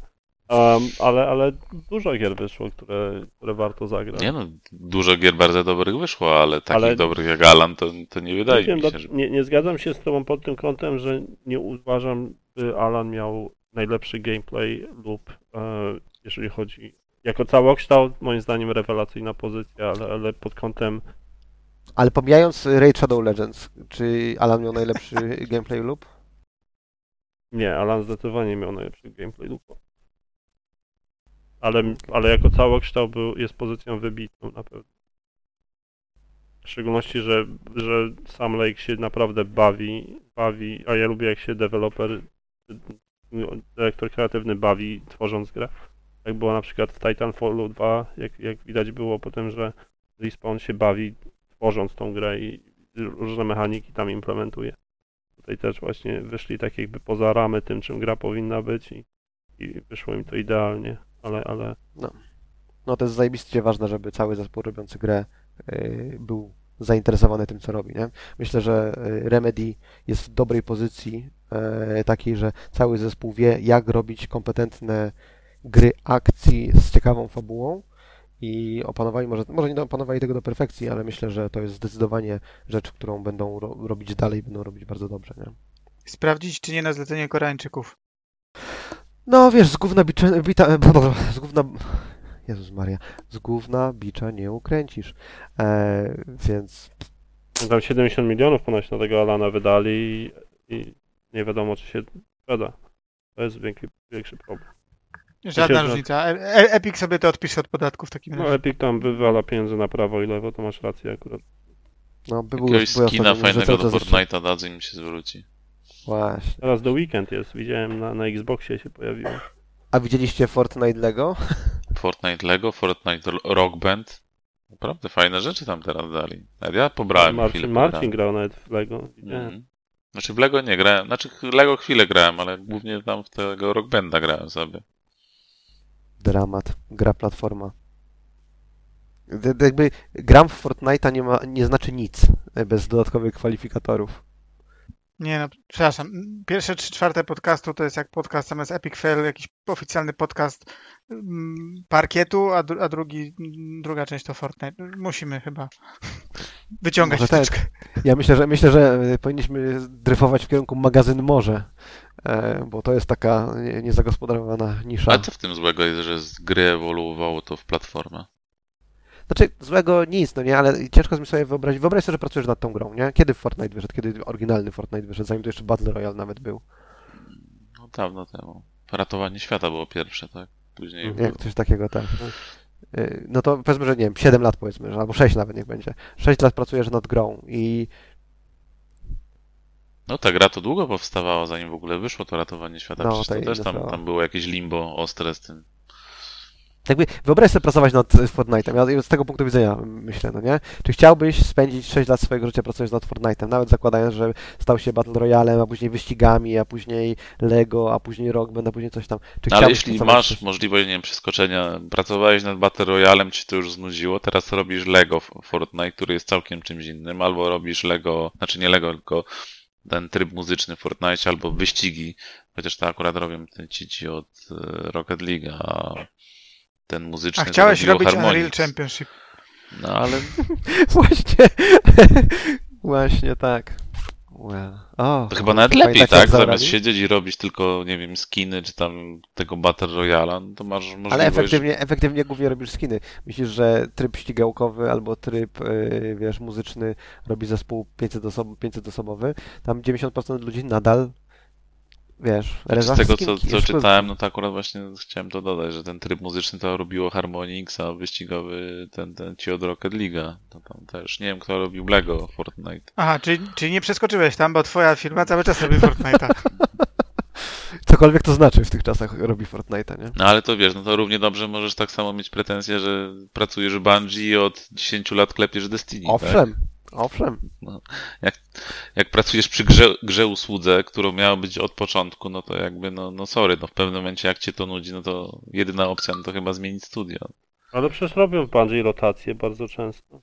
Um, ale, ale dużo gier wyszło, które, które warto zagrać. Nie no, dużo gier bardzo dobrych wyszło, ale takich Ale- dobrych jak Alan to, to nie nie, wydaje wiem, mi się, że... nie, nie zgadzam się z tobą pod tym kątem, że nie uważam, by Alan miał najlepszy gameplay lub e, jeżeli chodzi jako całokształt, moim zdaniem rewelacyjna pozycja, ale, ale pod kątem Ale pomijając Raid Shadow Legends, czy Alan miał najlepszy <laughs> gameplay lub? Nie, Alan zdecydowanie miał najlepszy gameplay lub. Ale, ale jako całokształt był, jest pozycją wybitną na pewno. W szczególności, że, że sam Lake się naprawdę bawi, bawi, a ja lubię jak się deweloper, dyrektor kreatywny bawi tworząc grę. Jak było na przykład w Titanfallu 2, jak, jak widać było potem, że Respawn się bawi tworząc tą grę i różne mechaniki tam implementuje. Tutaj też właśnie wyszli tak jakby poza ramy tym, czym gra powinna być i, i wyszło im to idealnie, ale, ale No to jest zajebiście ważne, żeby cały zespół robiący grę yy, był zainteresowany tym, co robi, nie? Myślę, że yy, Remedy jest w dobrej pozycji yy, takiej, że cały zespół wie, jak robić kompetentne gry akcji z ciekawą fabułą i opanowali, może, może nie opanowali tego do perfekcji, ale myślę, że to jest zdecydowanie rzecz, którą będą ro robić dalej, będą robić bardzo dobrze, nie? Sprawdzić, czy nie na zlecenie Koreańczyków. No wiesz, z gówna bicza, bita, <laughs> z gówna, Jezus Maria, z gówna bicza nie ukręcisz, e, więc tam 70 milionów ponoć na tego Alana wydali i, i nie wiadomo, czy się sprzeda. To jest większy, większy problem. Żadna różnica. E e Epic sobie to odpisze od podatku w takim No razie. Epic tam wywala pieniądze na prawo i lewo, to masz rację akurat. no by było Jakiegoś była skina fajnego do Fortnite'a dadzą im się zwróci. Właśnie. Teraz The Weekend jest, widziałem na, na Xboxie się pojawiło. A widzieliście Fortnite Lego? <laughs> Fortnite Lego, Fortnite Ro- Rock Band. Naprawdę fajne rzeczy tam teraz dali. Nawet ja pobrałem chwilę. Marcin, pograłem. Marcin grał nawet w Lego. Mhm. Znaczy w Lego nie grałem. Znaczy Lego chwilę grałem, ale głównie tam w tego Rock Banda grałem sobie. Dramat. Gra platforma. Jakby gram w Fortnite'a nie, ma, nie znaczy nic e, bez dodatkowych kwalifikatorów. Nie no, przepraszam. Pierwsze trzy czwarte podcastu to jest jak podcast zamiast Epic Fail, jakiś oficjalny podcast parkietu, a, dru- a drugi, druga część to Fortnite. Musimy chyba <laughs> wyciągać Może tak. Ja myślę, że myślę, że e, powinniśmy dryfować w kierunku magazyn Morze, e, bo to jest taka nie- niezagospodarowana nisza. Ale co w tym złego jest, że z gry ewoluowało to w platformę? Znaczy, złego nic, no nie, ale ciężko mi sobie wyobrazić. Wyobraź sobie, że pracujesz nad tą grą, nie? Kiedy Fortnite wyszedł? Kiedy oryginalny Fortnite wyszedł? Zanim to jeszcze Battle Royale nawet był. No dawno temu. Ratowanie świata było pierwsze, tak? Później Jak było- coś takiego, tak. No. Y, No to powiedzmy, że nie wiem, 7 lat powiedzmy, że, albo 6 nawet niech będzie. 6 lat pracujesz nad grą i No ta gra to długo powstawała, zanim w ogóle wyszło to ratowanie świata. No, Przecież to też tam, sprawa. tam było jakieś limbo ostre z tym. Jakby wyobraź sobie pracować nad Fortnite'em. Ja z tego punktu widzenia myślę, no nie? Czy chciałbyś spędzić 6 lat swojego życia pracując nad Fortnite'em, nawet zakładając, że stał się Battle Royalem, a później wyścigami, a później Lego, a później Rock a później coś tam. Czy No, ale jeśli masz coś- możliwość, nie wiem, przeskoczenia, pracowałeś nad Battle Royalem, ci to już znudziło, teraz robisz Lego Fortnite, który jest całkiem czymś innym, albo robisz Lego, znaczy nie Lego, tylko ten tryb muzyczny w Fortnite, albo wyścigi, chociaż to akurat robią ci od e, Rocket League, a ten muzyczny A chciałeś robić Unreal Harmonix. Championship. No ale <laughs> Właśnie. <laughs> Właśnie tak. Well. O, to chyba nawet lepiej, tak? jak Zamiast siedzieć i robić tylko, nie wiem, skiny, czy tam tego Battle Royala, no to masz możliwość... Ale efektywnie, efektywnie głównie robisz skiny. Myślisz, że tryb ścigałkowy albo tryb, yy, wiesz, muzyczny robi zespół 500 osob, 500 osobowy, tam 90% ludzi nadal, wiesz, Znaczy, z tego, co, co czytałem, no to akurat właśnie chciałem to dodać, że ten tryb muzyczny to robiło Harmonix, a wyścigowy ten, ten ci od Rocket League'a. To tam też, nie wiem kto robił Lego Fortnite. Aha, czyli, czyli nie przeskoczyłeś tam, bo twoja firma cały czas robi Fortnite'a. <laughs> Cokolwiek to znaczy w tych czasach robi Fortnite'a, nie? No ale to wiesz, no to równie dobrze możesz tak samo mieć pretensje, że pracujesz w Bungie i od 10 lat klepiesz Destiny. Tak? Owszem, owszem. Jak pracujesz przy grze, grze usłudze, którą miała być od początku, no to jakby, no, no sorry, no w pewnym momencie jak cię to nudzi, no to jedyna opcja, no to chyba zmienić studio. Ale przecież robią w Bungie rotacje bardzo często.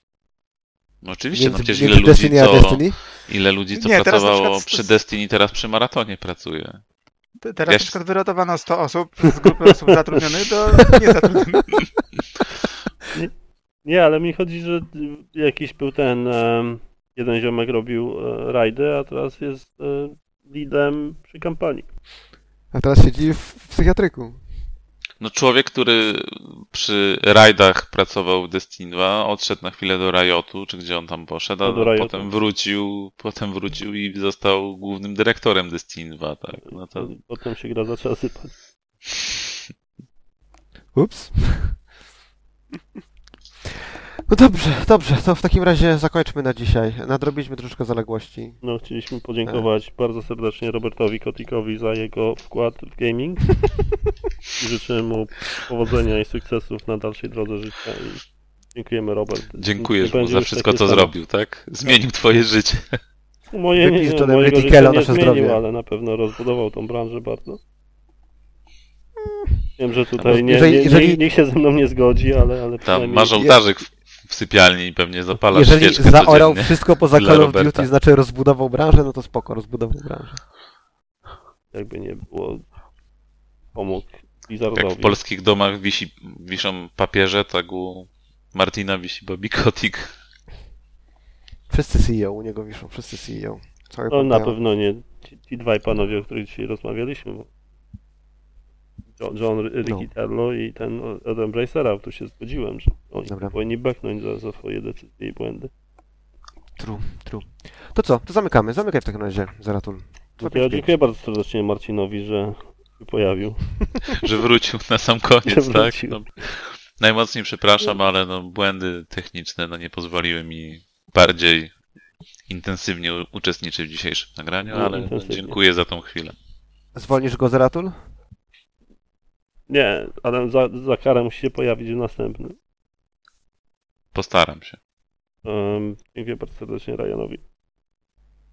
No oczywiście, no przecież ile ludzi, Destiny co... Destiny? Ile ludzi, co Nie, pracowało przykład- przy Destiny, teraz przy maratonie pracuje. Te- Teraz Ja na przykład wyrotowano 100 osób z grupy osób zatrudnionych do <laughs> niezatrudnionych. <laughs> Nie, ale mi chodzi, że jakiś był ten. em, jeden ziomek robił e, rajdy, a teraz jest e, leadem przy kampanii. A teraz siedzi w psychiatryku. No człowiek, który przy rajdach pracował w Destiny 2, odszedł na chwilę do Riotu, czy gdzie on tam poszedł, a No, Riotu. potem wrócił, potem wrócił i został głównym dyrektorem Destiny 2, tak. No to Potem się gra zaczęła sypać. Ups. <laughs> No dobrze, dobrze, to w takim razie zakończmy na dzisiaj. Nadrobiliśmy troszeczkę zaległości. No, chcieliśmy podziękować bardzo serdecznie Robertowi Kotikowi za jego wkład w gaming. <laughs> I życzymy mu powodzenia i sukcesów na dalszej drodze życia. I dziękujemy, Robert. dziękujesz Nie mu za wszystko, co zrobił, tak? Zmienił twoje życie. Moje nie, nie, mojego życia nie nasze zmienił, zdrowie. ale na pewno rozbudował tą branżę bardzo. Wiem, że tutaj nie, Jeżeli- nie, jeżeli- nie, nikt się ze mną nie zgodzi, ale, ale Tam przynajmniej... masz ołtarzyk w, w sypialni i pewnie zapala Jeżeli zaorał wszystko poza <laughs> Call of. Duty, znaczy rozbudował branżę, no to spoko, rozbudował branżę. jakby nie było, pomógł Jak w Blizzardowi. polskich domach wisi, wiszą papieże, tak u Martina wisi Bobby Kotick. Wszyscy CEO u niego wiszą, wszyscy CEO. Cały No na pewno nie ci, ci dwaj panowie, o których dzisiaj rozmawialiśmy. bo John, John Riccitello i ten Adam Bracera, tu się zgodziłem, że oni Dobra. powinni beknąć za, za swoje decyzje i błędy. True, true. To co? To zamykamy. Zamykaj w takim razie, Zeratul. Ja dziękuję bardzo serdecznie Marcinowi, że się pojawił. <laughs> że wrócił na sam koniec, <laughs> tak? No, najmocniej przepraszam, ale no, błędy techniczne no, nie pozwoliły mi bardziej intensywnie uczestniczyć w dzisiejszym nagraniu, No, ale no, dziękuję za tą chwilę. Zwolnisz go, Zeratul? Nie, ale za, za karę musi się pojawić w następnym. Postaram się. Um, dziękuję bardzo serdecznie Ryanowi.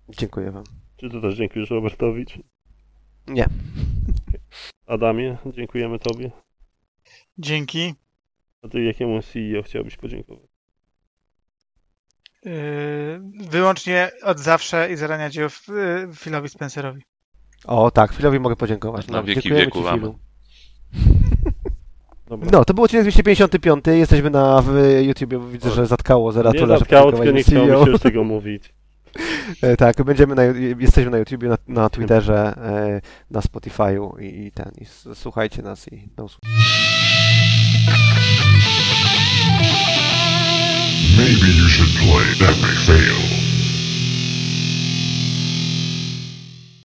Dziękuję wam. Czy ty też dziękujesz Robertowi? Czy... Nie. Adamie, dziękujemy tobie. Dzięki. A ty jakiemu CEO chciałbyś podziękować? Yy, wyłącznie od zawsze i zarania dziejów yy, Philowi Spencerowi. O tak, Philowi mogę podziękować. Na No, wieki amen. Philu. Dobra. No, to był odcinek 255. Jesteśmy na w YouTube. Widzę, że zatkało zera nie zatkało, tylko nie chciało mi się już <laughs> tego mówić. E, Tak, będziemy na, jesteśmy na YouTubie, na, na Twitterze, e, na Spotify'u i, i ten. I słuchajcie nas i do usłyszenia.